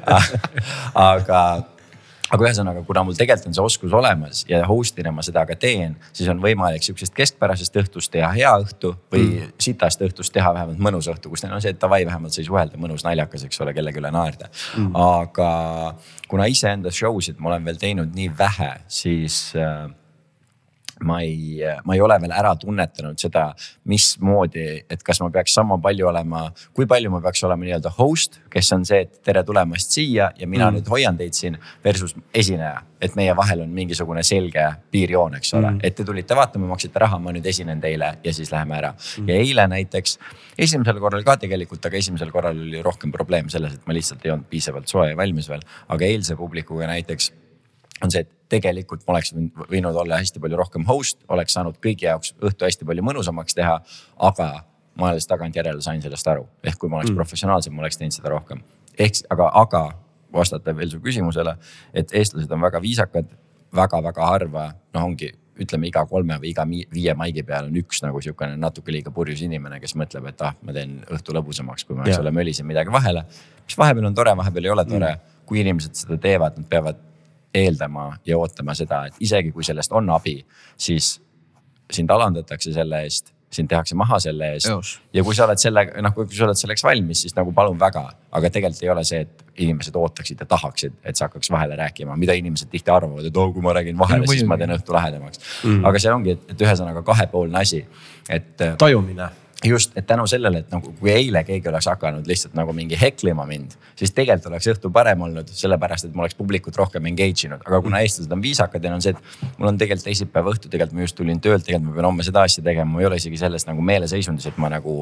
aga aga ühesõnaga, kuna mul tegelikult on see oskus olemas ja host'ina ma seda ka teen, siis on võimalik sihukesest keskpärasest õhtust teha hea õhtu või mm. sitast õhtust teha vähemalt mõnus õhtu, kus neil on see, et davai, vähemalt sai suhelda, mõnus naljakas, eks ole, kellegi üle naerda mm.. aga kuna iseenda show sid ma olen veel teinud nii vähe, siis äh, ma ei, ma ei ole veel ära tunnetanud seda, mismoodi, et kas ma peaks sama palju olema, kui palju ma peaks olema nii-öelda host, kes on see, et tere tulemast siia ja mina mm. nüüd hoian teid siin versus esineja. et meie vahel on mingisugune selge piirjoon, eks ole mm., et te tulite vaatama, maksite raha, ma nüüd esinen teile ja siis läheme ära mm.. ja eile näiteks, esimesel korral ka tegelikult, aga esimesel korral oli rohkem probleem selles, et ma lihtsalt ei olnud piisavalt soe ja valmis veel. aga eilse publikuga näiteks on see, et tegelikult ma oleks võinud olla hästi palju rohkem host, oleks saanud kõigi jaoks õhtu hästi palju mõnusamaks teha. aga ma alles tagantjärele sain sellest aru, ehk kui ma oleks mm. professionaalsem, ma oleks teinud seda rohkem. ehk aga, aga vastata veel su küsimusele, et eestlased on väga viisakad väga,, väga-väga harva, noh, ongi ütleme iga kolme või iga viie maigi peal on üks nagu sihukene natuke liiga purjus inimene, kes mõtleb, et ah, ma teen õhtu lõbusamaks, kui ma, eks ole, mölisin midagi vahele. mis vahepeal on tore, vahepeal ei ole tore mm.. kui inimesed seda teevad, nad peavad eeldama ja ootama seda, et isegi kui sellest on abi, siis sind alandatakse selle eest, sind tehakse maha selle eest. ja kui sa oled sellega, noh, kui sa oled selleks valmis, siis nagu palun väga, aga tegelikult ei ole see, et inimesed ootaksid ja tahaksid, et sa hakkaks vahele rääkima, mida inimesed tihti arvavad, et oh, kui ma räägin vahele, siis ma teen õhtu lahedamaks mm.. aga see ongi, et ühesõnaga kahepoolne asi, et. tajumine just, et tänu sellele, et nagu kui eile keegi oleks hakanud lihtsalt nagu mingi heklima mind, siis tegelikult oleks õhtu parem olnud, sellepärast et ma oleks publikut rohkem engage inud. aga kuna eestlased on viisakad ja on see, et mul on tegelikult teisipäeva õhtu, tegelikult ma just tulin töölt, tegelikult ma pean homme seda asja tegema, ma ei ole isegi selles nagu meeleseisundis, et ma nagu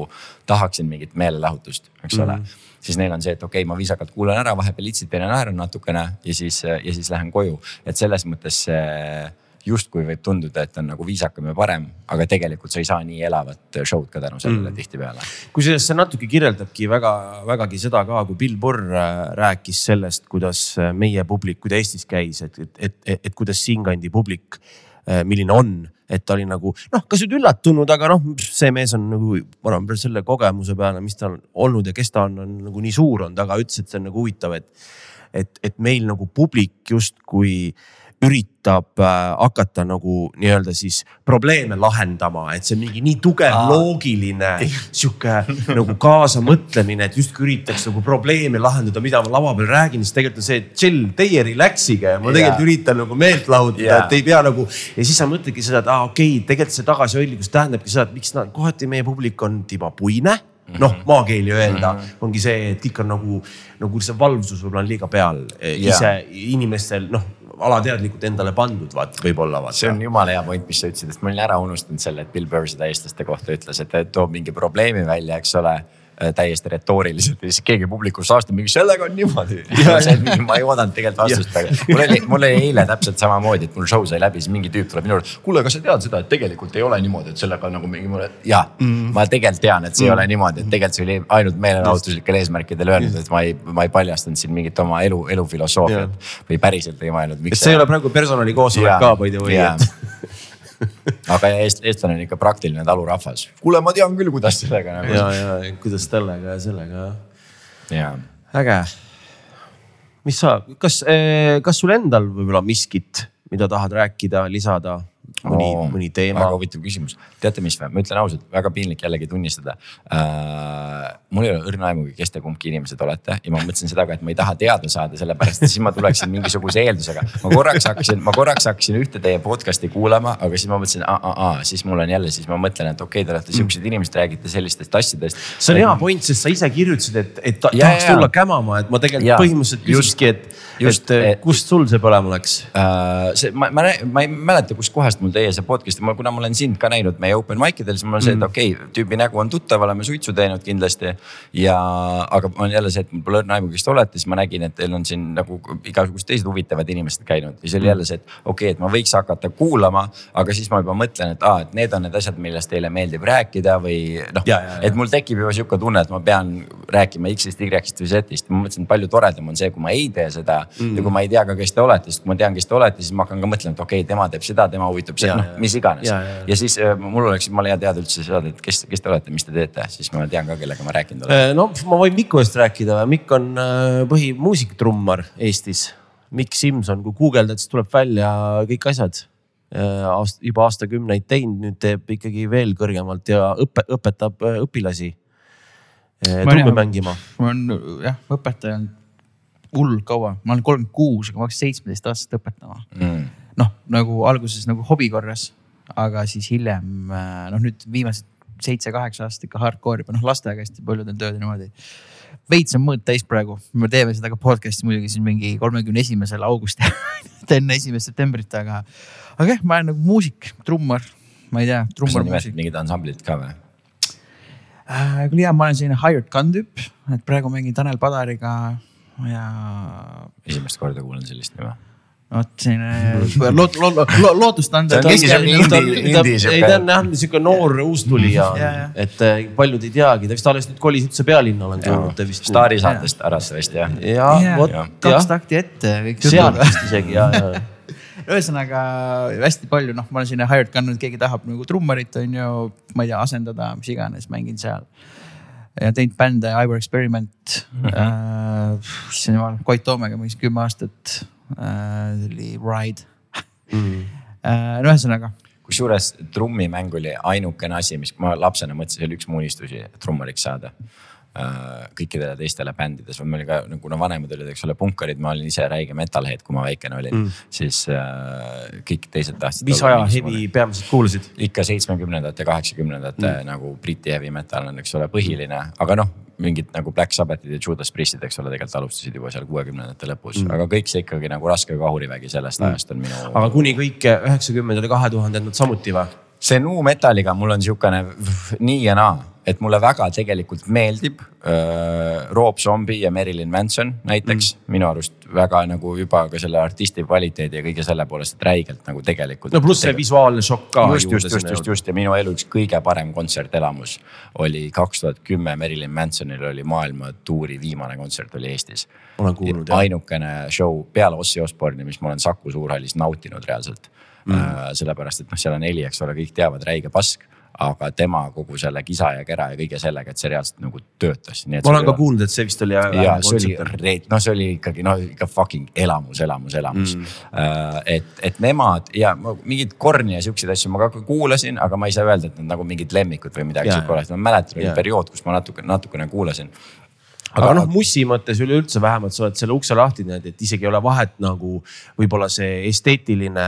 tahaksin mingit meelelahutust, eks mm -hmm. ole. siis neil on see, et okei okay,, ma viisakalt kuulan ära, vahepeal itsipeen ja naeran natukene ja siis, ja siis lähen koju. et selles mõttes see justkui võib tunduda, et on nagu viisakam ja parem, aga tegelikult sa ei saa nii elavat show'd ka tänu sellele mm. tihtipeale. kusjuures see natuke kirjeldabki väga, vägagi seda ka, kui Bill Burr äh, rääkis sellest, kuidas äh, meie publik, kui ta Eestis käis, et, et, et, et, et kuidas siinkandi publik, äh, milline on et ta oli nagu noh, kas nüüd üllatunud, aga noh, see mees on nagu, ma arvan, selle kogemuse peale, mis tal olnud ja kes ta on, on nagu nii suur olnud, aga ütles, et see on nagu huvitav, et, et, et meil nagu publik justkui äh, üritab äh, hakata nagu nii-öelda siis probleeme lahendama, et see on mingi nii tugev Aa. loogiline sihuke nagu kaasamõtlemine, et justkui üritaks nagu probleeme lahendada, mida ma lava peal räägin, siis tegelikult on see chill, teie relax ige, ma tegelikult yeah. üritan nagu meelt lahutada yeah., et ei pea nagu. ja siis sa mõtledki seda, et aa okei okay,, tegelikult see tagasihoidlikkus tähendabki seda, et miks nad kohati meie publik on tiba puine noh, mhm. maakeeli öelda mm -hmm. ongi see, et kõik on nagu, nagu see valvsus võib-olla on liiga peal yeah. ise inimestel noh alateadlikult endale pandud, vaat võib-olla. see on jumala hea point, mis sa ütlesid, sest ma olin ära unustanud selle, et Bill Burr seda eestlaste kohta ütles, et toob mingi probleemi välja, eks ole täiesti retooriliselt ja siis keegi publikus saastab mingi sellega on niimoodi. ma ei oodanud tegelikult vastust, aga mul oli, mul oli eile täpselt samamoodi, et mul show sai läbi, siis mingi tüüp tuleb minu juurde. kuule, kas sa tead seda, et tegelikult ei ole niimoodi, et sellega nagu mingi mulle, ja mm. ma tegelikult tean, et see mm. ei ole niimoodi, et tegelikult see oli ainult meelelahutuslikel eesmärkidel öeldud, et ma ei, ma ei paljastanud siin mingit oma elu, elufilosoofiat või päriselt ei mõelnud. see, ei ole praegu personalikoosolek ka by the way, aga eest, eestlane on ikka praktiline talurahvas. kuule, ma tean küll, kuidas sellega nagu. ja, ja kuidas sellega ja sellega jah. äge. mis sa, kas, eh, kas sul endal võib-olla miskit, mida tahad rääkida, lisada, mõni oh,, mõni teema. väga huvitav küsimus, teate, mis või, ma ütlen ausalt, väga piinlik jällegi tunnistada äh,. mul ei ole õrna aimugi, kes te kumbki inimesed olete ja ma mõtlesin seda ka, et ma ei taha teada saada, sellepärast et siis ma tuleksin mingisuguse eeldusega. ma korraks hakkasin, ma korraks hakkasin ühte teie podcast'i kuulama, aga siis ma mõtlesin, siis mul on jälle, siis ma mõtlen, et okei okay,, te olete siuksed inimesed, räägite sellistest asjadest. see on hea point, sest sa ise kirjutasid, et, et ta, ja, tahaks ja, tulla kämama, et ma tegelikult ja, põhimõtteliselt küsikski, et, et kust sul see põlema läks uh,? see, ma, ma, ma ei mäleta, kustkohast mul teie see podcast, kuna ma olen sind ka näinud meie open mic idel, siis mul on see, et mm. okei okay,, tüübi nägu on tuttav, oleme suitsu teinud kindlasti. ja, aga on jälle see, et mul pole õrna aimu, kes te olete, siis ma nägin, et teil on siin nagu igasugused teised huvitavad inimesed käinud ja siis oli mm. jälle see, et okei okay,, et ma võiks hakata kuulama, aga siis ma juba mõtlen, et aa, et need on need asjad, millest teile meeldib rääkida või noh. et mul tekib juba sihuke tunne, et ma pean rääkima X-ist, Y-st või Z-ist, ma mõtlesin, et palju toredam on see, kui ma ei tee seda mm. ja kui ma ei tea ka, kes te olete, sest kui ma tean, kes te olete, siis ma hakkan ka mõtlema, et okei okay,, tema teeb seda, tema huvitab seda, noh mis iganes. Ja, siis äh, mul oleks jumala hea teada üldse seda, et kes, kes te olete, mis te teete, siis ma tean ka, kellega ma rääkinud olen. Äh, no ma võin Miku eest rääkida, Mikk on äh, põhimuusiktrummar Eestis. Mikk Simson, kui guugeldad, siis tuleb välja kõik asjad. Aast, juba aastakümneid teinud, nüüd teeb ikkagi veel kõrgemalt ja õpe, õpetab õpilasi trummi mängima. ma olen jah, õpetaja olnud hull kaua, ma olen kolmkümmend kuus, aga ma hakkasin seitsmeteist aastaselt õpetama. Mm.. noh, nagu alguses nagu hobi korras, aga siis hiljem noh, nüüd viimased seitse-kaheksa aastat ikka hardcore'i, noh lastega hästi palju teen tööd ja niimoodi. veits on mõõt täis praegu, me teeme seda ka podcast'i muidugi siin mingi kolmekümne esimesel augustil enne esimest septembrit, aga, aga jah, ma olen nagu muusik, trummar, ma ei tea, trummar, mingid ansamblit ka või? äh,. küll jah, ma olen selline hired gun tüüp, et praegu mängin Tanel Padariga ja. esimest korda kuulen sellist nime vot selline loot-, loot-, loot, lootustandard. ei, ta on jah sihuke noor uustulija mm., et äh, paljud ei teagi, ta vist alles nüüd kolis üldse pealinna, olen kuulnud, ta vist. staarisaatest Arasevest jah? ja, vot kaks takti ette. sealt vist isegi ja, ja ühesõnaga hästi palju, noh, ma olen sinna hired gun, keegi tahab nagu trummarit on ju, ma ei tea, asendada, mis iganes, mängin seal. ja teinud bände, Ivor Experiment mm. -hmm. äh, issand jumal, Koit Toomega mängisin kümme aastat. See oli Ride. Mm. äh, no ühesõnaga. Kusjuures trummimäng oli ainukene asi, mis ma lapsena mõtlesin, see oli üks mu unistusi, trummariks saada. Äh, kõikidele teistele bändides või meil ka, no kuna vanemad olid, eks ole, punkarid, ma olin ise räige metalhead, kui ma väikene olin mm., siis äh, kõik teised tahtsid. mis aja heavy peamiselt kuulasid? ikka seitsmekümnendate, kaheksakümnendate mm. nagu Briti heavy metal on, eks ole, põhiline, aga noh mingid nagu Black Sabbathid ja Judas Priestid, eks ole, tegelikult alustasid juba seal kuuekümnendate lõpus mm., aga kõik see ikkagi nagu raske kahurivägi sellest mm. ajast on minu. aga kuni kõik üheksakümnendad ja kahe tuhandendad samuti või? see nu metal'iga mul on sihukene nii ja naa et mulle väga tegelikult meeldib äh, Rob Zombie ja Marilyn Manson näiteks mm. minu arust väga nagu juba ka selle artisti kvaliteedi ja kõige selle poolest, et räigelt nagu tegelikult. no pluss see visuaalne šokk ka. just, just, just, just, just ja minu elu üks kõige parem kontsertelamus oli kaks tuhat kümme Marilyn Mansonil oli maailma tuuri viimane kontsert oli Eestis. olen kuulnud jah. ainukene show peale Ossi Osborne'i, mis ma olen Saku Suurhallis nautinud reaalselt mm.. Äh, sellepärast, et noh, seal on heli, eks ole, kõik teavad, räige pask aga tema kogu selle kisa ja kera ja kõige sellega, et see reaalselt nagu töötas. ma olen ka kuulnud, et see vist oli. ja see oli, noh, see oli ikkagi no ikka fucking elamus, elamus, elamus. Mm.. Uh, et, et nemad ja mingeid korni ja siukseid asju ma ka kuulasin, aga ma ei saa öelda, et nad nagu mingid lemmikud või midagi sihuke oleks, ma mäletan, oli periood, kus ma natuke, natukene kuulasin aga noh, mussi mõttes üleüldse vähemalt sa oled selle ukse lahti teinud, et isegi ei ole vahet nagu võib-olla see esteetiline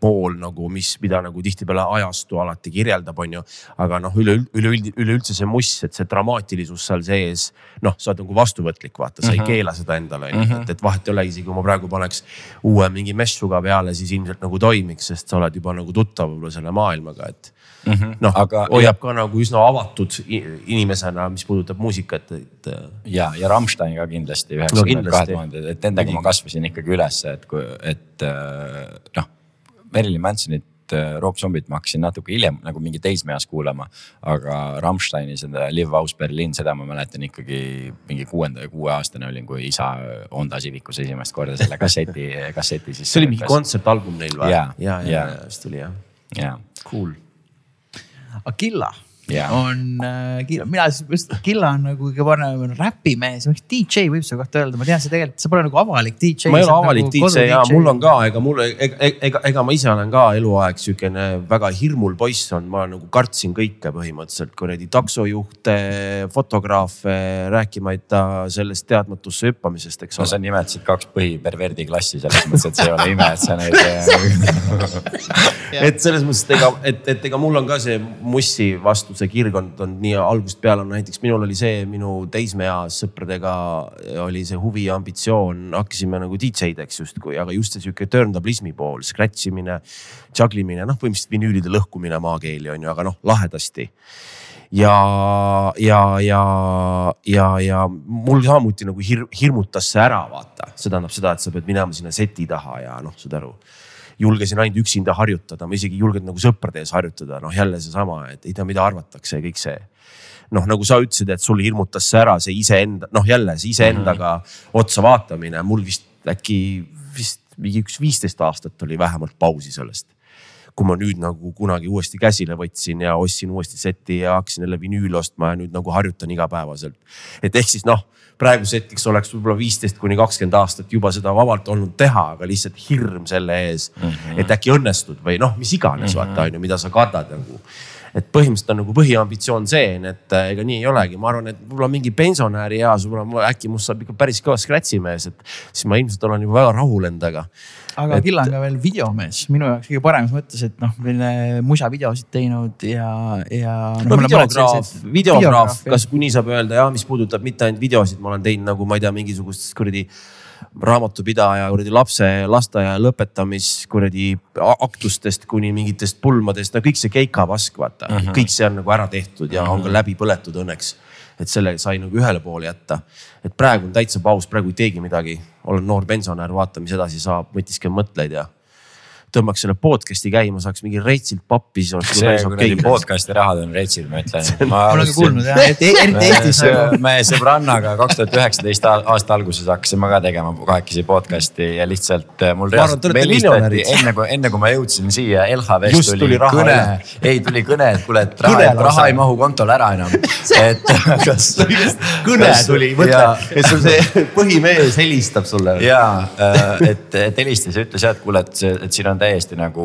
pool nagu, mis, mida nagu tihtipeale ajastu alati kirjeldab, on ju. aga noh, üle, üleüld-, üleüldse see muss, et see dramaatilisus seal sees, noh, sa oled nagu vastuvõtlik, vaata, sa mm -hmm. ei mhm. keela seda endale, on ju, et, et vahet ei ole, isegi kui ma praegu paneks uue mingi messuga peale, siis ilmselt nagu toimiks, sest sa oled juba nagu tuttav võib-olla selle maailmaga, et mm -hmm. noh, hoiab ja... ka nagu üsna avatud inimesena, mis puudutab muusikat, et. ja, ja Rammstein ka kindlasti üheksakümnendad, kahe tuhanded, et nendega ma kasvasin ikkagi üles, et kui, et äh, noh, Marilyn Mansonit äh, Rob Zombit ma hakkasin natuke hiljem nagu mingi teismeeas kuulama. aga Rammsteini seda Live House Berlin, seda ma mäletan ikkagi mingi kuuenda ja kuueaastane olin, kui isa Honda Civicus esimest korda selle kasseti, kasseti siis. see oli mingi kontsertalbum neil või? ja, ja, ja, ja, vist oli jah. jaa. Cool Aquila, Jaa. on äh, Killa, mina siis just Killa on nagu kõige parem räpimees, DJ võib selle kohta öelda, ma tean, see tegelikult, sa pole nagu avalik DJ. ma ei ole avalik DJ ja mul on ka, ega mul, ega, ega, ega ma ise olen ka eluaeg siukene väga hirmul poiss olnud, ma nagu kartsin kõike põhimõtteliselt kuradi taksojuhte, fotograafe, rääkimata sellest teadmatusse hüppamisest, eks no sa ole. nimetasid kaks põhiperverdi klassi selles mõttes, et see ei ole ime, et sa neid. et selles mõttes, et ega, et, et ega mul on ka see mussi vastu see kirg olnud, on nii algusest peale on näiteks minul oli see minu teismeeas sõpradega oli see huvi ja ambitsioon, hakkasime nagu DJ-deks justkui, aga just see sihuke turntablismi pool, scratch imine, juggle imine, noh, põhimõtteliselt vinüülide lõhkumine maakeeli on ju, aga noh, lahedasti. Ja, ja, ja, ja, ja mul samuti nagu hir, hirmutas see ära, vaata, see tähendab seda, et sa pead minema sinna seti taha ja noh, saad aru julgesin ainult üksinda harjutada, ma isegi ei julgenud nagu sõprade ees harjutada, noh jälle seesama, et ei tea, mida arvatakse ja kõik see. noh, nagu sa ütlesid, et sul hirmutas see ära, see iseenda, noh jälle see iseendaga mm -hmm. otsa vaatamine, mul vist äkki vist mingi üks viisteist aastat oli vähemalt pausi sellest kui ma nüüd nagu kunagi uuesti käsile võtsin ja ostsin uuesti seti ja hakkasin jälle vinüüli ostma ja nüüd nagu harjutan igapäevaselt. et ehk siis noh, praeguseks hetkeks oleks võib-olla viisteist kuni kakskümmend aastat juba seda vabalt olnud teha, aga lihtsalt hirm selle ees mm, -hmm. et äkki õnnestud või noh, mis iganes mm -hmm. vaata on ju, mida sa kardad nagu et põhimõtteliselt on nagu põhiambitsioon see, et äh, ega nii ei olegi, ma arvan, et võib-olla mingi pensionäri eas võib-olla äkki must saab ikka päris kõva scratch'i mees, et siis ma ilmselt olen juba väga rahul endaga. Aga et- Killa on veel videomees, minu jaoks kõige paremas mõttes, et noh, selline musavideosid teinud ja, ja. no videograaf, videograaf, kas, kui nii saab öelda ja mis puudutab mitte ainult videosid, ma olen teinud nagu ma ei tea, mingisugust kuradi raamatupidaja kuradi lapse lasteaia lõpetamis kuradi aktustest kuni mingitest pulmadest, no kõik see keikapask, vaata mm, -hmm. kõik see on nagu ära tehtud ja on ka läbi põletud õnneks. et selle sai nagu ühele poole jätta. et praegu on täitsa paus, praegu ei teegi midagi, olen noor pensionär, vaata, mis edasi saab, mõtisklen mõtteid ja tõmbaks selle podcast'i käima, saaks mingi reitsilt pappi, siis oleks. see kuradi podcast'i rahad on retsid, ma ütlen. ma olen ka kuulnud jah, et eriti Eestis me sõbrannaga kaks tuhat üheksateist aasta alguses hakkasime ka tegema kahekesi podcast'i ja lihtsalt äh, mul Ma arvan, te olete miljonärid. enne kui, enne kui ma jõudsin siia LHV-st tuli, tuli raha kõne ei tuli kõne, et kuule, et raha, raha ei mahu kontole ära enam. et kas. kõne tuli, mõtle, et sul see põhimees helistab sulle. ja, et, et helistas ja ütles jah, et kuule, et see, et siin on täiesti nagu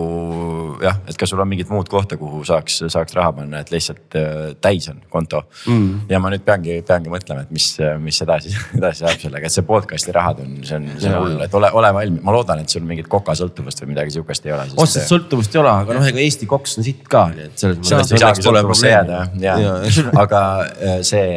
jah, et kas sul on mingit muud kohta, kuhu saaks, saaks raha panna, et lihtsalt äh, täis on konto mm.. ja ma nüüd peangi, peangi mõtlema, et mis, mis edasi, edasi saab sellega, et see podcast'i rahad on, see on, see on hull, et ole, ole valmis, ma loodan, et sul mingit kokasõltuvust või midagi sihukest ei ole. otseselt sõltuvust ei ole, aga noh, ega Eesti koks on siit ka, nii et selles mõttes. aga äh, see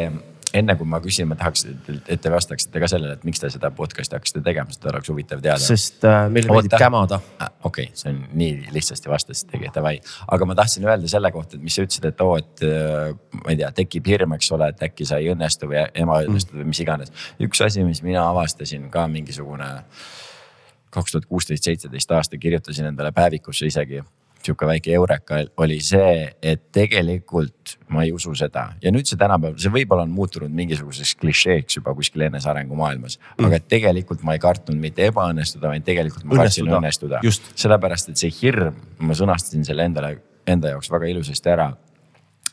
enne kui ma küsin, ma tahaks, et te vastaksite ka sellele, et miks te seda podcast'i hakkasite tegema, sest oleks huvitav teada. sest äh, meile meeldib kämada. Ah, okei okay,, see on nii lihtsasti vastasitegi, davai, aga ma tahtsin öelda selle kohta, et mis sa ütlesid, et oo, et äh, ma ei tea, tekib hirm, eks ole, et äkki sa ei õnnestu või ebaõnnestu või mis iganes. üks asi, mis mina avastasin ka mingisugune kaks tuhat kuusteist, seitseteist aasta kirjutasin endale päevikusse isegi sihuke väike eureka oli see, et tegelikult ma ei usu seda ja nüüd see tänapäeval, see võib-olla on muutunud mingisuguseks klišeeks juba kuskil enesarengumaailmas mm.. aga tegelikult ma ei kartnud mitte ebaõnnestuda, vaid tegelikult ma kartsin Õnnestuda. õnnestuda. Sellepärast, et see hirm, ma sõnastasin selle endale, enda jaoks väga ilusasti ära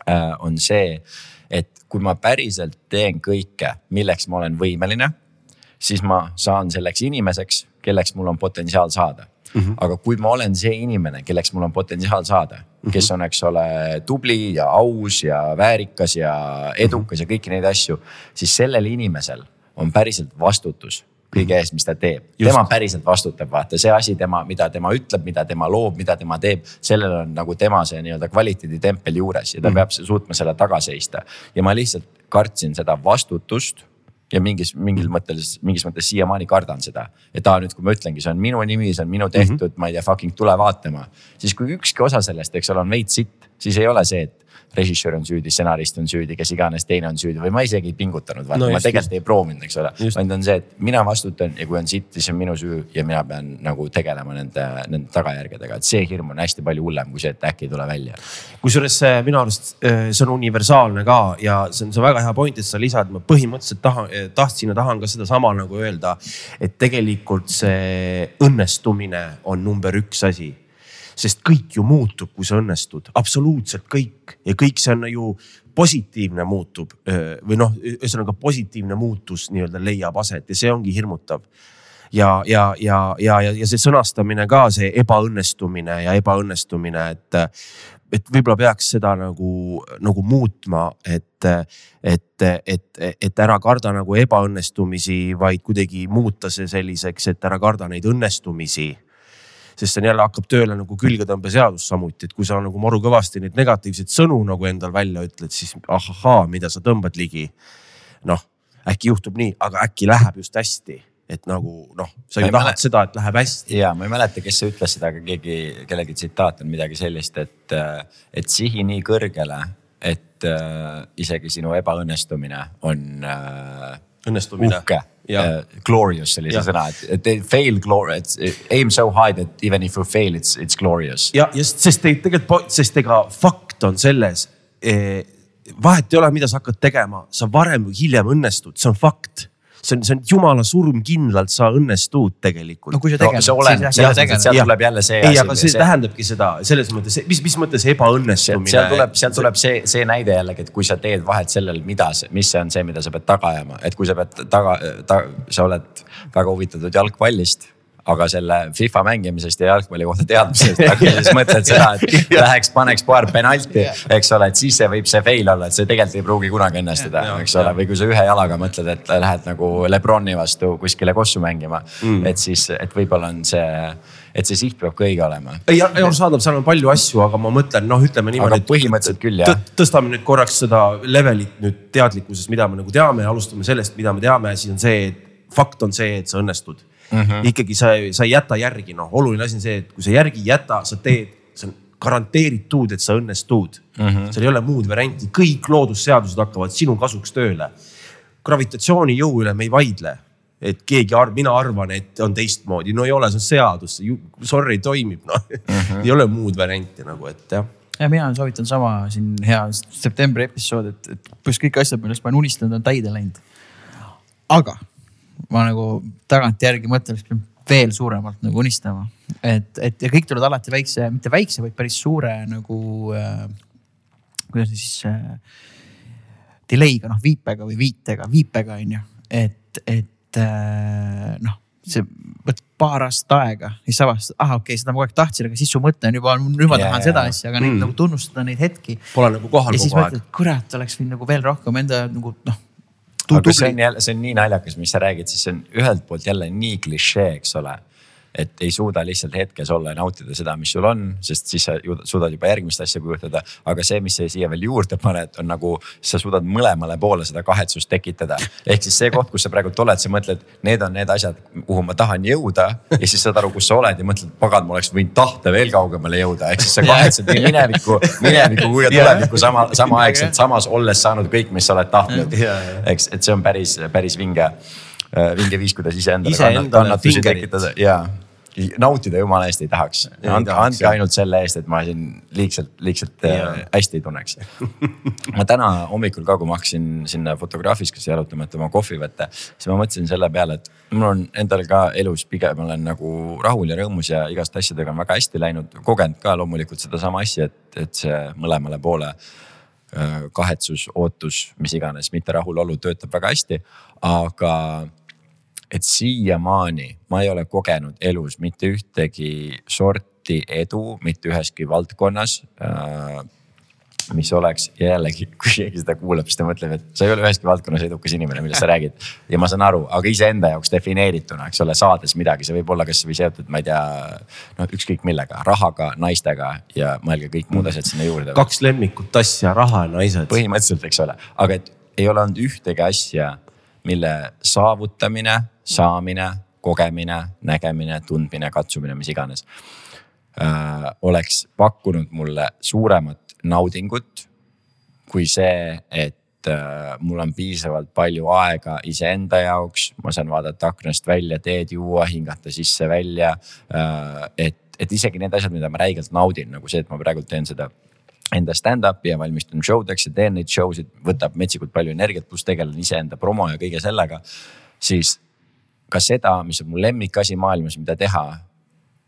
äh,. on see, et kui ma päriselt teen kõike, milleks ma olen võimeline, siis ma saan selleks inimeseks, kelleks mul on potentsiaal saada mm. -hmm. aga kui ma olen see inimene, kelleks mul on potentsiaal saada, kes on, eks ole, tubli ja aus ja väärikas ja edukas ja kõiki neid asju, siis sellel inimesel on päriselt vastutus kõige ees, mis ta teeb. tema päriselt vastutab, vaata see asi tema, mida tema ütleb, mida tema loob, mida tema teeb, sellel on nagu tema see nii-öelda kvaliteeditempel juures ja ta mm. peab suutma selle taga seista. ja ma lihtsalt kartsin seda vastutust ja mingis, mingil mõttel, mingis mõttes siiamaani kardan seda. et aa nüüd, kui ma ütlengi, see on minu nimi, see on minu tehtud mm, -hmm. ma ei tea, fucking tule vaatama. siis kui ükski osa sellest, eks ole, on veits sitt, siis ei ole see, et režissöör on süüdi, stsenarist on süüdi, kes iganes teine on süüdi või ma isegi ei pingutanud, vaata No ma tegelikult just. ei proovinud, eks ole vaid on see, et mina vastutan ja kui on sitt, siis on minu süü ja mina pean nagu tegelema nende, nende tagajärgedega, et see hirm on hästi palju hullem kui see, et äkki ei tule välja. kusjuures minu arust äh, see on universaalne ka ja see on, see on väga hea point, et sa lisad, ma põhimõtteliselt tahan, tahtsin ja tahan ka sedasama nagu öelda. et tegelikult see õnnestumine on number üks asi. Sest kõik ju muutub, kui sa õnnestud, absoluutselt kõik. Ja kõik see on ju positiivne muutub või noh, ühesõnaga positiivne muutus nii-öelda leiab aset ja see ongi hirmutav. Ja, ja, ja, ja, ja, ja see sõnastamine ka, see ebaõnnestumine ja ebaõnnestumine, et, et võib-olla peaks seda nagu, nagu muutma, et, et, et, et ära karda nagu ebaõnnestumisi, vaid kuidagi muuta see selliseks, et ära karda neid õnnestumisi sest see on jälle hakkab tööle nagu külgetõmbeseadus samuti, et kui sa nagu maru kõvasti neid negatiivseid sõnu nagu endal välja ütled, siis ahahaa, mida sa tõmbad ligi. noh, äkki juhtub nii, aga äkki läheb just hästi et nagu noh, sa ju tahad mälet... seda, et läheb hästi. ja ma ei mäleta, kes see ütles seda, aga keegi, kellegi tsitaat on midagi sellist, et, et sihi nii kõrgele, et äh, isegi sinu ebaõnnestumine on äh, õnnestumine. uhke uh,, glorious oli see sõna, et, fail glorious, aim so high that even if you fail, it's, it's glorious. ja, just, sest tegelikult, sest ega fakt on selles eh, vahet ei ole, mida sa hakkad tegema, sa varem või hiljem õnnestud, see on fakt see on, see on jumala surmkindlalt, sa õnnestud tegelikult. no kui sa tegeled no,. sellest, et sealt tuleb jälle see. ei, aga see, see tähendabki seda selles mõttes, mis, mis mõttes ebaõnnestumine. seal tuleb, sealt tuleb see, see näide jällegi, et kui sa teed vahet sellel, mida, mis see on see, mida sa pead taga ajama, et kui sa pead taga ta,, sa oled väga huvitatud jalgpallist aga selle FIFA mängimisest ja jalgpalli kohta teadmisest, aga siis mõtled seda, et läheks, paneks paar penalti, eks ole, et siis see võib see fail olla, et see tegelikult ei pruugi kunagi õnnestuda, eks ole, või kui sa ühe jalaga mõtled, et lähed nagu Lebroni vastu kuskile kossu mängima mm., et siis, et võib-olla on see et see siht peab ka õige olema. ei, arusaadav, seal on palju asju, aga ma mõtlen, noh, ütleme niimoodi. põhimõtteliselt küll jah. tõstame nüüd korraks seda levelit nüüd teadlikkuses, mida me nagu teame, alustame sellest, mida me teame, siis on see, et fakt on see, et sa õnnestud mm. -hmm. ikkagi sa, sa ei jäta järgi, noh, oluline asi on see, et kui sa järgi ei jäta, sa teed, see on garanteeritud, et sa õnnestud mm. -hmm. seal ei ole muud varianti, kõik loodusseadused hakkavad sinu kasuks tööle. gravitatsioonijõu üle me ei vaidle, et keegi arv, mina arvan, et on teistmoodi, no ei ole, see on seadus, sorry, toimib noh mm -hmm. ei ole muud varianti nagu, et jah ja mina soovitan sama siin hea septembri episood, et, et põhimõtteliselt kõik asjad, millest ma olen unistanud, on täide läinud. aga ma nagu tagantjärgi mõtlen, siis pean veel suuremalt nagu unistama. et, et ja kõik tulevad alati väikse, mitte väikse, vaid päris suure nagu äh,, kuidas siis äh, delay'ga, noh viipega või viitega, viipega on ju. et, et äh, noh, see võtab paar aastat aega, siis avastad, ah okei okay,, seda ma kogu aeg tahtsin, aga siis su mõte on juba, nüüd ma tahan yeah, seda asja, aga mm. neid nagu tunnustada neid hetki. Pole nagu kohal kogu aeg. kurat, oleks võinud nagu veel rohkem enda nagu noh aga see on jälle, see on nii naljakas, mis sa räägid, sest see on ühelt poolt jälle nii klišee, eks ole et ei suuda lihtsalt hetkes olla ja nautida seda, mis sul on, sest siis sa suudad juba järgmist asja kujutada. aga see, mis sa siia veel juurde paned, on nagu sa suudad mõlemale poole seda kahetsust tekitada. ehk siis see koht, kus sa praegult oled, sa mõtled, need on need asjad, kuhu ma tahan jõuda. ja siis saad aru, kus sa oled ja mõtled, pagan, ma oleks võinud tahta veel kaugemale jõuda, ehk siis sa kahetsed nii minevikku, minevikku kui ka tulevikku sama, samaaegselt, samas olles saanud kõik, mis sa oled tahtnud. eks, et see on päris, päris vinge vinge viis, kuidas iseendale ise kannatusi tekitada ja nautida jumala eest ei tahaks. andke, andke ainult selle eest, et ma siin liigselt, liigselt ja. Äh, hästi ei tunneks ma täna hommikul ka, kui ma hakkasin sinna Fotograafiskasse jalutama, et oma kohvi võtta, siis ma mõtlesin selle peale, et mul on endal ka elus pigem olen nagu rahul ja rõõmus ja igast asjadega on väga hästi läinud. kogenud ka loomulikult sedasama asja, et, et see mõlemale poole äh, kahetsus, ootus, mis iganes, mitte rahulolu töötab väga hästi, aga et siiamaani ma ei ole kogenud elus mitte ühtegi sorti edu mitte üheski valdkonnas äh, mis oleks ja jällegi, kui keegi seda kuulab, siis ta mõtleb, et sa ei ole üheski valdkonnas edukas inimene, millest sa räägid. ja ma saan aru, aga iseenda jaoks defineerituna, eks ole, saades midagi, see võib olla kasvõi seotud, ma ei tea. noh, ükskõik millega, rahaga, naistega ja mõelge kõik muud asjad sinna juurde. kaks lemmikut asja, raha ja naised. põhimõtteliselt, eks ole, aga et ei ole olnud ühtegi asja, mille saavutamine saamine, kogemine, nägemine, tundmine, katsumine, mis iganes äh,. oleks pakkunud mulle suuremat naudingut kui see, et äh, mul on piisavalt palju aega iseenda jaoks, ma saan vaadata aknast välja, teed juua, hingata sisse-välja äh,. et, et isegi need asjad, mida ma räigelt naudin, nagu see, et ma praegu teen seda enda stand-up'i ja valmistun show deks ja teen neid show sid, võtab metsikult palju energiat, pluss tegelen iseenda promo ja kõige sellega. siis ka seda, mis on mu lemmikasi maailmas, mida teha.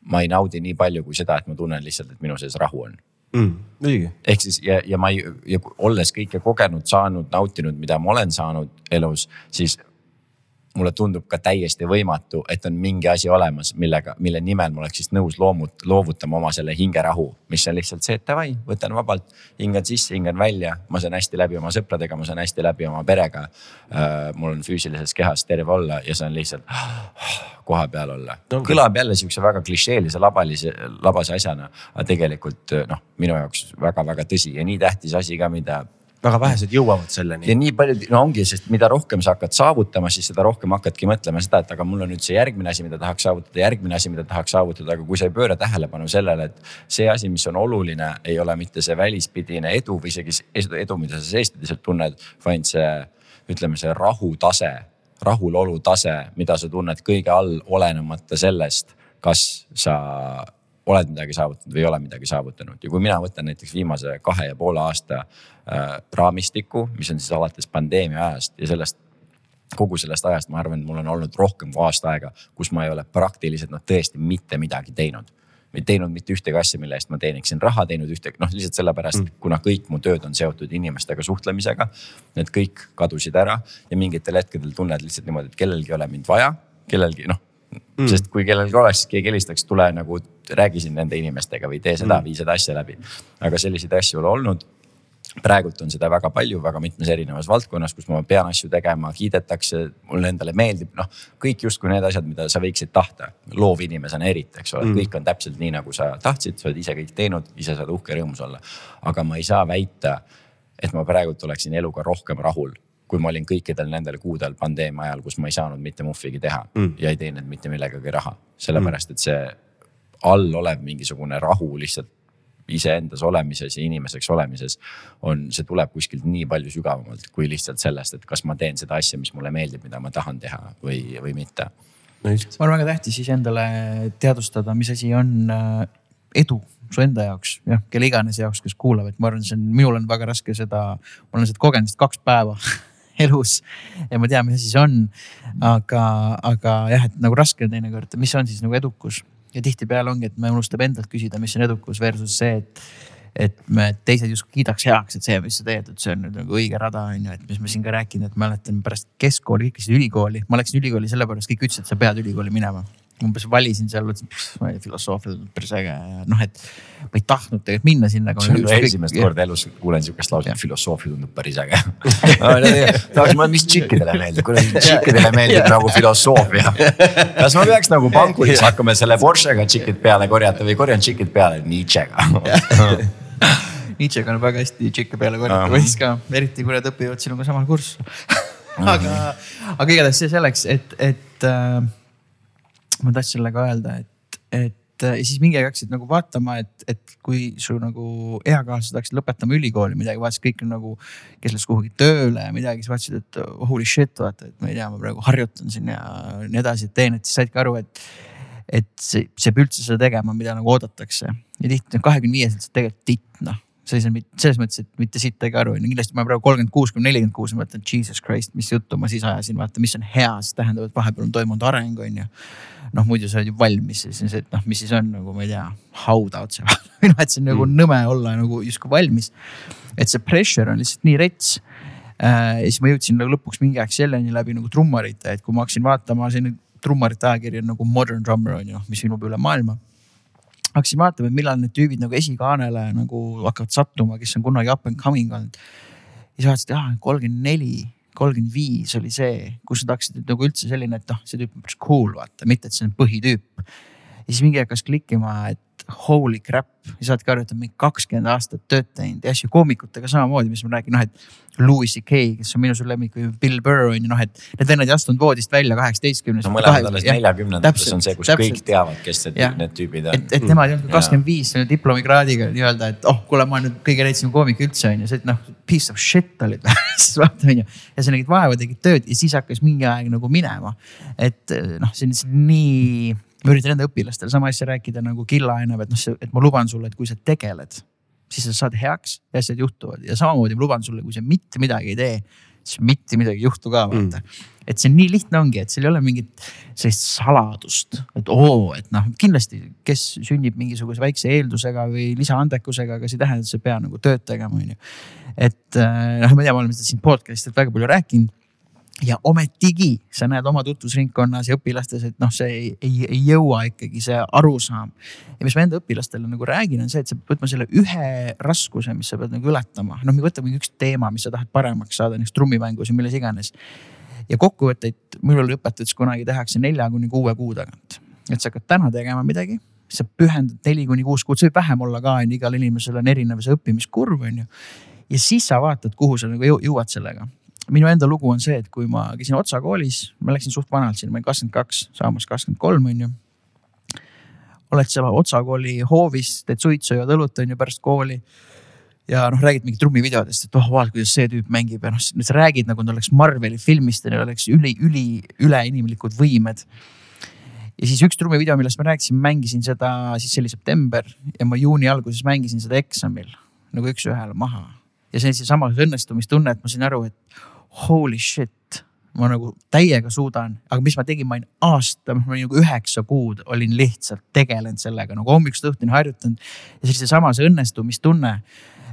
ma ei naudi nii palju kui seda, et ma tunnen lihtsalt, et minu sees rahu on mm,. ehk siis ja, ja ma ei, ja olles kõike kogenud, saanud, nautinud, mida ma olen saanud elus, siis mulle tundub ka täiesti võimatu, et on mingi asi olemas, millega, mille nimel ma oleks siis nõus loomut-, loovutama oma selle hingerahu. mis on lihtsalt see, et davai, võtan vabalt, hingan sisse, hingan välja, ma saan hästi läbi oma sõpradega, ma saan hästi läbi oma perega äh,. mul on füüsilises kehas terve olla ja see on lihtsalt koha peal olla. kõlab jälle sihukese väga klišeelise labalise, labase asjana, aga tegelikult noh, minu jaoks väga-väga tõsi ja nii tähtis asi ka, mida väga vähesed jõuavad selleni. ja nii paljud, no ongi, sest mida rohkem sa hakkad saavutama, siis seda rohkem hakkadki mõtlema seda, et aga mul on nüüd see järgmine asi, mida tahaks saavutada, järgmine asi, mida tahaks saavutada, aga kui sa ei pööra tähelepanu sellele, et see asi, mis on oluline, ei ole mitte see välispidine edu või isegi edu, mida sa seestiliselt tunned, vaid see ütleme, see rahutase, rahulolu tase, mida sa tunned kõige all, olenemata sellest, kas sa oled midagi saavutanud või ei ole midagi saavutanud ja kui mina võtan näiteks viimase kahe ja poole aasta äh, raamistikku, mis on siis alates pandeemia ajast ja sellest kogu sellest ajast, ma arvan, et mul on olnud rohkem kui aasta aega, kus ma ei ole praktiliselt noh, tõesti mitte midagi teinud. ei teinud mitte ühtegi asja, mille eest ma teeniksin raha, teinud ühtegi, noh lihtsalt sellepärast mm., kuna kõik mu tööd on seotud inimestega suhtlemisega. Need kõik kadusid ära ja mingitel hetkedel tunned lihtsalt niimoodi, et kellelgi ei ole mind vaja, kellelgi noh mm.. sest kui kellelgi oleks, keegi helistaks, tule nagu räägi siin nende inimestega või tee seda mm., vii seda asja läbi. aga selliseid asju ei ole olnud praegult on seda väga palju, väga mitmes erinevas valdkonnas, kus ma pean asju tegema, kiidetakse, mulle endale meeldib, noh. kõik justkui need asjad, mida sa võiksid tahta, loovinimesena eriti, eks ole mm., kõik on täpselt nii, nagu sa tahtsid, sa oled ise kõik teinud, ise saad uhke rõõmus olla. aga ma ei saa väita, et ma praegult oleksin eluga rohkem rahul kui ma olin kõikidel nendel kuudel pandeemia ajal, kus ma ei saanud mitte muhvigi teha mm. ja ei teeninud mitte millegagi raha. sellepärast, et see all olev mingisugune rahu lihtsalt iseendas olemises ja inimeseks olemises on, see tuleb kuskilt nii palju sügavamalt kui lihtsalt sellest, et kas ma teen seda asja, mis mulle meeldib, mida ma tahan teha või, või mitte. no just. ma arvan, väga tähtis iseendale teadvustada, mis asi on äh, edu su enda jaoks, jah, kelle iganes jaoks, kes kuulab, et ma arvan, see on, minul on väga raske seda, ma olen seda kogenud vist kaks päeva elus ja ma tean, mis asi see on. aga, aga jah, et nagu raske on teinekord, mis on siis nagu edukus. Ja tihtipeale ongi, et me unustame endalt küsida, mis on edukus versus see, et et me teised justkui kiidaks heaks, et see, mis sa teed, et see on nüüd nagu õige rada, on ju, et mis ma siin ka rääkinud, et mäletan pärast keskkooli, kõik läksid ülikooli, ma läksin ülikooli sellepärast, kõik ütlesid, et sa pead ülikooli minema umbes valisin seal, mõtlesin, filosoofia on päris äge ja noh, et ma ei tahtnud tegelikult minna sinna. esimest korda elus kuulen sihukest lauset, filosoofia tundub päris äge. Tahaks, mis tšikkidele meeldib, kuidas tšikkidele meeldib nagu filosoofia. kas ma peaks nagu pankuris hakkama selle Porschega tšikid peale korjata või korjan tšikid peale Nietzschega? Nietzschega on väga hästi tšikke peale korjata võis ka, eriti kui nad õpivad sinuga samal kursusel. Aga, aga igatahes see selleks, et, et äh, ma tahtsin sellega öelda, et, et siis mingi aeg hakkasid nagu vaatama, et, et kui su nagu eakaaslased hakkasid lõpetama ülikooli midagi, vaatasid kõik nagu, kes läks kuhugi tööle ja midagi, siis vaatasid, et holy shit, vaata, et ma ei tea, ma praegu harjutan siin ja nii edasi, et teen, et siis saidki aru, et. et see, see peab üldse seda tegema, mida nagu oodatakse ja tihti kahekümne viieselt tegelikult titt noh sa saa selles mõttes, et mitte sittagi aru, on ju, kindlasti ma praegu kolmkümmend kuus kuni nelikümmend kuus mõtlen, jesus christ, mis juttu ma siis ajasin, vaata, mis on hea, siis tähendab, et vahepeal on toimunud areng, on ju. Noh, muidu sa oled ju valmis, siis, et noh, mis siis on nagu ma ei tea, hauda otse või noh, et see on nagu mm. nõme olla nagu justkui valmis. et see pressure on lihtsalt nii rets äh,. ja siis ma jõudsin nagu lõpuks mingi aeg selleni läbi nagu trummarite, et kui ma hakkasin vaatama, selline trummarite ajakiri on nagu Modern Drummer on ju, mis ilmub üle maailma hakkasin vaatama, et millal need tüübid nagu esikaanele nagu hakkavad sattuma, kes on kunagi up and coming olnud. ja siis vaatasin, et ah kolmkümmend neli, kolmkümmend viis oli see, kus nad hakkasid nagu üldse selline, et noh, see tüüp on päris cool vaata, mitte et see on põhitüüp. ja siis mingi hakkas klikkima, et holy crap ja saadki aru, et on mingi kakskümmend aastat tööd teinud ja asju koomikutega samamoodi, mis ma räägin, noh et. Louis CK, kes on minu suur lemmik või Bill Burr on ju noh, et need vennad ei astunud voodist välja kaheksateistkümnes. no mõlemad alles neljakümnendates on see, kus täpselt. kõik teavad, kes need, need tüübid on. et, et nemad ei olnud kakskümmend viis selle diplomikraadiga nii-öelda, et oh, kuule, ma olen nüüd kõige reitsem koomik üldse on ju, see, noh, piece of shit olid siis vaata on ju. ja sa nägid vaeva, tegid tööd ja siis hakkas mingi aeg nagu minema. et noh, see on nii ma üritan enda õpilastele sama asja rääkida nagu Killa ennem, et noh, et ma luban sulle, et kui sa tegeled, siis sa saad heaks ja asjad juhtuvad ja samamoodi ma luban sulle, kui sa mitte midagi ei tee, siis mitte midagi ei juhtu ka vaata mm. et see nii lihtne ongi, et seal ei ole mingit sellist saladust, et oo, et noh, kindlasti, kes sünnib mingisuguse väikse eeldusega või lisaandekusega, aga see ei tähenda, et sa ei pea nagu tööd tegema, on ju. et noh, ma tean, me oleme siin podcast'is väga palju rääkinud ja ometigi sa näed oma tutvusringkonnas ja õpilastes, et noh, see ei, ei, ei jõua ikkagi see arusaam. ja mis ma enda õpilastele nagu räägin, on see, et sa pead võtma selle ühe raskuse, mis sa pead nagu ületama. noh, võtame üks teema, mis sa tahad paremaks saada, näiteks trummimängus ja milles iganes. ja kokkuvõtteid minul õpetatud kunagi tehakse nelja kuni kuue kuu tagant. et sa hakkad täna tegema midagi, sa pühendad neli kuni kuus kuud, see võib vähem olla ka, on ju, igal inimesel on erinev see õppimiskurv, on ju. ja siis sa vaatad, kuhu sa nagu jõuad sellega minu enda lugu on see, et kui ma käisin Otsa koolis, ma läksin suht vanalt sinna, ma olin kakskümmend kaks, saamas kakskümmend kolm on ju. oled seal Otsa kooli hoovis, teed suitsu, jood õlut on ju pärast kooli. ja noh, räägid mingi trummivideodest, et oh vaata, kuidas see tüüp mängib ja noh, sa räägid nagu ta oleks Marveli filmist ja neil oleks üli, üli, üleinimlikud võimed ja siis üks trummivideo, millest ma rääkisin, mängisin seda, siis see oli september ja ma juuni alguses mängisin seda eksamil nagu üks-ühele maha. ja see on seesama õnnestumistunne, et ma sain aru, et holy shit, ma nagu täiega suudan, aga mis ma tegin, ma olin aasta, ma olin nagu üheksa kuud olin lihtsalt tegelenud sellega nagu hommikust õhtuni harjutanud. ja siis seesama see õnnestumistunne,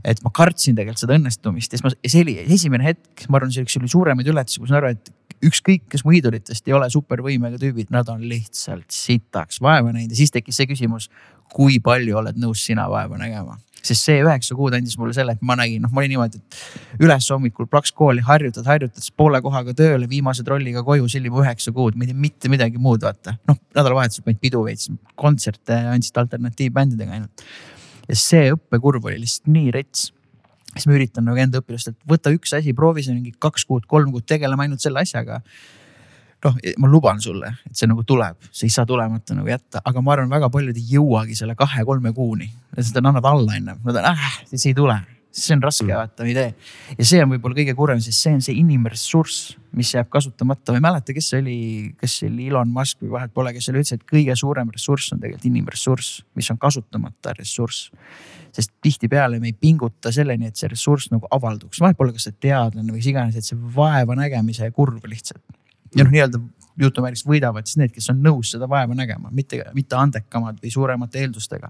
et ma kartsin tegelikult seda õnnestumist. Ja siis ma, see oli esimene hetk, ma arvan, see oli üks suuremaid üllatusi, kus ma aru, et ükskõik, kes mu iidolitest ei ole supervõimega tüübid, nad on lihtsalt sitaks vaeva näinud. Ja siis tekkis see küsimus, kui palju oled nõus sina vaeva nägema sest see üheksa kuud andis mulle selle, et ma nägin, noh, ma olin niimoodi, et üles hommikul plaks kooli, harjutad, harjutad, siis poole kohaga tööle, viimase trolliga koju, mu üheksa kuud, ma ei teinud mitte midagi muud, vaata. noh, nädalavahetusel panid pidu veits, kontserte andsid alternatiivbändidega ainult. ja see õppekurv oli lihtsalt nii rets siis ma üritan nagu enda õpilastelt võtta üks asi, proovi see mingi kaks kuud, kolm kuud tegelema ainult selle asjaga noh, ma luban sulle, et see nagu tuleb, see ei saa tulemata nagu jätta, aga ma arvan, väga paljud ei jõuagi selle kahe-kolme kuuni. seda annad alla ennem, nad on äh, siis ei tule, see on raske mm., vaata, ei tee. ja see on võib-olla kõige kurvem, sest see on see inimressurss, mis jääb kasutamata. ma ei mäleta, kes see oli, kas see oli Elon Musk või vahet pole, kes selle ütles, et kõige suurem ressurss on tegelikult inimressurss, mis on kasutamata ressurss sest tihtipeale me ei pinguta selleni, et see ressurss nagu avalduks, vahet pole, kas sa teadlane või mis iganes, et see vaeva nägemise kurv lihtsalt ja noh, nii-öelda jutumärgis võidavad siis need, kes on nõus seda vaeva nägema, mitte, mitte andekamad või suuremate eeldustega.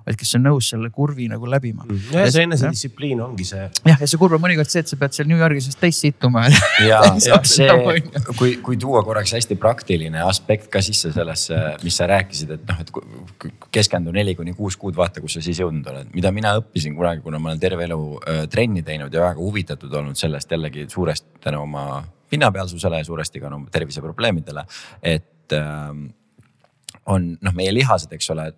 vaid kes on nõus selle kurvi nagu läbima mm. -hmm. ja see enesedistsipliin ongi see. jah, ja see kurb on mõnikord see, et sa pead seal New Yorgis ennast täis sittuma ja, ja see, kui, kui tuua korraks hästi praktiline aspekt ka sisse sellesse, mis sa rääkisid, et noh, et keskendu neli kuni kuus kuud, vaata, kus sa siis jõudnud oled. mida mina õppisin kunagi, kuna ma olen terve elu äh, trenni teinud ja väga huvitatud olnud sellest jällegi suurest tänu oma pinnapealsusele ja suuresti ka no terviseprobleemidele, et ähm, on noh, meie lihased, eks ole,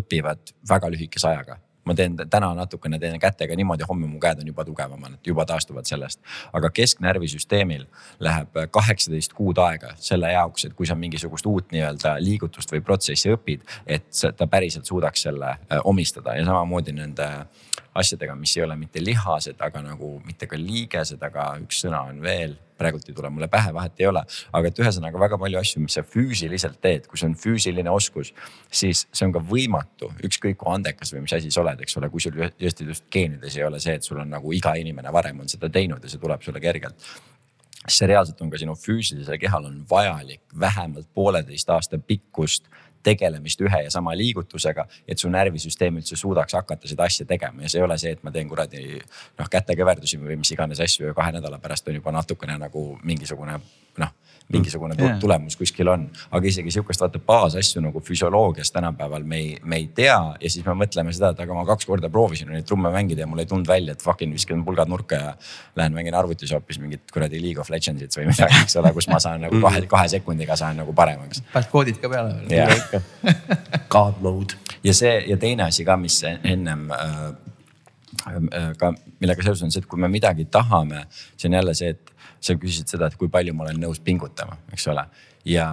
õpivad väga lühikese ajaga ma teen täna natukene teen kätega niimoodi, homme mu käed on juba tugevamad, juba taastuvad sellest. aga kesknärvisüsteemil läheb kaheksateist kuud aega selle jaoks, et kui sa mingisugust uut nii-öelda liigutust või protsessi õpid, et ta päriselt suudaks selle omistada ja samamoodi nende asjadega, mis ei ole mitte lihased, aga nagu mitte ka liigesed, aga üks sõna on veel praegult ei tule mulle pähe, vahet ei ole. aga et ühesõnaga väga palju asju, mis sa füüsiliselt teed, kui see on füüsiline oskus, siis see on ka võimatu, ükskõik kui andekas või mis asi sa oled, eks ole, kui sul just, just geenides ei ole see, et sul on nagu iga inimene varem on seda teinud ja see tuleb sulle kergelt see reaalselt on ka sinu füüsilisel kehal on vajalik vähemalt pooleteist aasta pikkust tegelemist ühe ja sama liigutusega, et su närvisüsteem üldse suudaks hakata seda asja tegema. Ja see ei ole see, et ma teen kuradi noh kätekõverdusi või mis iganes asju ja kahe nädala pärast on juba natukene nagu mingisugune noh mingisugune yeah. tulemus kuskil on. aga isegi sihukest vaata baasasju nagu füsioloogias tänapäeval me ei, me ei tea ja siis me mõtleme seda, et aga ma kaks korda proovisin neid trumme mängida ja mul ei tulnud välja, et fucking viskan pulgad nurka ja lähen mängin arvutis hoopis mingit kuradi League of Legendsit või midagi, eks ole, kus ma saan nagu kahe, kahe sekundiga saan nagu paremaks. paned koodid ka peale veel yeah. God mode. ja see ja teine asi ka, mis ennem äh, äh, ka millega seoses on see, et kui me midagi tahame, see on jälle see, et sa küsisid seda, et kui palju ma olen nõus pingutama, eks ole. ja,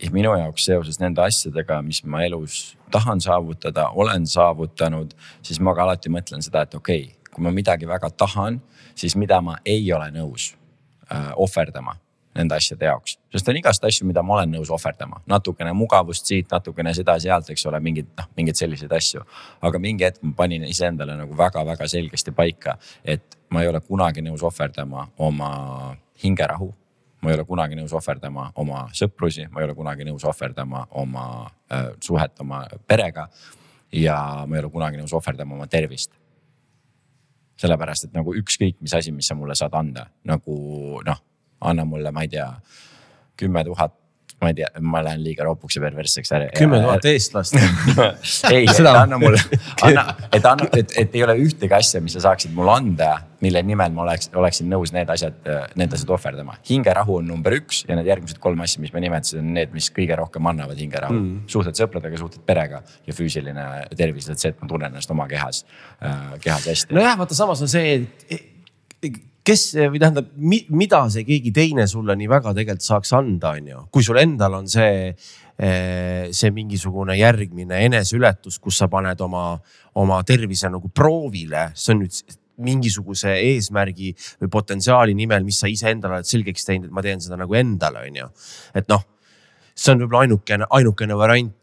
ja minu jaoks seoses nende asjadega, mis ma elus tahan saavutada, olen saavutanud, siis ma ka alati mõtlen seda, et okei okay,, kui ma midagi väga tahan, siis mida ma ei ole nõus äh, ohverdama nende asjade jaoks, sest on igast asju, mida ma olen nõus ohverdama, natukene mugavust siit, natukene seda-sealt, eks ole, mingeid noh, mingeid selliseid asju. aga mingi hetk ma panin iseendale nagu väga-väga selgesti paika, et ma ei ole kunagi nõus ohverdama oma hingerahu ma ei ole kunagi nõus ohverdama oma sõprusi, ma ei ole kunagi nõus ohverdama oma äh, suhet oma perega. ja ma ei ole kunagi nõus ohverdama oma tervist. sellepärast, et nagu ükskõik, mis asi, mis sa mulle saad anda, nagu noh, anna mulle, ma ei tea, kümme tuhat ma ei tea, ma lähen liiga ropuks ja perversseks. kümme tuhat eestlast ei, anna mulle, anna, et anna, et, et ei ole ühtegi asja, mis sa saaksid mulle anda, mille nimel ma oleks, oleksin nõus need asjad, need asjad ohverdama. hingerahu on number üks ja need järgmised kolm asja, mis ma nimetasin, on need, mis kõige rohkem annavad hingerahu mm.. suhted sõpradega, suhted perega ja füüsiline tervis, et see, et ma tunnen ennast oma kehas, kehas hästi. nojah, vaata samas on see, et kes või tähendab, mida see keegi teine sulle nii väga tegelikult saaks anda, on ju, kui sul endal on see, eh, see mingisugune järgmine eneseületus, kus sa paned oma, oma tervise nagu proovile, see on nüüd mingisuguse eesmärgi või potentsiaali nimel, mis sa iseendale oled selgeks teinud, et ma teen seda nagu endale, on ju. et noh, see on võib-olla ainukene, ainukene variant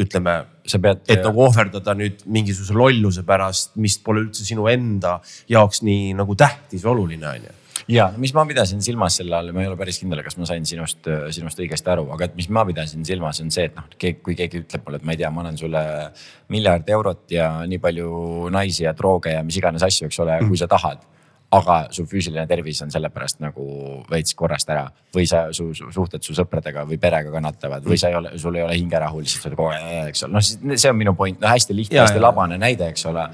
ütleme, sa pead, et nagu ohverdada nüüd mingisuguse lolluse pärast, mis pole üldse sinu enda jaoks nii nagu tähtis või oluline, on ju. Ja mis ma pidasin silmas selle all, ma ei ole päris kindel, kas ma sain sinust, sinust õigesti aru, aga et mis ma pidasin silmas, on see, et noh, kui keegi ütleb mulle, et ma ei tea, ma annan sulle miljard eurot ja nii palju naisi ja drooge ja mis iganes asju, eks ole, kui sa tahad aga su füüsiline tervis on sellepärast nagu veits korrast ära või sa, su, su suhted su sõpradega või perega kannatavad või sa ei ole, sul ei ole hingerahu, lihtsalt sa oled kogu aeg, eks ole, noh, see on minu point, no hästi lihtne, hästi labane näide, eks ole.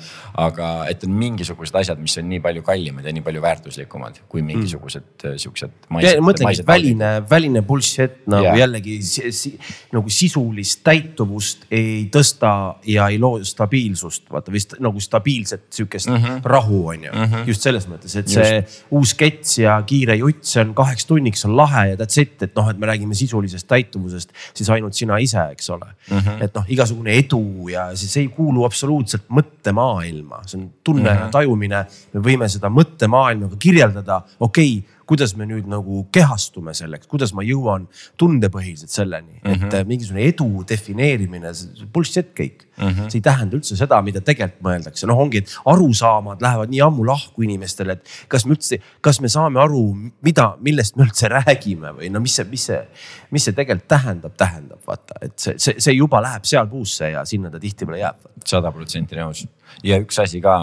aga et on mingisugused asjad, mis on nii palju kallimad ja nii palju väärtuslikumad kui mingisugused mm. siuksed. mõtlengi, et väline, väline bullshit nagu ja. jällegi si, si, nagu sisulist täituvust ei tõsta ja ei loo stabiilsust, vaata vist nagu stabiilset sihukest mm -hmm. rahu on ju mm, -hmm. just selles mõttes mõttes, et see Just. uus skets ja kiire jutt, see on kaheks tunniks on lahe ja that's it, et noh, et me räägime sisulisest täituvusest, siis ainult sina ise, eks ole mm. -hmm. et noh, igasugune edu ja see, see ei kuulu absoluutselt mõttemaailma, see on tunne mm -hmm. ja tajumine. me võime seda mõttemaailma ka kirjeldada, okei okay, kuidas me nüüd nagu kehastume selleks, kuidas ma jõuan tundepõhiselt selleni mm, -hmm. et mhm. äh, mingisugune edu defineerimine, bullshit kõik mm. -hmm. see ei tähenda üldse seda, mida tegelikult mõeldakse, noh, ongi, et arusaamad lähevad nii ammu lahku inimestel, et kas me üldse, kas me saame aru, mida, millest me üldse räägime või no mis see, mis see, mis see tegelikult tähendab, tähendab, vaata, et see, see, see juba läheb seal puusse ja sinna ta tihtipeale jääb. sada protsenti nõus ja üks asi ka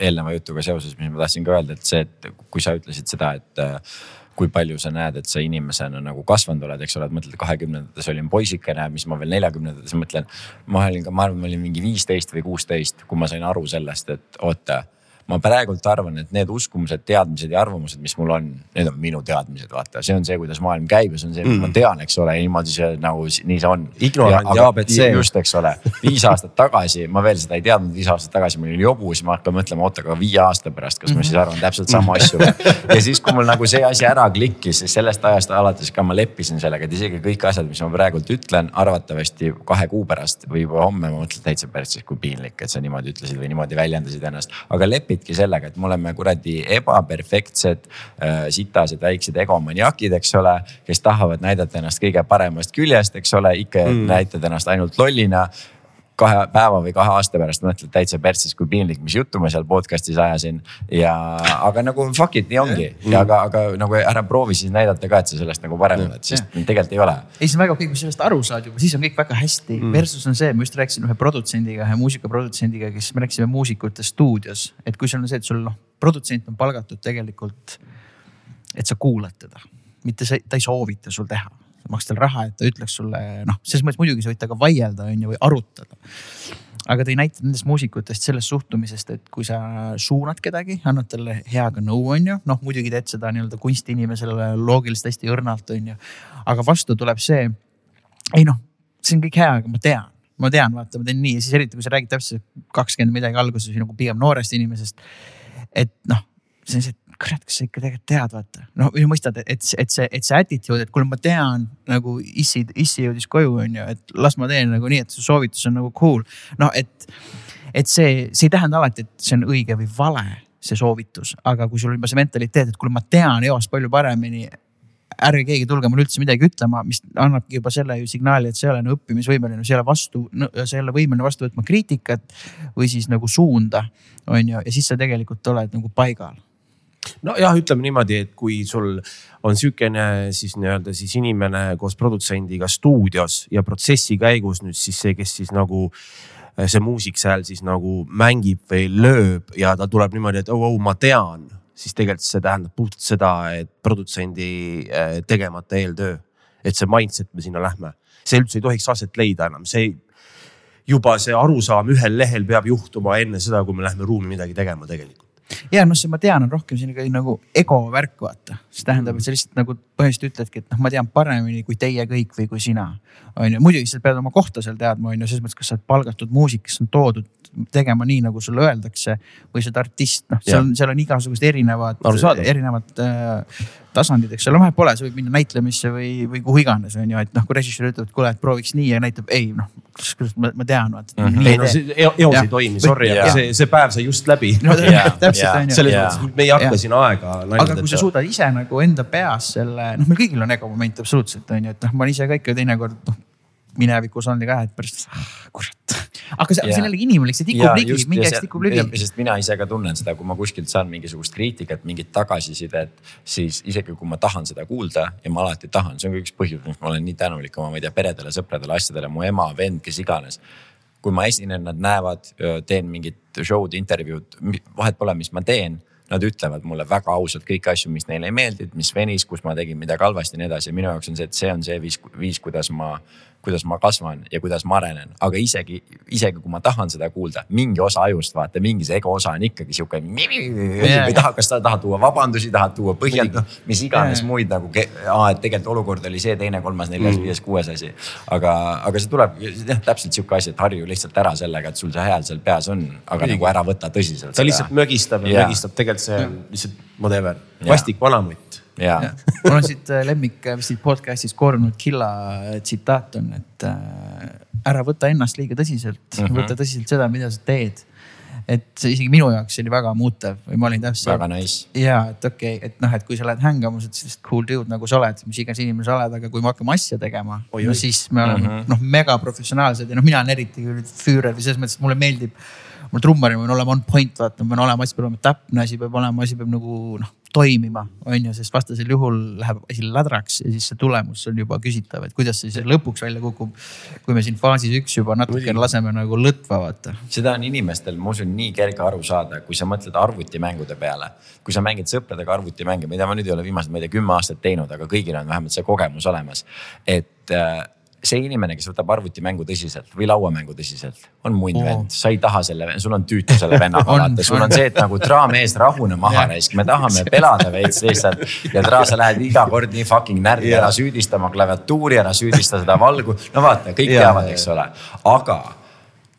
eelneva jutuga seoses, mis ma tahtsin ka öelda, et see, et kui sa ütlesid seda, et äh, kui palju sa näed, et sa inimesena nagu kasvanud oled, eks ole, et mõtled kahekümnendates olin poisikene, mis ma veel neljakümnendates mõtlen. ma olin ka, ma arvan, ma olin mingi viisteist või kuusteist, kui ma sain aru sellest, et oota ma praegult arvan, et need uskumused, teadmised ja arvamused, mis mul on, need on minu teadmised, vaata, see on see, kuidas maailm käib ja see on see, mis mm. ma tean, eks ole, ja niimoodi see nagu nii see on. ignorant ja abc. just, eks ole, viis aastat tagasi, ma veel seda ei teadnud, viis aastat tagasi mul oli jobu, siis ma hakkan mõtlema, oota, aga viie aasta pärast, kas ma siis arvan täpselt samu asju ja siis, kui mul nagu see asi ära klikkis, siis sellest ajast alates ka ma leppisin sellega, et isegi kõik asjad, mis ma praegult ütlen, arvatavasti kahe kuu pärast või juba homme ma mõtlen täitsa päris kui piinlik, et sa niimoodi ütlesid või niimoodi väljendasid ennast, aga lepid lepidki sellega, et me oleme kuradi ebaperfektsed äh,, sitased väiksed egomaniakid, eks ole. kes tahavad näidata ennast kõige paremast küljest, eks ole, ikka mm. näitad ennast ainult lollina kahe päeva või kahe aasta pärast mõtled täitsa persis, kui piinlik, mis juttu ma seal podcast'is ajasin. ja, aga nagu fuck it, nii ongi. Mm. ja aga, aga nagu ära proovi siis näidata ka, et sa sellest nagu parem oled, sest tegelikult ei ole. ei, see on väga okei okay,, kui sellest aru saad juba, siis on kõik väga hästi. Mm.. Versus on see, ma just rääkisin ühe produtsendiga, ühe muusikaprodutsendiga, kes me rääkisime muusikute stuudios, et kui sul on see, et sul noh, produtsent on palgatud tegelikult, et sa kuulad teda, mitte see, ta ei soovita sul teha maksta talle raha, et ta ütleks sulle noh, selles mõttes muidugi sa võid temaga vaielda, on ju, või arutada. aga ta ei näita nendest muusikutest sellest suhtumisest, et kui sa suunad kedagi, annad talle heaga nõu, on ju, noh muidugi teed seda nii-öelda kunstiinimesele loogiliselt hästi õrnalt, on ju. aga vastu tuleb see, ei noh, see on kõik hea, aga ma tean ma tean, vaata, ma teen nii ja siis eriti kui sa räägid täpselt kakskümmend midagi alguses nagu pigem noorest inimesest. et noh, see on see, kurat, kas sa ikka tegelikult tead, vaata. noh, mõistad, et, et see, et see attitude, et kuule, ma tean nagu issi, issi jõudis koju, on ju, et las ma teen nagu nii, et su soovitus on nagu cool. noh, et, et see, see ei tähenda alati, et see on õige või vale, see soovitus, aga kui sul on juba see mentaliteet, et kuule, ma tean eos palju paremini ärge keegi tulge mulle üldse midagi ütlema, mis annabki juba selle ju signaali, et sa ei ole no, õppimisvõimeline, sa ei ole vastu no,, sa ei ole võimeline vastu võtma kriitikat või siis nagu suunda, on ju, ja siis sa tegelikult oled nagu paigal nojah, ütleme niimoodi, et kui sul on sihukene siis nii-öelda siis inimene koos produtsendiga stuudios ja protsessi käigus nüüd siis see, kes siis nagu äh, see muusik seal siis nagu mängib või lööb ja ta tuleb niimoodi, et oh, oh ma tean, siis tegelikult see tähendab puhtalt seda, et produtsendi äh, tegemata eeltöö. et see mindset me sinna lähme, see üldse ei tohiks aset leida enam, see juba see arusaam ühel lehel peab juhtuma enne seda, kui me läheme ruumi midagi tegema tegelikult ja noh, see ma tean, on rohkem selline nagu ego värk, vaata. see tähendab, et sa lihtsalt nagu põhimõtteliselt ütledki, et noh, ma tean paremini kui teie kõik või kui sina. on ju, muidugi sa pead oma kohta seal teadma, on ju, selles mõttes, kas sa oled palgatud muusik, kes on toodud tegema nii, nagu sulle öeldakse. või sa oled artist, noh, seal on, seal on igasugused erinevad, erinevad äh, tasandid, eks ole, vahet pole, sa võid minna näitlemisse või, või kuhu iganes, on ju, et noh, kui režissöör ütleb, et kuule, et prooviks nii ja näitab ei noh, kuidas ma, ma tean, vaata mm. -hmm. ei no see eos ei toimi, sorry, aga see, see päev sai just läbi no, täpselt on ju. selles mõttes, me ei hakka siin aega. aga kui sa suudad ise nagu enda peas selle, noh, meil kõigil on ego moment absoluutselt on ju, et noh, ma olen ise ka ikka teinekord noh minevikus olnud ka, et pärast ah, kurat. aga see, see on jällegi inimlik, see tikub ligi, mingi hetk tikub ligi. sest mina ise ka tunnen seda, kui ma kuskilt saan mingisugust kriitikat, mingit tagasisidet, siis isegi kui ma tahan seda kuulda ja ma alati tahan, see on ka üks põhjus, miks ma olen nii tänulik oma, ma ei tea, peredele, sõpradele, asjadele, mu ema, vend, kes iganes kui ma esinen, nad näevad, teen mingit show'd, intervjuud, vahet pole, mis ma teen nad ütlevad mulle väga ausalt kõiki asju, mis neile ei meeldinud, mis venis, kus ma tegin midagi halvasti ja nii edasi. minu jaoks on see, et see on see viis, viis, kuidas ma kuidas ma kasvan ja kuidas ma arenen, aga isegi, isegi kui ma tahan seda kuulda, mingi osa ajust vaata, mingi see ego osa on ikkagi sihuke. või tahad, kas sa tahad tuua vabandusi, tahad tuua põhjendusi, mis iganes yeah. muid nagu, et tegelikult olukord oli see, teine, kolmas, neljas mm., viies, kuues asi. aga, aga see tuleb jah, täpselt sihuke asi, et harju lihtsalt ära sellega, et sul see hääl seal peas on, aga Kõigi. nagu ära võta tõsiselt. ta lihtsalt mögistab ja yeah. mögistab, tegelikult see on lihtsalt whatever, vastik vanamutt mul on siit äh, lemmik, mis siit podcast'ist koorunud Killa äh, tsitaat on, et äh, ära võta ennast liiga tõsiselt mm, -hmm. võta tõsiselt seda, mida sa teed. et see isegi minu jaoks oli väga muutev või ma olin täpselt. väga nice. ja et okei okay,, et noh, et kui sa lähed hängamas, et sellised cool dude nagu sa oled, mis iganes inimene sa oled, aga kui me hakkame asja tegema, no siis me oleme mm -hmm. noh, mega professionaalsed ja noh, mina olen eriti küll füürer või selles mõttes, et mulle meeldib mul trummarina peab olema on point, vaata, ma pean olema, asi peab olema täpne, asi peab olema, asi peab nagu noh toimima, on ju, sest vastasel juhul läheb asi ladraks ja siis see tulemus on juba küsitav, et kuidas see siis lõpuks välja kukub. kui me siin faasis üks juba natukene laseme nagu lõtva vaata. seda on inimestel, ma usun, nii kerge aru saada, kui sa mõtled arvutimängude peale. kui sa mängid sõpradega arvutimänge, mida ma nüüd ei ole viimased, ma ei tea, kümme aastat teinud, aga kõigil on vähemalt see kogemus olemas. et äh, see inimene, kes võtab arvutimängu tõsiselt või lauamängu tõsiselt, on munn oh. vend, sa ei taha selle, sul on tüütu selle vennaga vaata, sul on see, et nagu traa mees, rahune maha raisk, me tahame pelada veits lihtsalt. ja traa, sa lähed iga kord nii fucking närvi ära süüdistama klaviatuuri, ära süüdista seda valgu, no vaata, kõik teavad, eks ole, aga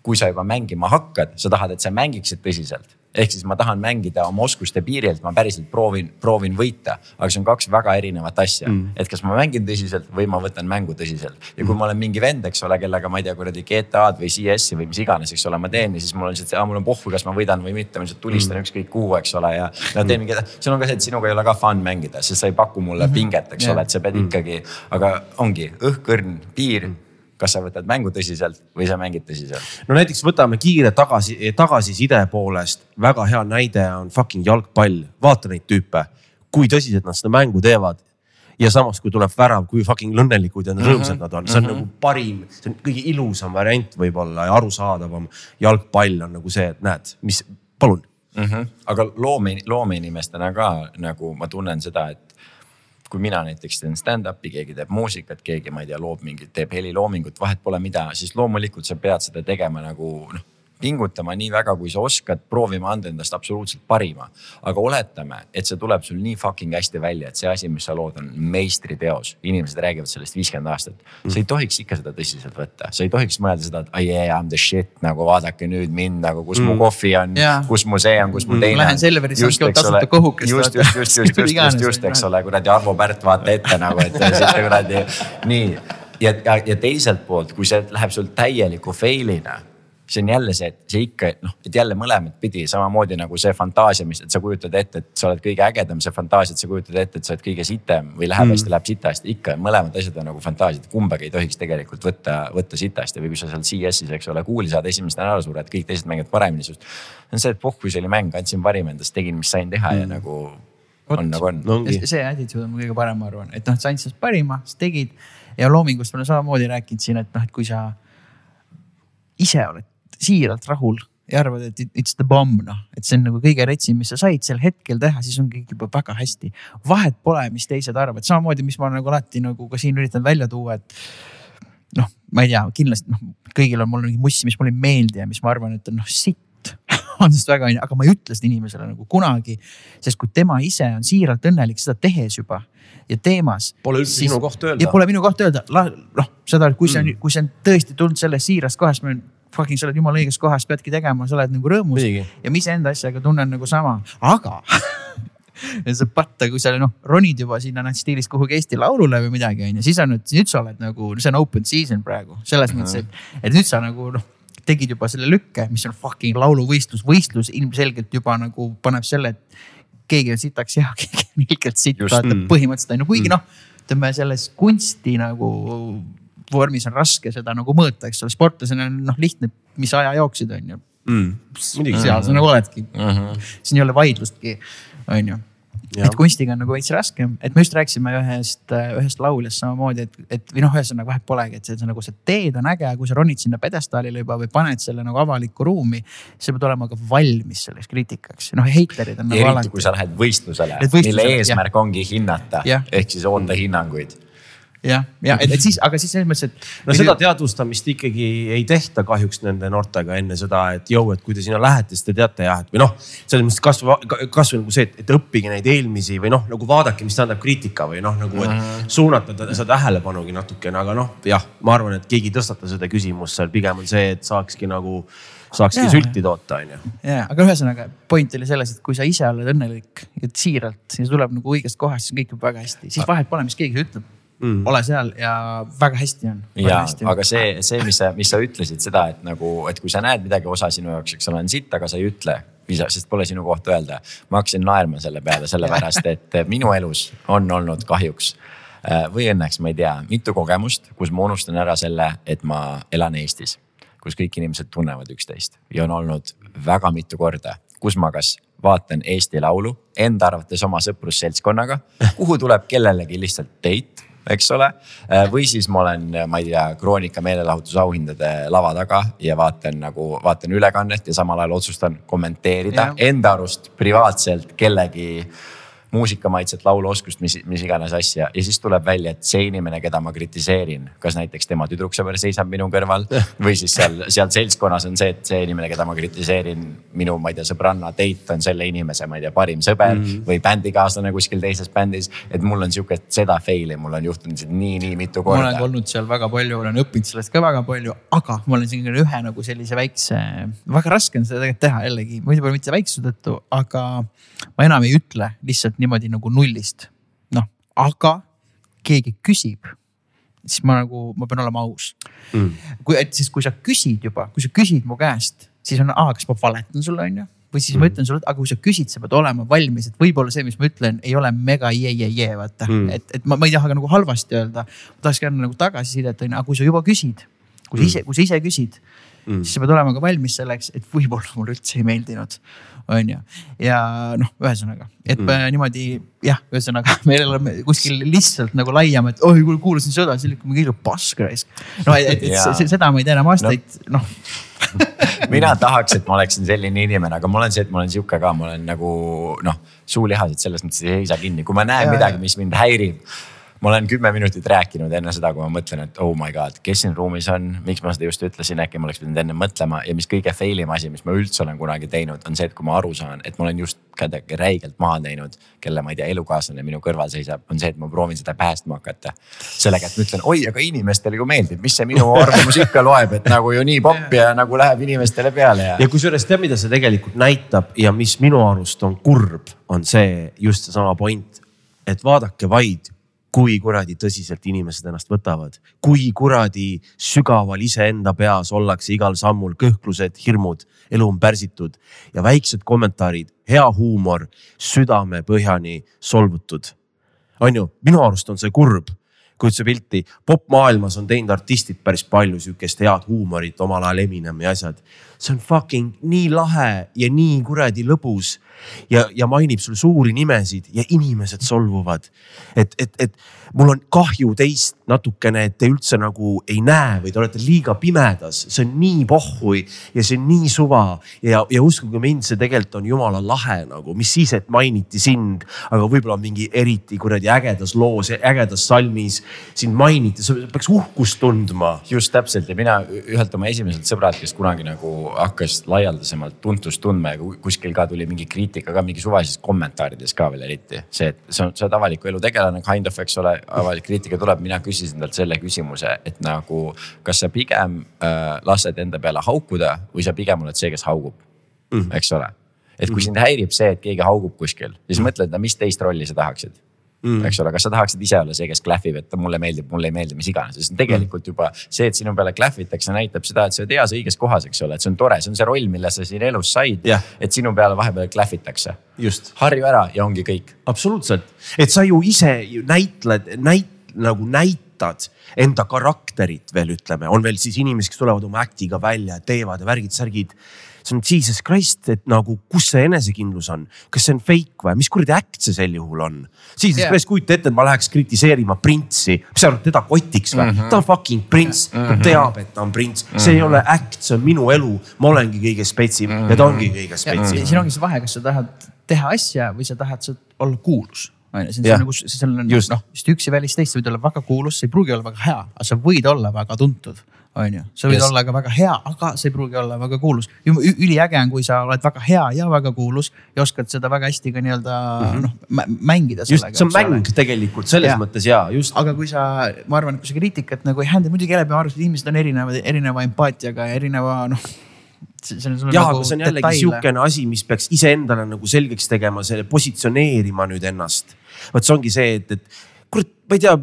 kui sa juba mängima hakkad, sa tahad, et sa mängiksid tõsiselt ehk siis ma tahan mängida oma oskuste piirilt, ma päriselt proovin, proovin võita, aga see on kaks väga erinevat asja mm.. et kas ma mängin tõsiselt või ma võtan mängu tõsiselt ja kui mm. ma olen mingi vend, eks ole, kellega ma ei tea, kuradi GTA-d või CS-i või mis iganes, eks ole, ma teen ja siis mul on lihtsalt, mul on pohhu, kas ma võidan või mitte, ma lihtsalt tulistan mm. ükskõik kuhu, eks ole, ja no teen mingi, seal on ka see, et sinuga ei ole ka fun mängida, sest sa ei paku mulle mm -hmm. pinget, eks yeah. ole, et sa pead mm. ikkagi, aga ongi õhk-õrn, piir mm kas sa võtad mängu tõsiselt või sa mängid tõsiselt? no näiteks võtame kiire tagasi, tagasiside poolest, väga hea näide on fucking jalgpall, vaata neid tüüpe, kui tõsiselt nad seda mängu teevad ja samas, kui tuleb värav, kui fucking õnnelikud ja rõõmsad -hmm. nad on, see on mm -hmm. nagu parim, see on kõige ilusam variant võib-olla ja arusaadavam. jalgpall on nagu see, et näed, mis, palun mm. -hmm. aga loome, loomeinimestena ka nagu ma tunnen seda, et kui mina näiteks teen stand-up'i, keegi teeb muusikat, keegi, ma ei tea, loob mingit, teeb heliloomingut, vahet pole mida, siis loomulikult sa pead seda tegema nagu noh pingutama nii väga, kui sa oskad, proovima anda endast absoluutselt parima. aga oletame, et see tuleb sul nii fucking hästi välja, et see asi, mis sa lood, on meistriteos. inimesed räägivad sellest viiskümmend aastat. sa ei tohiks ikka seda tõsiselt võtta, sa ei tohiks mõelda seda, et I m the shit nagu vaadake nüüd mind nagu, kus mm. mu kohvi on yeah., kus mu see on, kus mu mm. teine on. Lähen Selverisse, ostke tasuta kohukest. just, just, just, just, just, just, just, eks ole, kuradi Arvo Pärt vaata ette nagu, et siit kuradi nii ja, ja, ja teiselt poolt, kui see läheb sul täieliku fail'ina see on jälle see, et see ikka noh, et jälle mõlemat pidi samamoodi nagu see fantaasia, mis, et sa kujutad ette, et sa oled kõige ägedam, see fantaasia, et sa kujutad ette, et sa oled kõige sitem või läheb Mm. hästi mm., läheb sitasti, ikka mõlemad asjad on nagu fantaasiad, kumbagi ei tohiks tegelikult võtta, võtta sitasti või kui sa seal CS-is, eks ole, kuuli saad esimesena ära sured, kõik teised mängivad paremini sinust. see on see, et pohhu, see oli mäng, andsin parima endast, tegin, mis sain teha mm. ja nagu on nagu on no see attitude on kõige parem, ma arvan, et noh, et sa andsid sellest parima, sa tegid ja loomingust me oleme samamoodi rääkinud siin, et noh, et kui sa ise oled siiralt rahul ja arvad, et it- it's the bomb noh, et see on nagu kõige retsim, mis sa said sel hetkel teha, siis on kõik juba väga hästi. vahet pole, mis teised arvavad, samamoodi, mis ma olen nagu alati nagu ka siin üritan välja tuua, et noh, ma ei tea, kindlasti noh, kõigil on mul mingi mussi, mis mulle ei meeldi ja mis ma arvan, et on noh sitt on sest väga onju, aga ma ei ütle seda inimesele nagu kunagi. sest kui tema ise on siiralt õnnelik seda tehes juba ja teemas. Pole üldse sinu koht öelda. ja pole minu koht öelda, noh seda, kui see on, kui see on tõesti tulnud sellest siirast kohast, ma fucking sa oled jumala õiges kohas, peadki tegema, sa oled nagu rõõmus. Ja ma iseenda asjaga tunnen nagu sama, aga sa patta, kui sa noh ronid juba sinna noh stiilis kuhugi Eesti Laulule või midagi onju, siis on nüüd, nüüd sa oled nagu, see on open season praegu. Selles mõttes, et, et nüüd sa nagu noh tegid juba selle lükke, mis on fucking lauluvõistlus, võistlus ilmselgelt juba nagu paneb selle, et keegi on sitaks hea, keegi on ilgelt sitt, vaata põhimõtteliselt on ju, kuigi noh, ütleme selles kunsti nagu vormis on raske seda nagu mõõta, eks ole, sportlasena on noh lihtne, mis aja jooksid, on ju. muidugi. seal sa nagu oledki mm. -hmm. siin ei ole vaidlustki, on ju. Et kunstiga on nagu veits raskem, et me just rääkisime ühest, ühest lauljast samamoodi, et, et või noh, ühesõnaga vahet polegi, et see, nagu see teed on äge, kui sa ronid sinna pjedestaalile juba või paned selle nagu avalikku ruumi. sa pead olema ka valmis selleks kriitikaks, noh heiterid on nagu eriti alati. kui sa lähed võistlusele, mille eesmärk ongi hinnata Jah. ehk siis oota hinnanguid jah, ja et, et siis, aga siis selles mõttes, et. no seda teadvustamist ikkagi ei tehta kahjuks nende noortega enne seda, et jõu, et kui te sinna lähete, siis te teate jah, et või noh, selles mõttes kasvõi, kasvõi nagu see, et, et õppige neid eelmisi või noh, nagu vaadake, mis tähendab kriitika või noh, nagu et suunata ta- seda tähelepanugi natukene, aga noh, jah, ma arvan, et keegi ei tõstata seda küsimust seal, pigem on see, et saakski nagu, saakski Jaa. sülti toota, onju. ja, aga ühesõnaga point oli selles, et kui sa ise oled õnnelik ja siiralt, siis tuleb nagu õigest kohast, siis on kõik juba väga hästi, siis vahet pole, mis keegi ütleb mm.. ole seal ja väga hästi on. ja, aga see, see, mis sa, mis sa ütlesid seda, et nagu, et kui sa näed midagi osa sinu jaoks, eks ole, on sitt, aga sa ei ütle. sest pole sinu koht öelda. ma hakkasin naerma selle peale, sellepärast et minu elus on olnud kahjuks äh, või õnneks, ma ei tea, mitu kogemust, kus ma unustan ära selle, et ma elan Eestis. kus kõik inimesed tunnevad üksteist ja on olnud väga mitu korda, kus ma kas vaatan Eesti Laulu enda arvates oma sõprusseltskonnaga, kuhu tuleb kellelegi lihtsalt date eks ole. või siis ma olen, ma ei tea, Kroonika meelelahutusauhindade lava taga ja vaatan nagu, vaatan ülekannet ja samal ajal otsustan kommenteerida Jah. enda arust privaatselt kellegi muusikamaitset, lauluoskust, mis, mis iganes asja ja siis tuleb välja, et see inimene, keda ma kritiseerin, kas näiteks tema tüdruksõber seisab minu kõrval või siis seal, seal seltskonnas on see, et see inimene, keda ma kritiseerin, minu, ma ei tea, sõbranna date on selle inimese, ma ei tea, parim sõber mm -hmm. või bändikaaslane kuskil teises bändis. et mul on sihuke, seda fail'i mul on juhtunud nii, nii mitu ma olen korda olnud seal väga palju, olen õppinud sellest ka väga palju, aga ma olen siin ühe nagu sellise väikse, väga raske on seda tegelikult teha jällegi, muidu pole mitte väiksuse tõttu, aga ma enam ei ütle lihtsalt niimoodi nagu nullist. noh, aga keegi küsib, siis ma nagu, ma pean olema aus. Mm.. kui, et siis, kui sa küsid juba, kui sa küsid mu käest, siis on, kas ma valetan sulle, on ju? Või siis ma ütlen sulle, aga kui sa küsid, sa pead olema valmis, et võib-olla see, mis ma ütlen, ei ole mega jee, jee, jee, vaata. Mm.. et, et ma, ma ei taha ka nagu halvasti öelda. ma tahakski anda nagu tagasisidet, onju, aga kui sa juba küsid, kui sa ise, kui sa ise küsid mm., siis sa pead olema ka valmis selleks, et võib-olla mulle üldse ei meeldinud, onju. ja noh, ühesõnaga, et mm. niimoodi jah, ühesõnaga me oleme kuskil lihtsalt nagu laiem, et oi, kuulasin seda, siis lükkame kõige pask raisk. no et, et, se- seda ma ei tea enam aastaid, noh mina tahaks, et ma oleksin selline inimene, aga ma olen see, et ma olen sihuke ka, ma olen nagu noh, suulihased selles mõttes ei seisa kinni, kui ma näen Ja, midagi, ja. mis mind häirib. Ma olen kümme minutit rääkinud enne seda, kui ma mõtlen, et oh my god, kes siin ruumis on, miks ma seda just ütlesin, äkki ma oleks pidanud enne mõtlema ja mis kõige fail im asi, mis ma üldse olen kunagi teinud, on see, et kui ma aru saan, et ma olen just kedagi räigelt maha teinud, kelle ma ei tea, elukaaslane minu kõrval seisab, on see, et ma proovin seda päästma hakata. sellega, et ma ütlen, oi, aga inimestele ju meeldib, mis see minu arvamus ikka loeb, et nagu ju nii popp ja nagu läheb inimestele peale ja ja kusjuures tead, mida see tegelikult näitab ja mis minu arust on kurb, on see just seesama point, et vaadake vaid kui kuradi tõsiselt inimesed ennast võtavad, kui kuradi sügaval iseenda peas ollakse igal sammul, kõhklused, hirmud, elu on pärsitud ja väiksed kommentaarid, hea huumor, südamepõhjani solvutud. on ju, minu arust on see kurb kujutad sa pilti, popmaailmas on teinud artistid päris palju sihukest head huumorit, omal ajal Eminem ja asjad. see on fucking nii lahe ja nii kuradi lõbus ja, ja mainib sul suuri nimesid ja inimesed solvuvad. et, et, et mul on kahju teist natukene, et te üldse nagu ei näe või te olete liiga pimedas, see on nii pohhui ja see on nii suva ja, ja uskuge mind, see tegelikult on jumala lahe nagu, mis siis, et mainiti sind, aga võib-olla mingi eriti kuradi ägedas loos, ägedas salmis sind mainiti, sa peaks uhkust tundma. just täpselt. Ja mina ühelt oma esimeselt sõbralt, kes kunagi nagu hakkas laialdasemalt tuntust tundma ja kuskil ka tuli mingi kriitika ka mingi suvalises kommentaarides ka veel eriti. see, et sa, oled avaliku elu tegelane, kind of, eks ole, avalik kriitika tuleb, mina küsisin talt selle küsimuse, et nagu kas sa pigem äh, lased enda peale haukuda või sa pigem oled see, kes haugub mm, -hmm. eks ole. et kui -hmm. sind häirib see, et keegi haugub kuskil, siis mm -hmm. mõtled, no mis teist rolli sa tahaksid mm.. eks ole, kas sa tahaksid ise olla see, kes klähvib, et mulle meeldib, mulle ei meeldi, mis iganes, sest tegelikult juba see, et sinu peale klähvitakse, näitab seda, et sa oled heas õiges kohas, eks ole, et see on tore, see on see roll, mille sa siin elus said yeah.. et sinu peale vahepeal klähvitakse. harju ära ja ongi kõik. absoluutselt, et sa ju ise ju näitled, näit-, nagu näitad enda karakterit veel ütleme, on veel siis inimesi, kes tulevad oma act'iga välja, teevad ja värgid-särgid see on jesus christ, et nagu, kus see enesekindlus on, kas see on fake või, mis kuradi äkt see sel juhul on? jesus yeah. christ, kujuta ette, et ma läheks kritiseerima printsi, mis sa arvad, teda kotiks või mm? -hmm. ta on fucking prints mm, -hmm. ta teab, et ta on prints mm, -hmm. see ei ole äkt, see on minu elu, ma olengi kõige spetsim mm -hmm. ja ta ongi kõige spetsim. siin ongi see vahe, kas sa tahad teha asja või sa tahad olla kuulus on ju, see on nagu, seal on noh, vist üks ja välist teist, sa võid olla väga kuulus, sa ei pruugi olla väga hea, aga sa võid olla väga tuntud on ju, sa võid yes. olla ka väga hea, aga sa ei pruugi olla väga kuulus. üliäge on, kui sa oled väga hea ja väga kuulus ja oskad seda väga hästi ka nii-öelda mm -hmm. noh mängida. just, see on mäng ole. tegelikult selles ja. mõttes ja just. aga kui sa, ma arvan, et kui sa kriitikat nagu ei häälda, muidugi jälle peame arvestama, et inimesed on erinevad, erineva empaatiaga ja erineva noh jah nagu, aga see on jällegi sihukene asi, mis peaks iseendale nagu selgeks tegema, selle positsioneerima nüüd ennast. vot see ongi see, et, et kurat, ma ei tea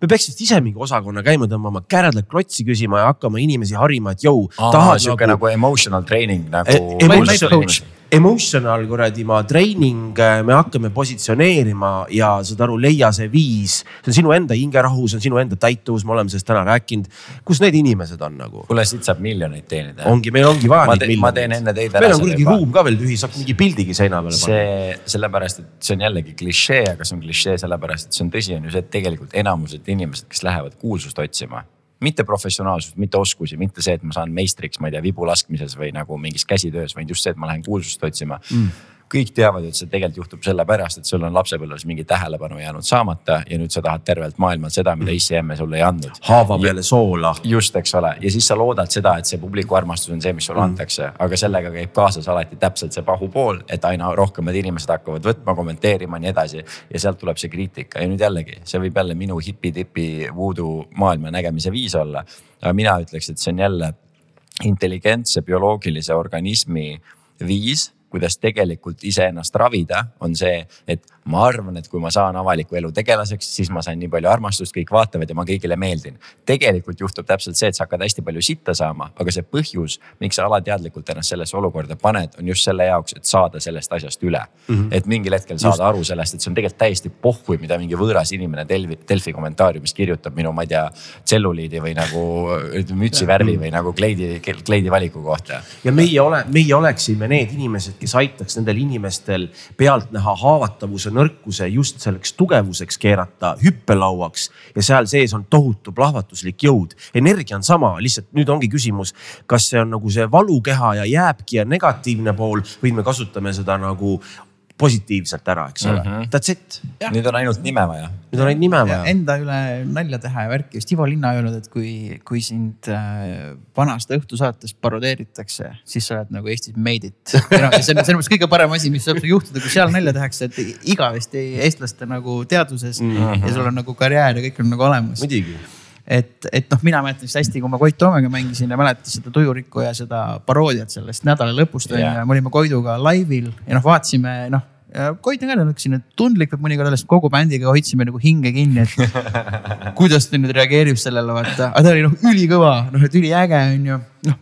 me peaks vist ise mingi osakonna käima tõmbama, käradelt klotsi küsima ja hakkama inimesi harima, et jõu. sihuke nagu, nagu emotional training nagu e. Emotional, kuradi ma treening, äh, me hakkame positsioneerima ja saad aru, leia see viis. see on sinu enda hingerahu, see on sinu enda täituvus, me oleme sellest täna rääkinud. kus need inimesed on nagu? kuule, siit saab miljoneid teenida. ongi, meil ongi vaja neid miljoneid. ma teen enne teid ära. meil on kuradi ruum ka veel tühi, saaks mingi pildigi seina peale panna. see, sellepärast, et see on jällegi klišee, aga see on klišee sellepärast, et see on tõsi, on ju see, et tegelikult enamused inimesed, kes lähevad kuulsust otsima mitte professionaalsust, mitte oskusi, mitte see, et ma saan meistriks, ma ei tea, vibu laskmises või nagu mingis käsitöös, vaid just see, et ma lähen kuulsust otsima. Mm kõik teavad, et see tegelikult juhtub sellepärast, et sul on lapsepõlves mingi tähelepanu jäänud saamata ja nüüd sa tahad tervelt maailmalt seda, mida issi emme sulle ei andnud. haava peale soola. just, eks ole, ja siis sa loodad seda, et see publiku armastus on see, mis sulle mm. antakse, aga sellega käib kaasas alati täpselt see pahupool, et aina rohkemad inimesed hakkavad võtma, kommenteerima, nii edasi. ja sealt tuleb see kriitika ja nüüd jällegi, see võib jälle minu hipi-tipi voodoo maailma nägemise viis olla. aga mina ütleks, et see on jälle intelligentse bioloogilise organismi viis kuidas tegelikult iseennast ravida, on see, et ma arvan, et kui ma saan avaliku elu tegelaseks, siis ma saan nii palju armastust, kõik vaatavad ja ma kõigile meeldin. tegelikult juhtub täpselt see, et sa hakkad hästi palju sitta saama, aga see põhjus, miks sa alateadlikult ennast sellesse olukorda paned, on just selle jaoks, et saada sellest asjast üle mm. -hmm. et mingil hetkel saada just. aru sellest, et see on tegelikult täiesti pohhui, mida mingi võõras inimene Delfi, Delfi kommentaariumis kirjutab minu, ma ei tea, tselluliidi või nagu mütsi värvi või nagu kleidi, kleidi valiku kohta. ja meie ole, meie oleksime need inimesed, kes aitaks nendel inimestel pealtnäha haavatavuse nõrkuse just selleks tugevuseks keerata hüppelauaks ja seal sees on tohutu plahvatuslik jõud. energia on sama, lihtsalt nüüd ongi küsimus, kas see on nagu see valukeha ja jääbki ja negatiivne pool või me kasutame seda nagu positiivselt ära, eks ole mm -hmm.. That's it. nüüd on ainult nime vaja. nüüd on ainult nime vaja. Enda üle nalja teha ja värki, just Ivo Linna öelnud, et kui, kui sind äh, vanast õhtusaatest parodeeritakse, siis sa oled nagu Eestis made it. see on selles mõttes kõige parem asi, mis saab juhtuda, kui seal nalja tehakse, et igavesti eestlaste nagu teaduses mm -hmm. ja sul on nagu karjäär ja kõik on nagu olemas. muidugi et, et noh, mina mäletan vist hästi, kui ma Koit Toomega mängisin ja mäletan seda Tujurikku ja seda paroodiat sellest nädala lõpust on ju yeah. me olime Koiduga laivil ja noh, vaatasime noh Koit on ka selline tundlik võib mõnikord olla, sest kogu bändiga hoidsime nagu hinge kinni, et kuidas ta nüüd reageerib sellele, vaata. aga ta oli noh ülikõva, noh et üliäge on ju, noh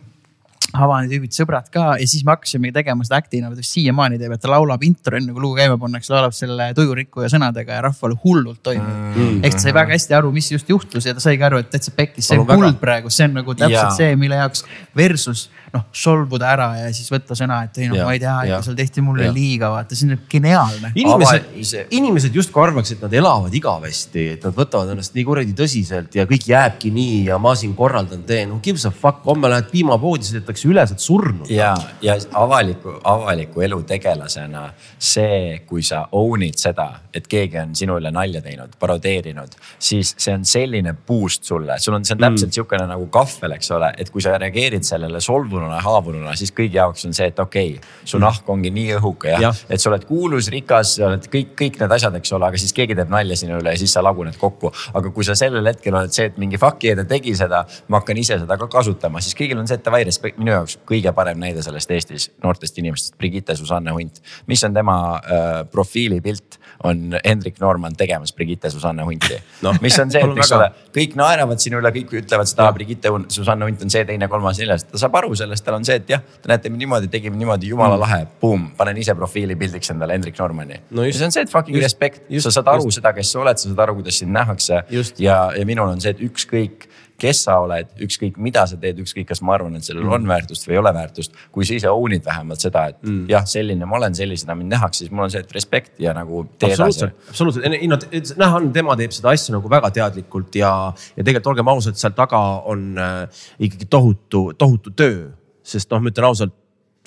Havani tüübid, sõbrad ka ja siis me hakkasime tegema seda act'i nagu ta siiamaani teeb, et ta laulab intro enne kui lugu käima pannakse, laulab selle tujurikkuja sõnadega ja rahvale hullult toimib mm.. ehk ta sai väga hästi aru, mis just juhtus ja ta saigi aru, et täitsa pekkis, see on kuld praegu, see on nagu täpselt ja. see, mille jaoks versus noh, solvuda ära ja siis võtta sõna, et ei noh, ma ei tea, seal tehti mulle ja. liiga, vaata, see on geniaalne. inimesed, inimesed justkui arvaks, et nad elavad igavesti, et nad võtavad ennast nii kuradi tõsiselt ja kõik jääbki nii ja ma siin korraldan, teen, no gives a fuck, homme lähed piimapoodi, sõidetakse üle, sa oled surnud. ja, ja avaliku, avaliku elu tegelasena see, kui sa own'id seda, et keegi on sinu üle nalja teinud, parodeerinud, siis see on selline boost sulle, sul on, see on täpselt mm. sihukene nagu kahvel, eks ole, et kui sa reageerid sellele solvununa haavununa, siis kõigi jaoks on see, et okei okay,, su nahk ongi nii õhuke jah ja., et sa oled kuulus, rikas, sa oled kõik, kõik need asjad, eks ole, aga siis keegi teeb nalja sinu üle ja siis sa laguned kokku. aga kui sa sellel hetkel oled see, et mingi fuck yeah ta tegi seda, ma hakkan ise seda ka kasutama, siis kõigil on see, et davai, minu jaoks kõige parem näide sellest Eestis noortest inimestest, Brigitte Susanne Hunt. mis on tema äh, profiilipilt, on Hendrik Noormann tegemas Brigitte Susanne Hunti no.. mis on see, et eks ole, kõik naeravad sinu üle, kõik ütlevad seda, Brigitte Susanne Hunt on see, teine, kolmas, neljas, ta saab aru sellest tal on see, et jah, te näete niimoodi, tegime niimoodi, jumala mm. lahe, boom, panen ise profiilipildiks endale Hendrik Normanni no. see on see, et fucking just, respect, sa saad aru just. seda, kes sa oled, sa saad aru, kuidas sind nähakse. ja, ja minul on see, et ükskõik kes sa oled, ükskõik mida sa teed, ükskõik, kas ma arvan, et sellel mm. on väärtust või ei ole väärtust. kui sa ise own'id vähemalt seda, et mm. jah, selline ma olen, sellisena mind nähakse, siis mul on see, et respekt ja nagu tee edasi. absoluutselt, ei no näha on, tema teeb seda asja nagu väga teadlikult ja, ja tegelikult olgem ausad, seal taga on äh, ikkagi tohutu, tohutu töö sest noh, ma ütlen ausalt,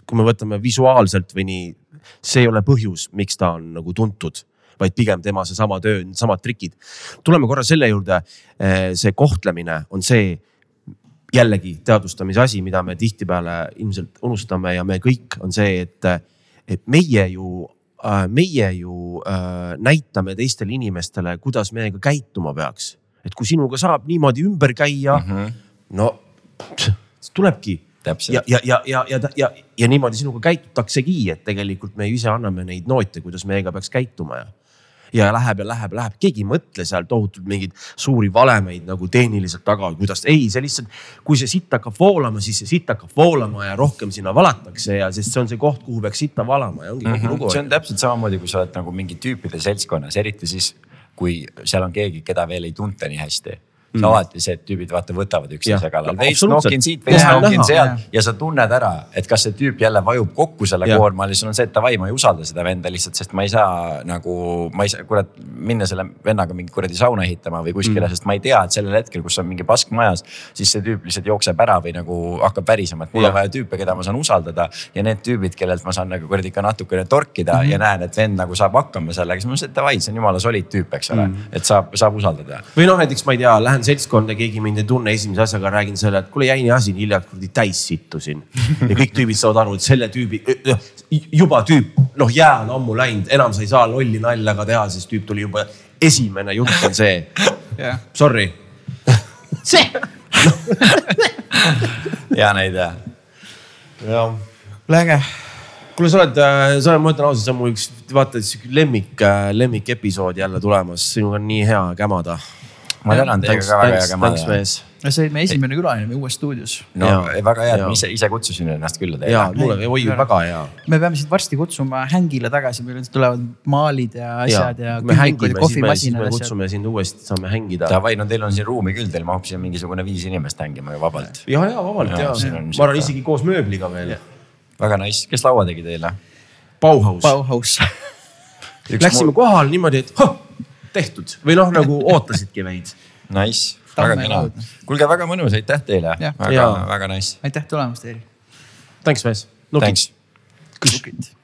kui me võtame visuaalselt või nii, see ei ole põhjus, miks ta on nagu tuntud vaid pigem tema seesama töö, needsamad trikid. tuleme korra selle juurde. Eh, see kohtlemine on see jällegi teadvustamise asi, mida me tihtipeale ilmselt unustame ja me kõik on see, et, et meie ju, äh, meie ju äh, näitame teistele inimestele, kuidas meiega käituma peaks. et kui sinuga saab niimoodi ümber käia mm, -hmm. no tulebki ja, ja, ja, ja, ja, ja, ja niimoodi sinuga käitutaksegi, et tegelikult me ju ise anname neid noote, kuidas meiega peaks käituma ja ja läheb ja läheb ja läheb, keegi ei mõtle seal tohutult mingeid suuri valemeid nagu tehniliselt taga, kuidas, ei, see lihtsalt, kui see sitt hakkab voolama, siis see sitt hakkab voolama ja rohkem sinna valatakse ja sest see on see koht, kuhu peaks sitta valama ja ongi kogu mm -hmm. lugu. see on täpselt samamoodi, kui sa oled nagu mingi tüüpide seltskonnas, eriti siis kui seal on keegi, keda veel ei tunta nii hästi mm.. alati see, et tüübid vaata võtavad üksteise kallal, veits nokin siit, veits nokin sealt ja sa tunned ära, et kas see tüüp jälle vajub kokku selle ja. koorma ja siis on see, et davai, ma ei usalda seda venda lihtsalt, sest ma ei saa nagu, ma ei saa, kurat, minna selle vennaga mingi kuradi sauna ehitama või kuskile mm., sest ma ei tea, et sellel hetkel, kus on mingi pask majas, siis see tüüp lihtsalt jookseb ära või nagu hakkab värisema, et mul on vaja tüüpe, keda ma saan usaldada ja need tüübid, kellelt ma saan nagu kuradi ka natukene torkida mm -hmm. ja näen, et vend nagu saab hakkama sellega, siis ma mõtlesin, et davai, see on jumala solid tüüp, eks ole. Mm, -hmm. et saab, saab usaldada. või noh, näiteks ma ei tea, lähen seltskonda, keegi mind ei tunne, esimese asjaga räägin selle, et kuule jäin jah siin hiljaks kuradi täis sittusin. ja kõik tüübid saavad aru, et selle tüübi, juba tüüp, noh jää on ammu läinud, enam sa ei saa lolli nalja ka teha, sest tüüp tuli juba, esimene jutt on see. Yeah.. Sorry. See. Hea näide. jah. äge kuule, sa oled, äh, sa oled, ma ütlen ausalt, see on mu üks vaata sihuke lemmik, äh, lemmikepisood jälle tulemas, sinuga on nii hea kämada ma tänan teiega ka väga hea kämada. no see oli meie esimene külaline meie uues stuudios. no ja, väga hea, et ma ise, ise kutsusin ennast külla teile. ja mulle, oi väga hea. me peame sind varsti kutsuma hängile tagasi, meil tulevad maalid ja asjad ja. kui me hängime, siis me, siis me kutsume sind uuesti, saame hängida. Davai, no teil on siin ruumi küll, teil mahub siia mingisugune viis inimest hängima ju vabalt. ja, ja vabalt ja, ja. ma arvan isegi koos mööbliga veel. väga nice, kes laua tegi teile? Bauhaus. Bauhaus Läksime kohale niimoodi, et tehtud või noh, nagu ootasidki meid Nice, väga kena. kuulge, väga mõnus, aitäh teile. väga, väga nice. aitäh tulemast, Eeri. Thanks, mees. Thanks. Kukid